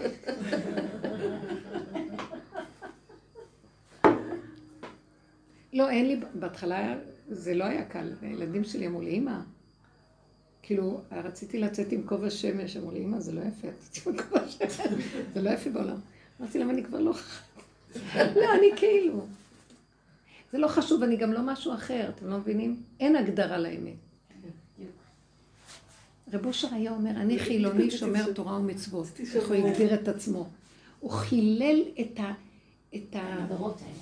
לא, אין לי, בהתחלה זה לא היה קל. הילדים שלי אמרו לי, אמא, כאילו, רציתי לצאת עם כובע שמש, אמרו לי, אמא, זה לא יפה, תצאי עם כובע שמש, זה לא יפה בעולם. אמרתי להם, אני כבר לא... לא, אני כאילו... זה לא חשוב, אני גם לא משהו אחר, אתם לא מבינים? אין הגדרה לאמת. רב אושר היה אומר, אני חילוני שומר תורה ומצוות. איך הוא הגדיר את עצמו. הוא חילל את, ה, את, ה.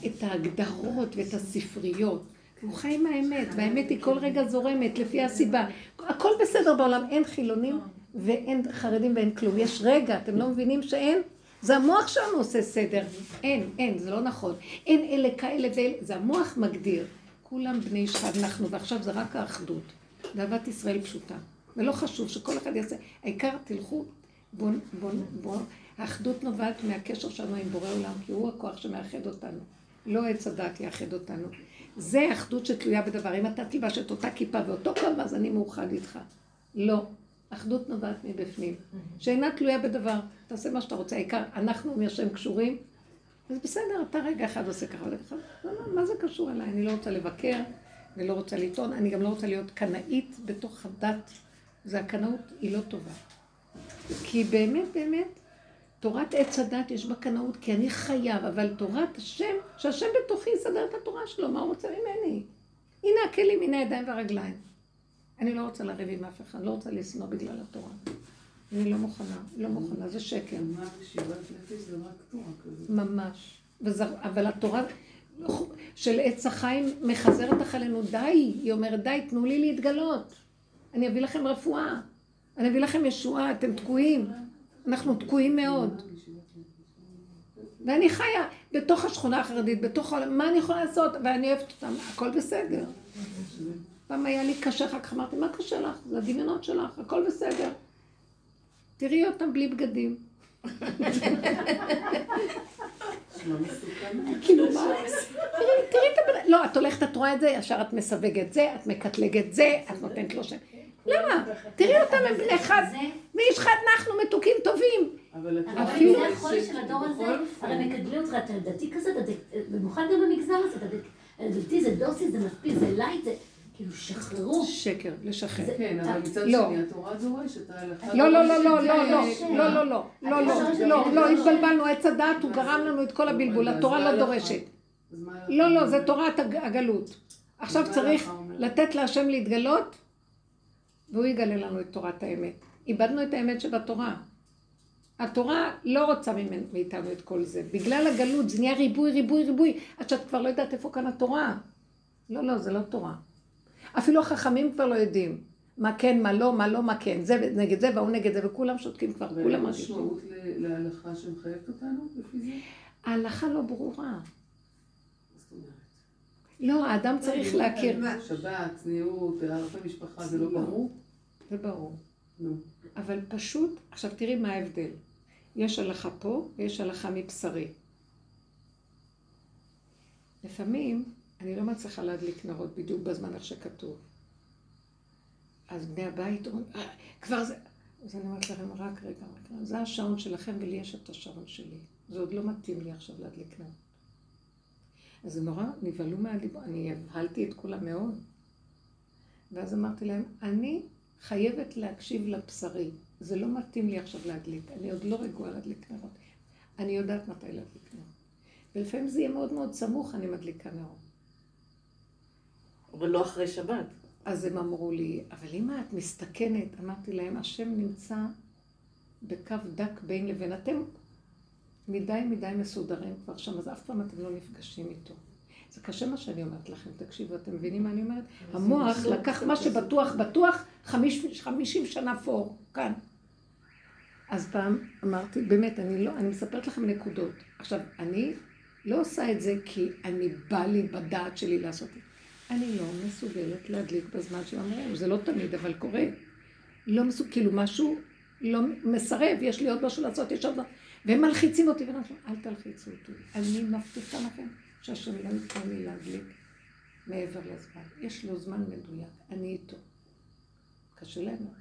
את ההגדרות ואת הספריות. הוא חי עם האמת, והאמת היא כל רגע זורמת לפי הסיבה. הכל בסדר בעולם, אין חילונים ואין חרדים ואין כלום. יש רגע, אתם לא מבינים שאין? זה המוח שלנו עושה סדר. אין, אין, זה לא נכון. אין אלה כאלה ואלה, זה המוח מגדיר. כולם בני איש אחד אנחנו, ועכשיו זה רק האחדות. ואהבת ישראל פשוטה. ולא חשוב שכל אחד יעשה, העיקר תלכו, בוא, בוא, בוא, האחדות נובעת מהקשר שלנו עם בורא עולם, כי הוא הכוח שמאחד אותנו. לא עץ הדת יאחד אותנו. זה אחדות שתלויה בדבר. אם אתה תלבש את אותה כיפה ואותו קו, אז אני מאוחד איתך. לא. אחדות נובעת מבפנים. שאינה תלויה בדבר. תעשה מה שאתה רוצה. העיקר, אנחנו מהשם קשורים, אז בסדר, אתה רגע אחד עושה ככה רגע אחד. לא, לא, מה זה קשור אליי? אני לא רוצה לבקר, אני לא רוצה לטעון, אני גם לא רוצה להיות קנאית בתוך הדת. זה הקנאות היא לא טובה. כי באמת, באמת, תורת עץ הדת יש בה קנאות, כי אני חייב, אבל תורת השם, שהשם בתוכי יסדר את התורה שלו, מה הוא רוצה ממני? הנה הכלים, הנה הידיים והרגליים. אני לא רוצה לריב עם אף אחד, לא רוצה לשנוא בגלל התורה. אני לא מוכנה, לא מוכנה, זה שקר. ממש. אבל התורה של עץ החיים מחזרת אחרינו, די, היא אומרת, די, תנו לי להתגלות. אני אביא לכם רפואה, אני אביא לכם ישועה, אתם תקועים. אנחנו תקועים מאוד. ואני חיה בתוך השכונה החרדית, בתוך העולם, מה אני יכולה לעשות? ואני אוהבת אותם, הכל בסדר. פעם היה לי קשה, אחר כך אמרתי, מה קשה לך? זה הדמיונות שלך, הכל בסדר. תראי אותם בלי בגדים. כאילו מה? תראי, את הבן... לא, את הולכת, את רואה את זה, ישר את מסווגת זה, את מקטלגת זה, את נותנת לו שם. למה? תראי אותם הם בני אחד, מאיש אחד אנחנו מתוקים טובים. אבל זה החול של הדור הזה, הרי מקדמים אותך, אתה דתי כזה, במיוחד גם במגזר הזה, אתה דתי זה דוסי, זה מספיק, זה light, זה... כאילו, שחררו. שקר, לשחרר. כן, אבל מצד שני, התורה דורשת, לא, לא, לא, לא, לא, לא, לא, לא, לא, לא, לא, לא, לא, התבלבלנו, עץ הדעת, הוא גרם לנו את כל הבלבול, התורה לא דורשת. לא, לא, זה תורת הגלות. עכשיו צריך לתת להשם להתגלות, והוא יגלה לנו את תורת האמת. איבדנו את האמת שבתורה. התורה לא רוצה מאיתנו את כל זה. בגלל הגלות זה נהיה ריבוי, ריבוי, ריבוי, עד שאת כבר לא יודעת איפה כאן התורה. לא, לא, זה לא תורה. אפילו החכמים כבר לא יודעים. מה כן, מה לא, מה לא, מה כן. זה נגד זה והוא נגד זה, וכולם שותקים כבר, כולם מרגישים. ואין משמעות להלכה שמחייבת אותנו לפי זה? ההלכה לא ברורה. לא, האדם צריך להכיר. שבת, צניעות, הרבה משפחה, זה לא ברור? זה ברור. אבל פשוט, עכשיו תראי מה ההבדל. יש הלכה פה ויש הלכה מבשרי. לפעמים אני לא מצליחה להדליק נרות בדיוק בזמן איך שכתוב. אז בני הבית אומרים, אה, כבר זה... אז אני אומרת לכם, רק רגע, רגע, זה השעון שלכם ולי יש את השעון שלי. זה עוד לא מתאים לי עכשיו להדליק נרות. אז זה נורא נבהלו מהדיבור, אני הבהלתי את כולם מאוד. ואז אמרתי להם, אני חייבת להקשיב לבשרי. זה לא מתאים לי עכשיו להדליק, אני עוד לא רגועה להדליק נרות. אני יודעת מתי להדליק נרות. ולפעמים זה יהיה מאוד מאוד סמוך, אני מדליקה נרות. אבל לא אחרי שבת. אז הם אמרו לי, אבל אם את מסתכנת, אמרתי להם, השם נמצא בקו דק בין לבין. אתם מדי מדי מסודרים כבר שם, אז אף פעם אתם לא נפגשים איתו. זה קשה מה שאני אומרת לכם, תקשיבו, אתם מבינים מה אני אומרת? המוח לקח מה שבטוח בטוח, חמישים שנה פור, כאן. אז פעם אמרתי, באמת, אני לא, אני מספרת לכם נקודות. עכשיו, אני לא עושה את זה כי אני בא לי בדעת שלי לעשות את זה. אני לא מסוגלת להדליק בזמן שאומרים, זה לא תמיד, אבל קורה. לא מסוגל, כאילו משהו לא מסרב, יש לי עוד משהו לעשות, יש עוד... והם מלחיצים אותי, ואני אומרת אל תלחיצו אותי. אני מבטיחה לכם שהשם לא ייתן לי להדליק מעבר לזמן. יש לו זמן מדויק, אני איתו. קשה לנו.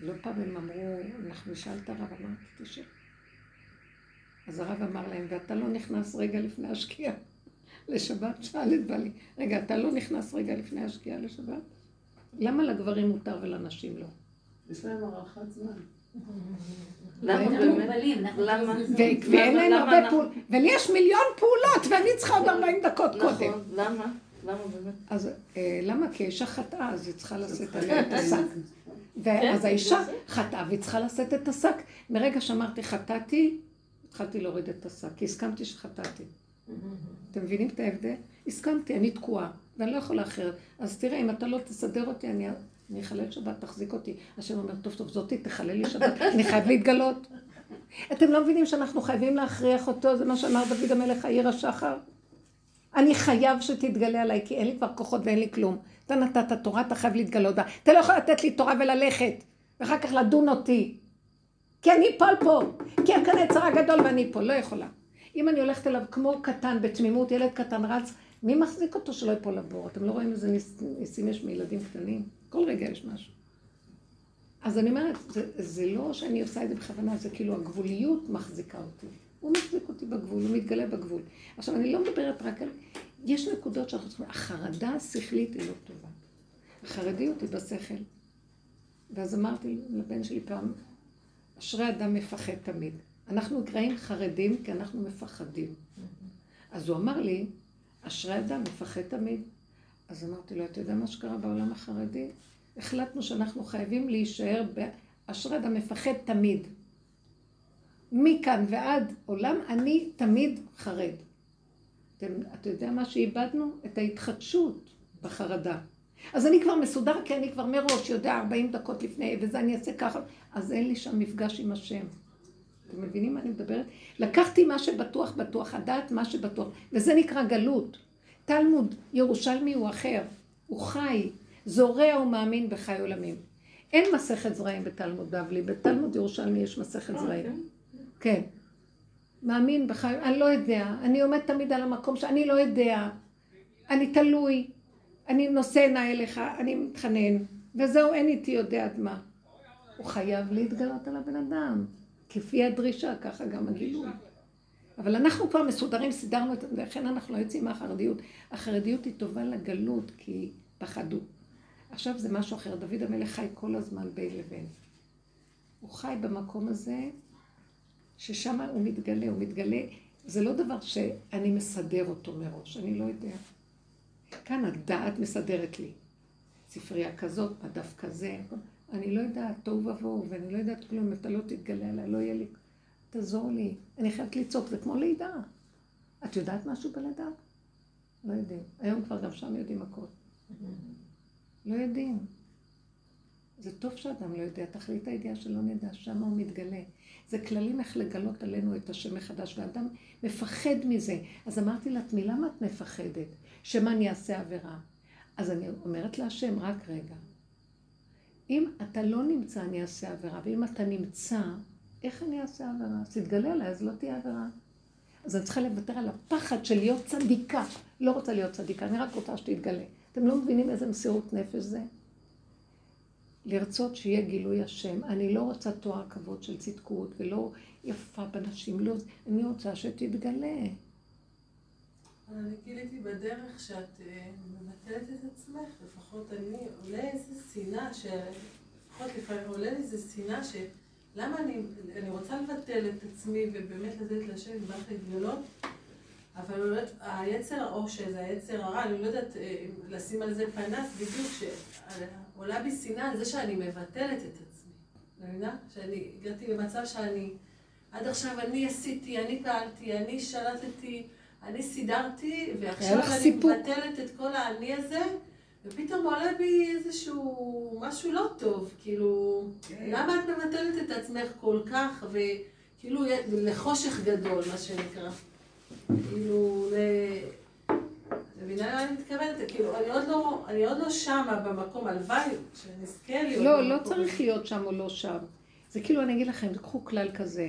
לא פעם הם אמרו, אנחנו נשאל את הרב, אמרתי, תשב. אז הרב אמר להם, ואתה לא נכנס רגע לפני השקיעה. לשבת, שאל את בעלי, רגע, אתה לא נכנס רגע לפני השקיעה לשבת? למה לגברים מותר ולנשים לא? יש להם הארכת זמן. ואין להם הרבה פעולות, ולי יש מיליון פעולות, ואני צריכה עוד 40 דקות נכון, קודם. למה? למה באמת? אז אה, למה? כי האישה חטאה, אז היא צריכה לשאת עליה את השק. ואז האישה חטאה, והיא צריכה לשאת את השק. מרגע שאמרתי חטאתי, התחלתי להוריד את השק, כי הסכמתי שחטאתי. אתם מבינים את ההבדל? הסכמתי, אני תקועה, ואני לא יכולה אחרת. אז תראה, אם אתה לא תסדר אותי, אני, אני אחלל שבת, תחזיק אותי. השם אומר, טוב, טוב, זאתי, תחלל לי שבת, אני חייב להתגלות. אתם לא מבינים שאנחנו חייבים להכריח אותו, זה מה שאמר דוד המלך, העיר השחר? אני חייב שתתגלה עליי, כי אין לי כבר כוחות ואין לי כלום. אתה נתת תורה, אתה חייב להתגלות בה. אתה לא יכול לתת לי תורה וללכת, ואחר כך לדון אותי. כי אני אפול פה, כי כאן היצר הגדול ואני פה, לא יכולה. אם אני הולכת אליו כמו קטן, בתמימות, ילד קטן רץ, מי מחזיק אותו שלא יפול לבור? אתם לא רואים איזה ניסים יש מילדים קטנים? כל רגע יש משהו. אז אני אומרת, זה, זה לא שאני עושה את זה בכוונה, זה כאילו הגבוליות מחזיקה אותי. הוא מחזיק אותי בגבול, הוא מתגלה בגבול. עכשיו, אני לא מדברת רק על... יש נקודות שאנחנו צריכים... החרדה השכלית היא לא טובה. החרדיות היא בשכל. ואז אמרתי לבן שלי פעם, אשרי אדם מפחד תמיד. אנחנו נקראים חרדים כי אנחנו מפחדים. אז הוא אמר לי, אשרי אדם מפחד תמיד. אז אמרתי לו, אתה יודע מה שקרה בעולם החרדי? החלטנו שאנחנו חייבים להישאר באשרי אדם מפחד תמיד. מכאן ועד עולם, אני תמיד חרד. אתה יודע מה שאיבדנו? את ההתחדשות בחרדה. אז אני כבר מסודר, כי אני כבר מראש יודע 40 דקות לפני, וזה אני אעשה ככה, אז אין לי שם מפגש עם השם. אתם מבינים מה אני מדברת? לקחתי מה שבטוח בטוח, הדעת מה שבטוח, וזה נקרא גלות. תלמוד ירושלמי הוא אחר, הוא חי, זורע ומאמין בחי עולמים. אין מסכת זרעים בתלמוד בבלי, בתלמוד ירושלמי יש מסכת זרעים. כן. מאמין בחי, אני לא יודע, אני עומד תמיד על המקום שאני לא יודע, אני תלוי, אני נושא עיניי אליך, אני מתחנן, וזהו, אין איתי יודע עד מה. הוא חייב להתגלות על הבן אדם, כפי הדרישה, ככה גם הגילוי. אבל אנחנו כבר מסודרים, סידרנו את זה, ולכן אנחנו לא יוצאים מהחרדיות. החרדיות היא טובה לגלות, כי פחדו. עכשיו זה משהו אחר, דוד המלך חי כל הזמן בין לבין. הוא חי במקום הזה, ששם הוא מתגלה, הוא מתגלה, זה לא דבר שאני מסדר אותו מראש, אני לא יודע. כאן הדעת מסדרת לי. ספרייה כזאת, בדף כזה, אני לא יודעת, תוהו ובוהו, ואני לא יודעת כלום, אתה לא תתגלה עליי, לא יהיה לי... תעזור לי, אני חייבת לצעוק, זה כמו לידה. את יודעת משהו בלידה? לא יודעים. היום כבר גם שם יודעים הכל. לא יודעים. זה טוב שאדם לא יודע, תכלית הידיעה שלא נדע, שם הוא מתגלה. זה כללים איך לגלות עלינו את השם מחדש, ואדם מפחד מזה. אז אמרתי לעצמי, למה את מפחדת? שמא אני אעשה עבירה? אז אני אומרת להשם, רק רגע. אם אתה לא נמצא, אני אעשה עבירה, ואם אתה נמצא, איך אני אעשה עבירה? אז תתגלה עליי, אז לא תהיה עבירה. אז אני צריכה לוותר על הפחד של להיות צדיקה. לא רוצה להיות צדיקה, אני רק רוצה שתתגלה. אתם לא מבינים איזה מסירות נפש זה? לרצות שיהיה גילוי השם. אני לא רוצה תואר כבוד של צדקות, ולא יפה בנשים, לא, אני רוצה שתתגלה. אני גיליתי בדרך שאת אה, מבטלת את עצמך, לפחות אני, עולה איזה שנאה, לפחות לפעמים עולה איזה שנאה ש... למה אני, אני רוצה לבטל את עצמי ובאמת לתת לשם יתברך להתגלות, אבל באמת היצר או שזה היצר הרע, אני לא יודעת אה, לשים על זה פנס בדיוק, שעולה בי שנאה על זה שאני מבטלת את עצמי. מבינה? שאני הגעתי למצב שאני, עד עכשיו אני עשיתי, אני פעלתי, אני שלטתי, אני סידרתי, ועכשיו אני סיפוק. מבטלת את כל האני הזה. ופתאום עולה בי איזשהו משהו לא טוב, כאילו, כן. למה את מבטלת את עצמך כל כך, וכאילו לחושך גדול, מה שנקרא. כאילו, ל... את מבינה למה אני מתכוונת? כאילו, אני עוד לא, אני עוד לא שמה במקום, הלוואי שנזכה להיות לא, לא צריך להיות שם או לא שם. זה כאילו, אני אגיד לכם, תקחו כלל כזה.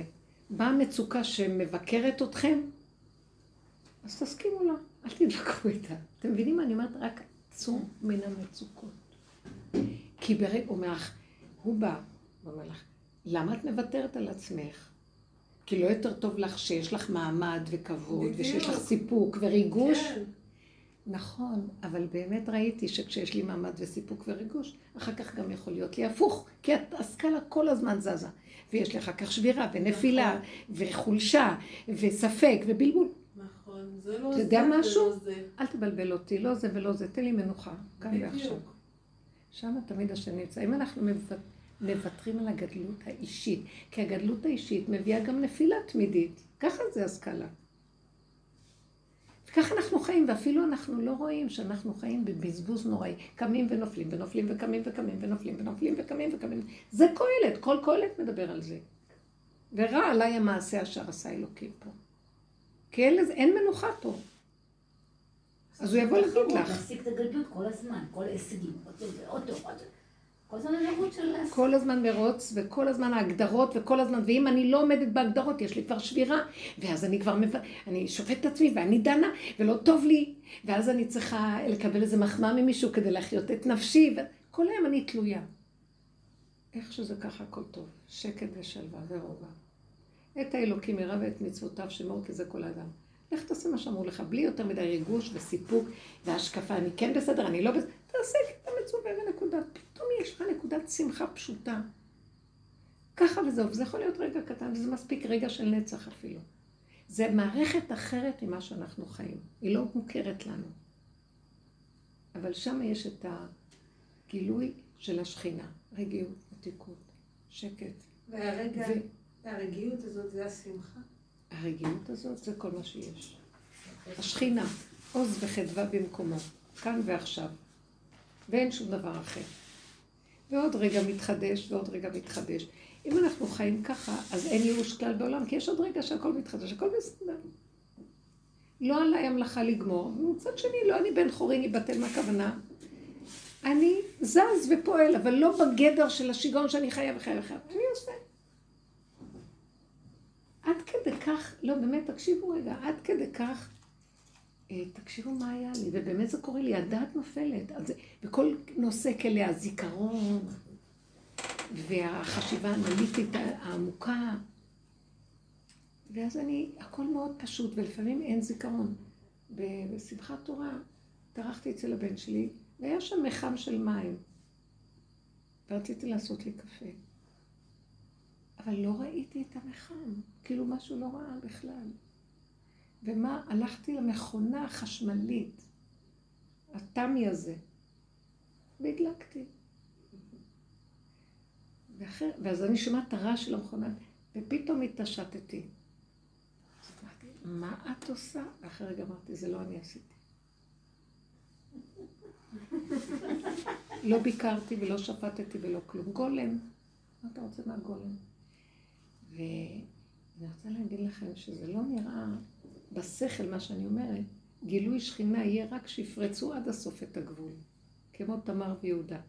באה מצוקה שמבקרת אתכם, אז תסכימו לה, אל תדבקו איתה. אתם מבינים מה אני אומרת? רק צאו מן המצוקות. כי ברגע, הוא אומר לך, הוא בא, לך, למה את מוותרת על עצמך? כי לא יותר טוב לך שיש לך מעמד וכבוד, ושיש לך סיפוק וריגוש? כן. נכון, אבל באמת ראיתי שכשיש לי מעמד וסיפוק וריגוש, אחר כך גם יכול להיות לי הפוך, כי הסקאלה כל הזמן זזה. ויש לי אחר כך שבירה ונפילה, נכון. וחולשה, וספק, ובלבול. זה לא זה, אתה יודע משהו? לא זה. אל תבלבל אותי, לא זה ולא זה, תן לי מנוחה, כאן ועכשיו. שם תמיד השם נמצא. אם אנחנו מוותרים על הגדלות האישית, כי הגדלות האישית מביאה גם נפילה תמידית, ככה זה הסקאלה. וככה אנחנו חיים, ואפילו אנחנו לא רואים שאנחנו חיים בבזבוז נוראי. קמים ונופלים, ונופלים וקמים וקמים ונופלים ונופלים וקמים וקמים. זה קהלת, כל קהלת מדבר על זה. ורע עליי המעשה אשר עשה אלוקים פה. כי אין, אין מנוחה פה. אז הוא יבוא להגיד לך. להפסיק את הגדלות כל הזמן, כל ההישגים, עוד טוב. כל הזמן המרוץ של... כל הזמן מרוץ, וכל הזמן ההגדרות, וכל הזמן, ואם אני לא עומדת בהגדרות, יש לי כבר שבירה, ואז אני כבר, מב... אני שופט את עצמי, ואני דנה, ולא טוב לי, ואז אני צריכה לקבל איזה מחמאה ממישהו כדי להחיות את נפשי, וכל היום אני תלויה. איך שזה ככה, הכל טוב. שקט ושלווה ורוגע. את האלוקים ירא ואת מצוותיו שמור כי זה כל האדם. לך תעשה מה שאמרו לך, בלי יותר מדי ריגוש וסיפוק והשקפה. אני כן בסדר, אני לא בסדר. תעשה כי אתה מצווה ונקודה. פתאום יש לך נקודת שמחה פשוטה. ככה וזהו, וזה יכול להיות רגע קטן, וזה מספיק רגע של נצח אפילו. זה מערכת אחרת ממה שאנחנו חיים. היא לא מוכרת לנו. אבל שם יש את הגילוי של השכינה. רגיעות, מתיקות, שקט. והרגע... ו... והרגיעות הזאת זה השמחה. הרגיעות הזאת זה כל מה שיש. השכינה, עוז וחדווה במקומו, כאן ועכשיו. ואין שום דבר אחר. ועוד רגע מתחדש, ועוד רגע מתחדש. אם אנחנו חיים ככה, אז אין ייאוש כלל בעולם, כי יש עוד רגע שהכל מתחדש, הכל בסדר. לא עליי המלאכה לגמור, ומצד שני, לא אני בן חורין ייבטל מהכוונה. אני זז ופועל, אבל לא בגדר של השיגעון שאני חיה וחיה וחיה. אני עושה. עד כדי כך, לא באמת, תקשיבו רגע, עד כדי כך, אה, תקשיבו מה היה לי, ובאמת זה קורה לי, הדעת נופלת. אז, וכל נושא כאלה, הזיכרון, והחשיבה האנליטית העמוקה, ואז אני, הכל מאוד פשוט, ולפעמים אין זיכרון. בשמחת תורה, טרחתי אצל הבן שלי, והיה שם מחם של מים. ורציתי לעשות לי קפה. אבל לא ראיתי את המחם, כאילו משהו לא ראה בכלל. ומה, הלכתי למכונה החשמלית, התמי הזה, והדלקתי. ואחר, ואז אני שומעת את הרעש של המכונה, ופתאום התעשתתי. אמרתי, מה את עושה? ואחרי רגע אמרתי, זה לא אני עשיתי. לא ביקרתי ולא שפטתי ולא כלום. גולם. מה אתה רוצה מהגולם? ואני רוצה להגיד לכם שזה לא נראה בשכל, מה שאני אומרת, גילוי שכינה יהיה רק שיפרצו עד הסוף את הגבול. כמו תמר ויהודה.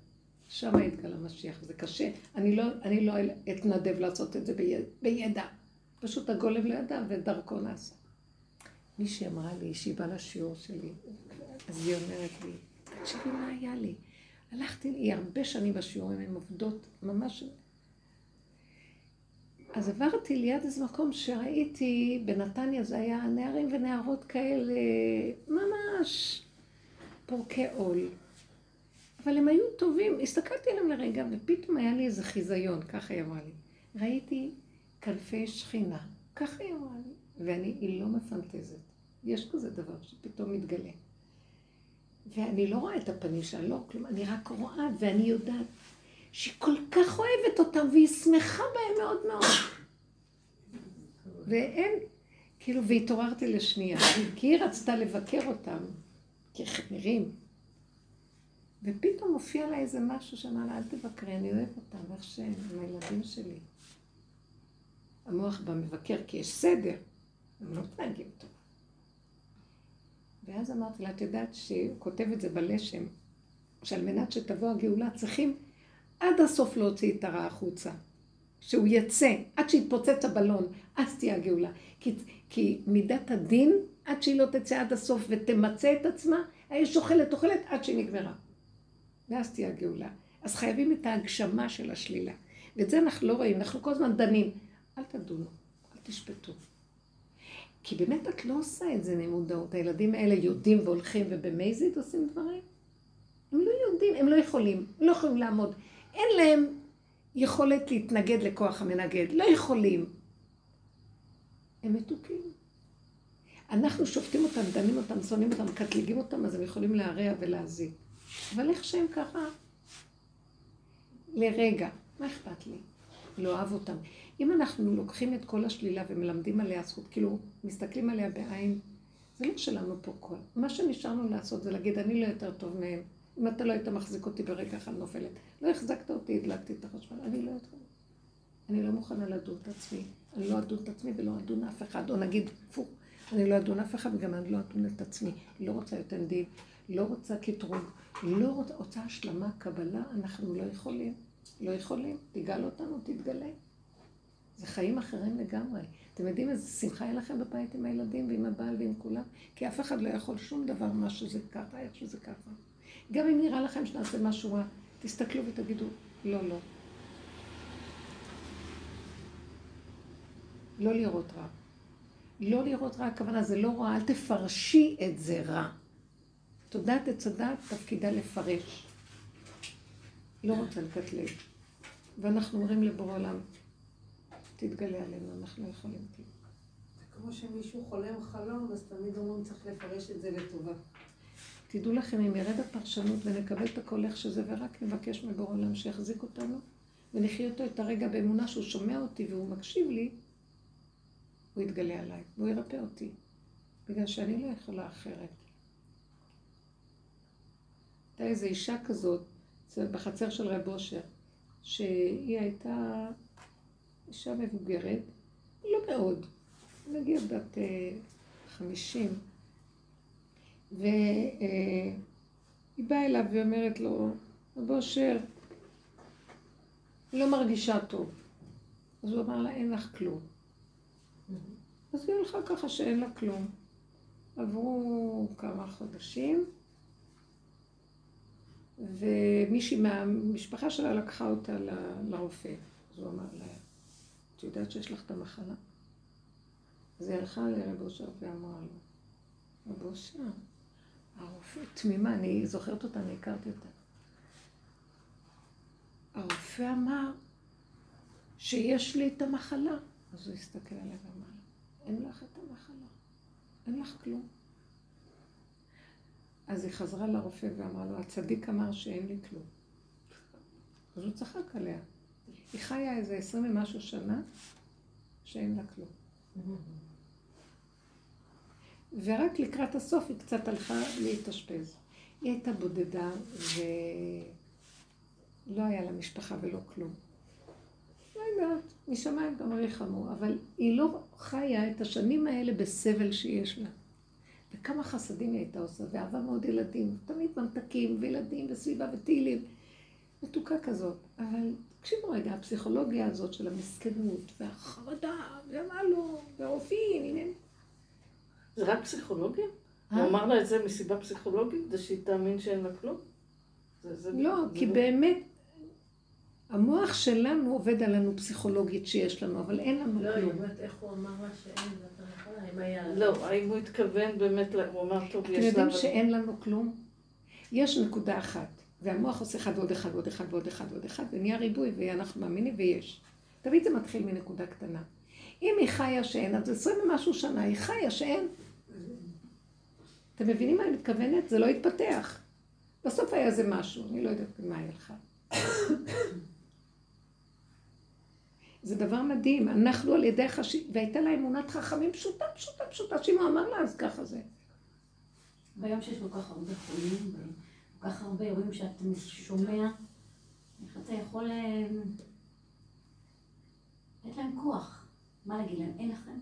שם יתגלה משיח, זה קשה. אני לא, אני לא אתנדב לעשות את זה בידע. פשוט הגולם ידע ודרכו נעשה. מישהי אמרה לי, שהיא באה לשיעור שלי, אז היא אומרת לי, תקשיבי מה היה לי. הלכתי, היא הרבה שנים בשיעורים, הן עובדות ממש... אז עברתי ליד איזה מקום שראיתי, בנתניה זה היה נערים ונערות כאלה, ממש פורקי עול. אבל הם היו טובים, הסתכלתי עליהם לרגע, ופתאום היה לי איזה חיזיון, ככה היא אמרה לי. ראיתי כנפי שכינה, ככה היא אמרה לי, ואני, לא מפנטזת. יש כזה דבר שפתאום מתגלה. ואני לא רואה את הפנים שלה, לא, כלום, אני רק רואה, ואני יודעת שהיא כל כך אוהבת אותם, והיא שמחה בהם מאוד מאוד. ואין, כאילו, והתעוררתי לשנייה, כי היא רצתה לבקר אותם, כחמירים. ופתאום מופיע לה איזה משהו שאמר לה, אל תבקרי, אני אוהב אותם, איך שהם, הם הילדים שלי. המוח בא מבקר, כי יש סדר, הם לא מתנהגים טוב. ואז אמרתי לה, את יודעת שהוא כותב את זה בלשם, שעל מנת שתבוא הגאולה צריכים עד הסוף להוציא את הרע החוצה. שהוא יצא, עד שיתפוצץ הבלון, אז תהיה הגאולה. כי, כי מידת הדין, עד שהיא לא תצא עד הסוף ותמצה את עצמה, האש אוכלת, אוכלת עד שהיא נגמרה. ואז תהיה הגאולה. אז חייבים את ההגשמה של השלילה. ואת זה אנחנו לא רואים, אנחנו כל הזמן דנים. אל תדונו, אל תשפטו. כי באמת את לא עושה את זה ממודעות. הילדים האלה יודעים והולכים ובמייזיד עושים דברים. הם לא יודעים, הם לא יכולים, הם לא יכולים לעמוד. אין להם יכולת להתנגד לכוח המנגד, לא יכולים. הם מתוקים. אנחנו שופטים אותם, דנים אותם, שונאים אותם, מקטלגים אותם, אז הם יכולים להרע ולהזיק. אבל איך שהם ככה? לרגע, מה אכפת לי? לא אוהב אותם. אם אנחנו לוקחים את כל השלילה ומלמדים עליה זכות, כאילו, מסתכלים עליה בעין, זה לא שלנו פה כל. מה שנשארנו לעשות זה להגיד, אני לא יותר טוב מהם. אם אתה לא היית מחזיק אותי ברגע אחד נופלת. לא החזקת אותי, הדלקתי את החשמל, אני לא יותר. אני לא מוכנה לדון את עצמי. אני לא אדון את עצמי ולא אדון אף אחד. או נגיד, פו, אני לא אדון אף אחד וגם אני לא אדון את עצמי. לא רוצה יותר דין, לא רוצה קטרוג, לא רוצה, רוצה השלמה, קבלה, אנחנו לא יכולים. לא יכולים. תגאל אותנו, תתגלה. זה חיים אחרים לגמרי. אתם יודעים איזה שמחה יהיה לכם בבית עם הילדים ועם הבעל ועם כולם? כי אף אחד לא יכול שום דבר מה שזה ככה, איך שזה ככה. גם אם נראה לכם שנעשה משהו רע, תסתכלו ותגידו, לא, לא. לא לראות רע. לא לראות רע, הכוונה זה לא רע, אל תפרשי את זה רע. תודעת עץ הדת תפקידה לפרש. לא רוצה לקטלג. ואנחנו אומרים לבורא עולם, תתגלה עלינו, אנחנו לא יכולים. זה כמו שמישהו חולם חלום, אז תמיד אומרים צריך לפרש את זה לטובה. תדעו לכם, אם ירד הפרשנות ונקבל את הכל איך שזה, ורק נבקש מבורא עולם שיחזיק אותנו, ונחיה אותו את הרגע באמונה שהוא שומע אותי והוא מקשיב לי, הוא יתגלה עליי, והוא ירפא אותי. בגלל שאני לא יכולה אחרת. הייתה איזו אישה כזאת, בחצר של רב אושר, שהיא הייתה אישה מבוגרת, לא מאוד, נגיד בת אה, חמישים, והיא באה אליו ואומרת לו, רב אושר, לא מרגישה טוב. אז הוא אמר לה, אין לך כלום. אז היא הלכה ככה שאין לה כלום. עברו כמה חודשים, ומישהי מהמשפחה שלה לקחה אותה לרופא. אז הוא אמר לה, את יודעת שיש לך את המחלה? אז היא הלכה לרב אושר ואמרה לו, רב אושר, הרופא, תמימה, אני זוכרת אותה, אני הכרתי אותה. הרופא אמר שיש לי את המחלה. אז הוא הסתכל עליה ואמר אין לך את המחלה, אין לך כלום. אז היא חזרה לרופא ואמרה לו, הצדיק אמר שאין לי כלום. אז הוא צחק עליה. היא חיה איזה עשרים ומשהו שנה שאין לה כלום. ורק לקראת הסוף היא קצת הלכה להתאשפז. היא הייתה בודדה ולא היה לה משפחה ולא כלום. לא יודעת, משמיים גם ריחמו, אבל היא לא חיה את השנים האלה בסבל שיש לה. וכמה חסדים היא הייתה עושה, ואהבה מאוד ילדים, תמיד ממתקים וילדים וסביבה ותהילים. מתוקה כזאת. אבל תקשיבו רגע, הפסיכולוגיה הזאת של המסכנות, והחרדה, ומה לא, והרופאים, הנה. זה רק פסיכולוגיה? אה? הוא אמר לה את זה מסיבה פסיכולוגית, זה שהיא תאמין שאין לה כלום? זה- זה- לא, זה כי באמת, המוח שלנו עובד עלינו פסיכולוגית שיש לנו, אבל אין לנו לא, היא כלום. אומרת איך הוא אמר לה שאין לה את המחלה, אם היה... לא, האם הוא התכוון באמת, הוא אמר, טוב, אתם יש לה... יודעים אבל- שאין לנו כלום? יש נקודה אחת, והמוח עושה אחד ועוד אחד ועוד אחד ועוד אחד ועוד אחד, ונהיה ריבוי, ואנחנו מאמינים ויש. תמיד זה מתחיל מנקודה קטנה. אם היא חיה שאין, אז עשרים ומשהו שנה היא חיה שאין. אתם מבינים מה אני מתכוונת? זה לא התפתח. בסוף היה איזה משהו, אני לא יודעת במה היא הלכה. זה דבר מדהים, אנחנו על ידי חשיב, והייתה לה אמונת חכמים פשוטה, פשוטה, פשוטה, שימו אמר לה, אז ככה זה. ביום שיש כל כך הרבה חולים, וכל כך הרבה אירועים שאתה שומע, איך אתה יכול אה, לתת להם כוח. מה להגיד להם? אין לכם.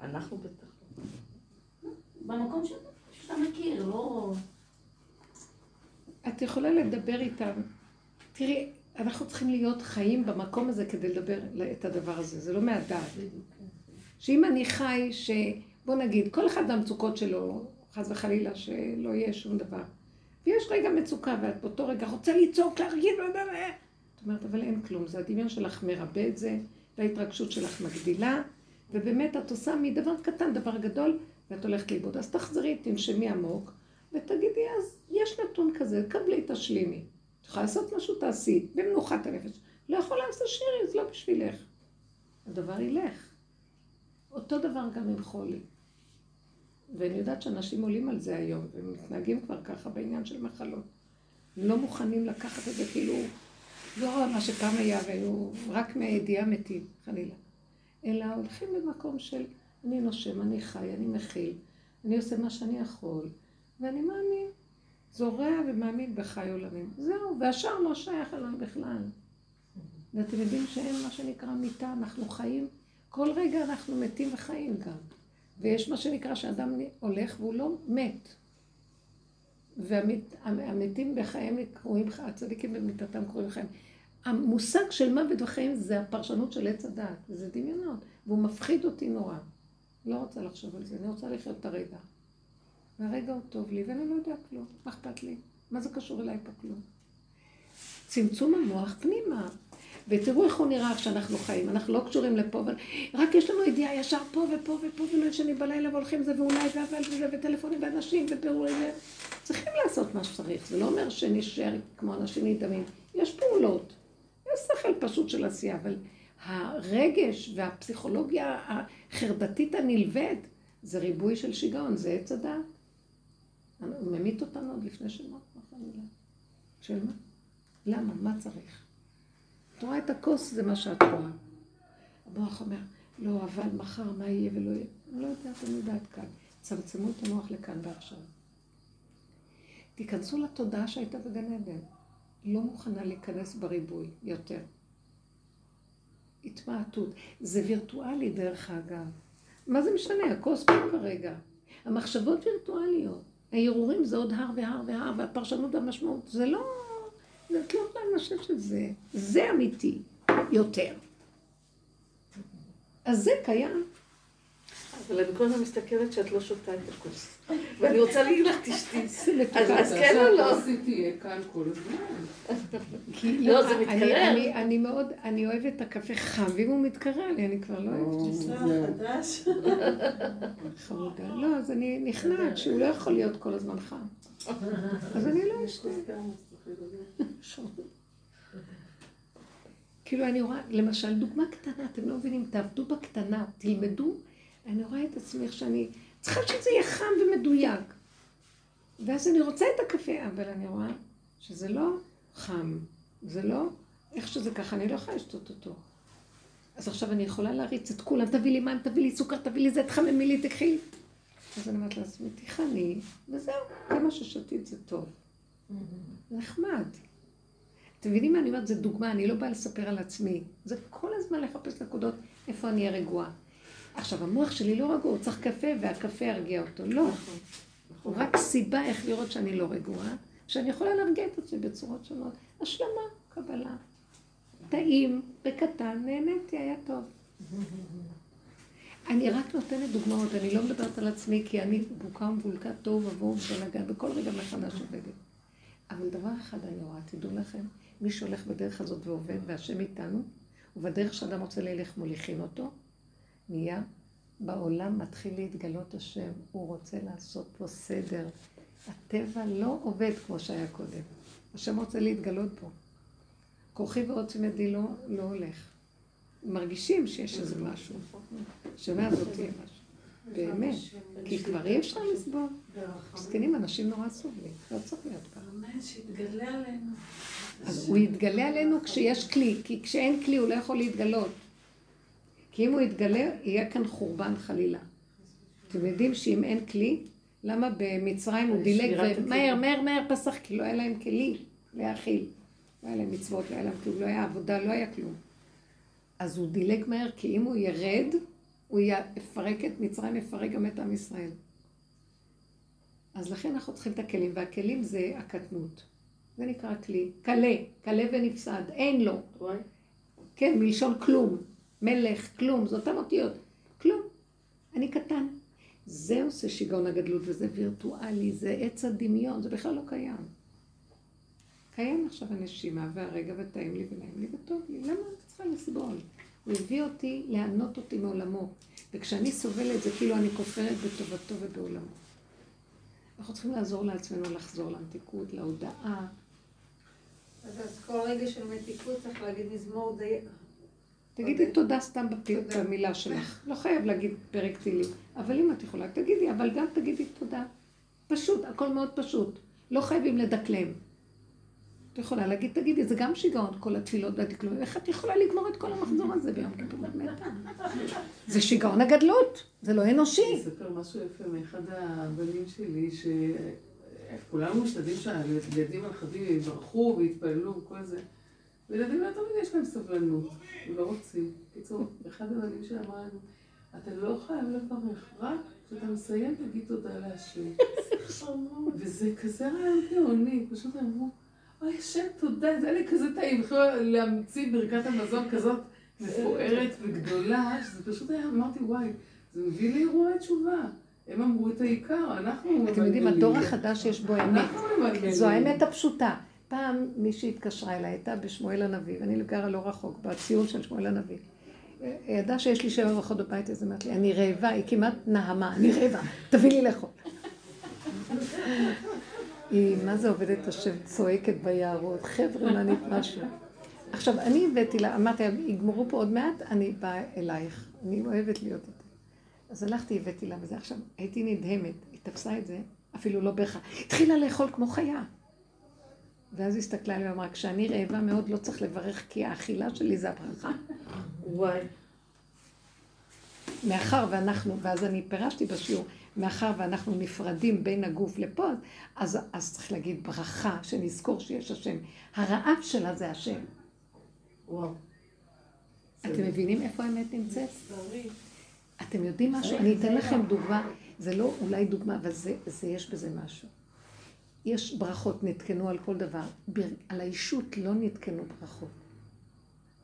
אנחנו בטח. במקום שאתה מכיר, לא... את יכולה לדבר איתם. תראי, אנחנו צריכים להיות חיים במקום הזה כדי לדבר את הדבר הזה, זה לא מהדעת. שאם אני חי, ש... בוא נגיד, כל אחד מהמצוקות שלו, חס וחלילה, שלא יהיה שום דבר. ויש רגע מצוקה, ואת באותו רגע רוצה לצעוק, להרגיל, את אומרת, אבל אין כלום, זה הדמיון שלך מרבה את זה, וההתרגשות שלך מגדילה, ובאמת את עושה מדבר קטן דבר גדול, ואת הולכת לאיבוד. אז תחזרי, תנשמי עמוק, ותגידי, אז יש נתון כזה, קבלי, תשלימי. את יכולה לעשות משהו, תעשי, במנוחת הנפש. לא יכולה לעשות שירי, זה לא בשבילך. הדבר ילך. אותו דבר גם עם חולי. ואני יודעת שאנשים עולים על זה היום, והם מתנהגים כבר ככה בעניין של מחלות. הם לא מוכנים לקחת את זה כאילו, לא מה שפעם היה, והיו רק מהידיעה מתים, חלילה. אלא הולכים למקום של אני נושם, אני חי, אני מכיל, אני עושה מה שאני יכול, ואני מאמין. זורע ומאמין בחי עולמים. זהו, והשאר לא שייך אליו בכלל. ואתם יודעים שאין מה שנקרא מיתה, אנחנו חיים, כל רגע אנחנו מתים וחיים גם. ויש מה שנקרא שאדם הולך והוא לא מת. והמתים בחייהם קרויים, הצדיקים במיתתם קרויים חיים. המושג של מוות וחיים זה הפרשנות של עץ הדעת, וזה דמיונות, והוא מפחיד אותי נורא. לא רוצה לחשוב על זה, אני רוצה לחיות את הרגע. והרגע הוא טוב לי, ואני לא יודע כלום, מה אכפת לי? מה זה קשור אליי פה כלום? צמצום המוח פנימה. ותראו איך הוא נראה איך שאנחנו חיים, אנחנו לא קשורים לפה, אבל רק יש לנו ידיעה ישר פה ופה ופה ולא ישנים בלילה והולכים זה ואולי ואבל וזה וטלפונים ואנשים ופירורים. צריכים לעשות מה שצריך, זה לא אומר שנשאר כמו אנשים נדהמים. יש פעולות, יש שכל פשוט של עשייה, אבל הרגש והפסיכולוגיה החרדתית הנלווית זה ריבוי של שיגעון, זה עץ הדעת. הוא ממית אותנו עוד לפני שמות, חלילה. של מה? למה? מה צריך? את רואה את הכוס, זה מה שאת רואה. המוח אומר, לא, אבל מחר מה יהיה ולא יהיה. אני לא יודעת, אני יודעת כאן. צמצמו את המוח לכאן ועכשיו. תיכנסו לתודעה שהייתה בגן עדן. לא מוכנה להיכנס בריבוי יותר. התמעטות. זה וירטואלי דרך אגב. מה זה משנה? הכוס פה כרגע. המחשבות וירטואליות. ההרהורים זה עוד הר והר והר, והפרשנות והמשמעות. זה לא... את לא יכולה למשל שזה. זה אמיתי יותר. אז זה קיים. אבל אני כל הזמן מסתכלת שאת לא שותה את הכוס. ואני רוצה להגיד לך, תשתי. אז אז אז כן או לא? הכוס תהיה כאן כל הזמן. כי לא, זה מתקרר. אני- מאוד, אני אוהבת את הקפה חם, ואם הוא מתקרר לי, אני כבר לא אוהבת את זה. חמודה. לא, אז אני נכנעת שהוא לא יכול להיות כל הזמן חם. אז אני לא אשתה. כאילו אני רואה, למשל, דוגמה קטנה, אתם לא מבינים, תעבדו בקטנה, תלמדו. אני רואה את עצמי איך שאני צריכה שזה יהיה חם ומדויק. ואז אני רוצה את הקפה, אבל אני רואה שזה לא חם, זה לא איך שזה ככה, אני לא יכולה לשתות אותו. אז עכשיו אני יכולה להריץ את כולם, תביא לי מים, תביא לי סוכר, תביא לי זה, תחממי לי, תקחי. אז אני אומרת לעצמי, תיכני, וזהו, כמה ששתית זה טוב. נחמד. אתם מבינים מה אני אומרת? זו דוגמה, אני לא באה לספר על עצמי. זה כל הזמן לחפש נקודות איפה אני אהיה רגועה. עכשיו, המוח שלי לא רגוע, הוא צריך קפה, והקפה ירגיע אותו. לא. הוא רק סיבה איך לראות שאני לא רגועה, שאני יכולה להרגיע את עצמי בצורות שונות. השלמה, קבלה. טעים, בקטן, נהניתי, היה טוב. אני רק נותנת דוגמאות, אני לא מדברת על עצמי, כי אני בוקה ומבולקה, תוהו ובוהו ובלאגן, בכל רגע מחדש עובדת. אבל דבר אחד אני רואה, תדעו לכם, מי שהולך בדרך הזאת ועובד, והשם איתנו, ובדרך שאדם רוצה ללך מוליכים אותו, נהיה, בעולם מתחיל להתגלות השם, הוא רוצה לעשות פה סדר. הטבע לא עובד כמו שהיה קודם. השם רוצה להתגלות פה. כוחי ועוצם ידי לא, לא הולך. מרגישים שיש איזה משהו. שומע זאת יהיה משהו. באמת. כי כבר אי אפשר לסבול. מסכנים, אנשים נורא סובלים. לא צריך להיות ככה. אמן, שיתגלה עלינו. אז הוא יתגלה עלינו כשיש כלי, כי כשאין כלי הוא לא יכול להתגלות. כי אם הוא יתגלה, יהיה כאן חורבן חלילה. אתם יודעים שאם אין כלי, למה במצרים הוא דילג ומהר, מהר, מהר פסח, כי לא היה להם כלי להאכיל. לא היה להם מצוות, לא היה להם כלום, לא היה עבודה, לא היה כלום. אז הוא דילג מהר, כי אם הוא ירד, הוא יפרק את מצרים, יפרק גם את עם ישראל. אז לכן אנחנו צריכים את הכלים, והכלים זה הקטנות. זה נקרא כלי. כלה, כלה ונפסד, אין לו. כן, מלשון כלום. מלך, כלום, זה אותם אותיות. כלום. אני קטן. זה עושה שיגעון הגדלות, וזה וירטואלי, זה עץ הדמיון, זה בכלל לא קיים. קיים עכשיו הנשימה והרגע, וטעים לי ונעים לי וטוב לי. למה אני צריכה לסבול? הוא הביא אותי לענות אותי מעולמו. וכשאני סובלת זה כאילו אני כופרת בטובתו ובעולמו. אנחנו צריכים לעזור לעצמנו לחזור למתיקות, להודעה. אז כל רגע של מתיקות צריך להגיד מזמור די... תגידי אוקיי. תודה סתם. במילה שלך. לא חייב להגיד פרק תהילים. אבל אם את יכולה, תגידי, אבל גם תגידי תודה. פשוט, הכל מאוד פשוט. לא חייבים לדקלם. את יכולה להגיד, תגידי, זה גם שיגעון, כל התפילות והדקלומים. איך את יכולה לגמור את כל המחזור הזה ביום כיפור? זה שיגעון הגדלות, זה לא אנושי. אני אספר משהו יפה מאחד הבנים שלי, שכולנו משתדלים שהילדים הנכדים יברכו ויתפללו וכל זה. וילדים לא תמיד יש להם סבלנות, הם לא רוצים. בקיצור, אחד הבנים שלי אמר לנו, אתה לא חייב לברך, רק כשאתה מסיים תגיד תודה להשם. וזה כזה רעיון גאוני, פשוט אמרו, אוי, השם תודה, זה היה לי כזה טעים, בכלל להמציא ברכת המזון כזאת מפוארת וגדולה, שזה פשוט היה, אמרתי, וואי, זה מביא לאירועי תשובה. הם אמרו את העיקר, אנחנו אתם יודעים, הדור החדש יש בו אמת. זו האמת הפשוטה. פעם מישהי התקשרה אליי, הייתה בשמואל הנביא, ואני גרה לא רחוק, בציון של שמואל הנביא. היא ידעה שיש לי שבע ברכות בבית, אז היא אמרת לי, אני רעבה, היא כמעט נהמה, אני רעבה, תביא לי לאכול. היא, מה זה עובדת השם, צועקת ביערות, חבר'ה, מה משהו. עכשיו, אני הבאתי לה, אמרתי, יגמרו פה עוד מעט, אני באה אלייך, אני אוהבת להיות איתה. אז הלכתי, הבאתי לה וזה. עכשיו, הייתי נדהמת, היא תפסה את זה, אפילו לא בכה. התחילה לאכול כמו חיה. ואז היא הסתכלה עליה ואמרה, כשאני רעבה מאוד לא צריך לברך, כי האכילה שלי זה הברכה. וואי. מאחר ואנחנו, ואז אני פירשתי בשיעור, מאחר ואנחנו נפרדים בין הגוף לפה, אז, אז צריך להגיד ברכה, שנזכור שיש השם. הרעב שלה זה השם. וואו. אתם מבינים איפה האמת נמצאת? אתם יודעים משהו? אני אתן לכם דוגמה, זה לא אולי דוגמה, אבל זה, זה יש בזה משהו. יש ברכות, נתקנו על כל דבר. בר- על האישות לא נתקנו ברכות.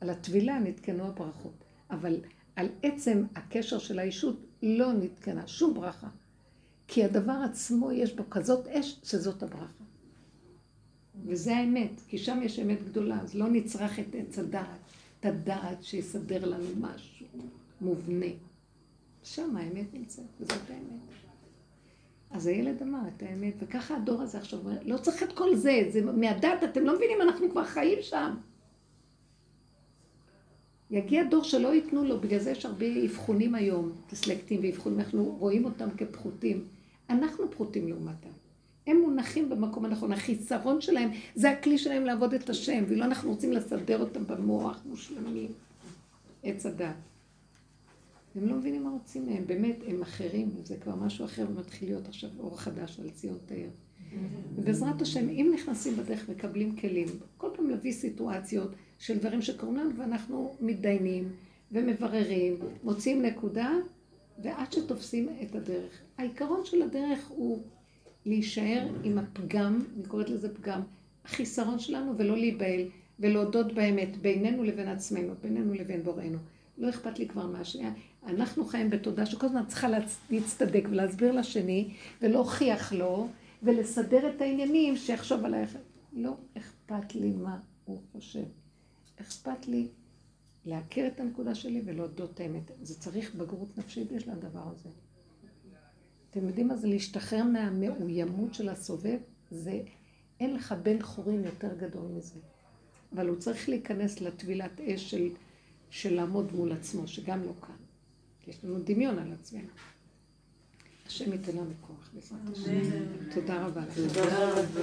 על הטבילה נתקנו הברכות. אבל על עצם הקשר של האישות לא נתקנה שום ברכה. כי הדבר עצמו יש בו כזאת אש שזאת הברכה. וזה האמת, כי שם יש אמת גדולה, אז לא נצרך את עץ הדעת, את הדעת שיסדר לנו משהו מובנה. שם האמת נמצאת, וזאת האמת. אז הילד אמר את האמת, וככה הדור הזה עכשיו אומר, לא צריך את כל זה, זה מהדת, אתם לא מבינים, אנחנו כבר חיים שם. יגיע דור שלא ייתנו לו, בגלל זה יש הרבה אבחונים היום, דיסלקטים ואבחונים, אנחנו רואים אותם כפחותים. אנחנו פחותים לעומתם. הם מונחים במקום הנכון, החיסרון שלהם זה הכלי שלהם לעבוד את השם, ואילו אנחנו רוצים לסדר אותם במוח מושלמים. עץ הדת. הם לא מבינים מה רוצים מהם, באמת, הם אחרים, זה כבר משהו אחר ומתחיל להיות עכשיו אור חדש על ציון תאיר. ובעזרת השם, אם נכנסים בדרך מקבלים כלים, כל פעם להביא סיטואציות של דברים שקורים לנו ואנחנו מתדיינים ומבררים, מוצאים נקודה, ועד שתופסים את הדרך. העיקרון של הדרך הוא להישאר עם הפגם, אני קוראת לזה פגם, החיסרון שלנו ולא להיבהל ולהודות באמת בינינו לבין עצמנו, בינינו לבין בוראנו. לא אכפת לי כבר מהשנייה. אנחנו חיים בתודה שכל הזמן צריכה להצ- להצטדק ולהסביר לשני ולהוכיח לו ולסדר את העניינים שיחשוב עלייך. לא אכפת לי מה הוא חושב. אכפת לי להכיר את הנקודה שלי ולהודות האמת. זה צריך בגרות נפשית יש לדבר הזה. אתם יודעים מה זה להשתחרר מהמאוימות של הסובב? זה, אין לך בן חורין יותר גדול מזה. אבל הוא צריך להיכנס לטבילת אש של, של לעמוד מול עצמו, שגם לא קל. כי יש לנו דמיון על עצמנו. השם ייתן לנו כוח, בעזרת השם. תודה רבה לכם. תודה רבה.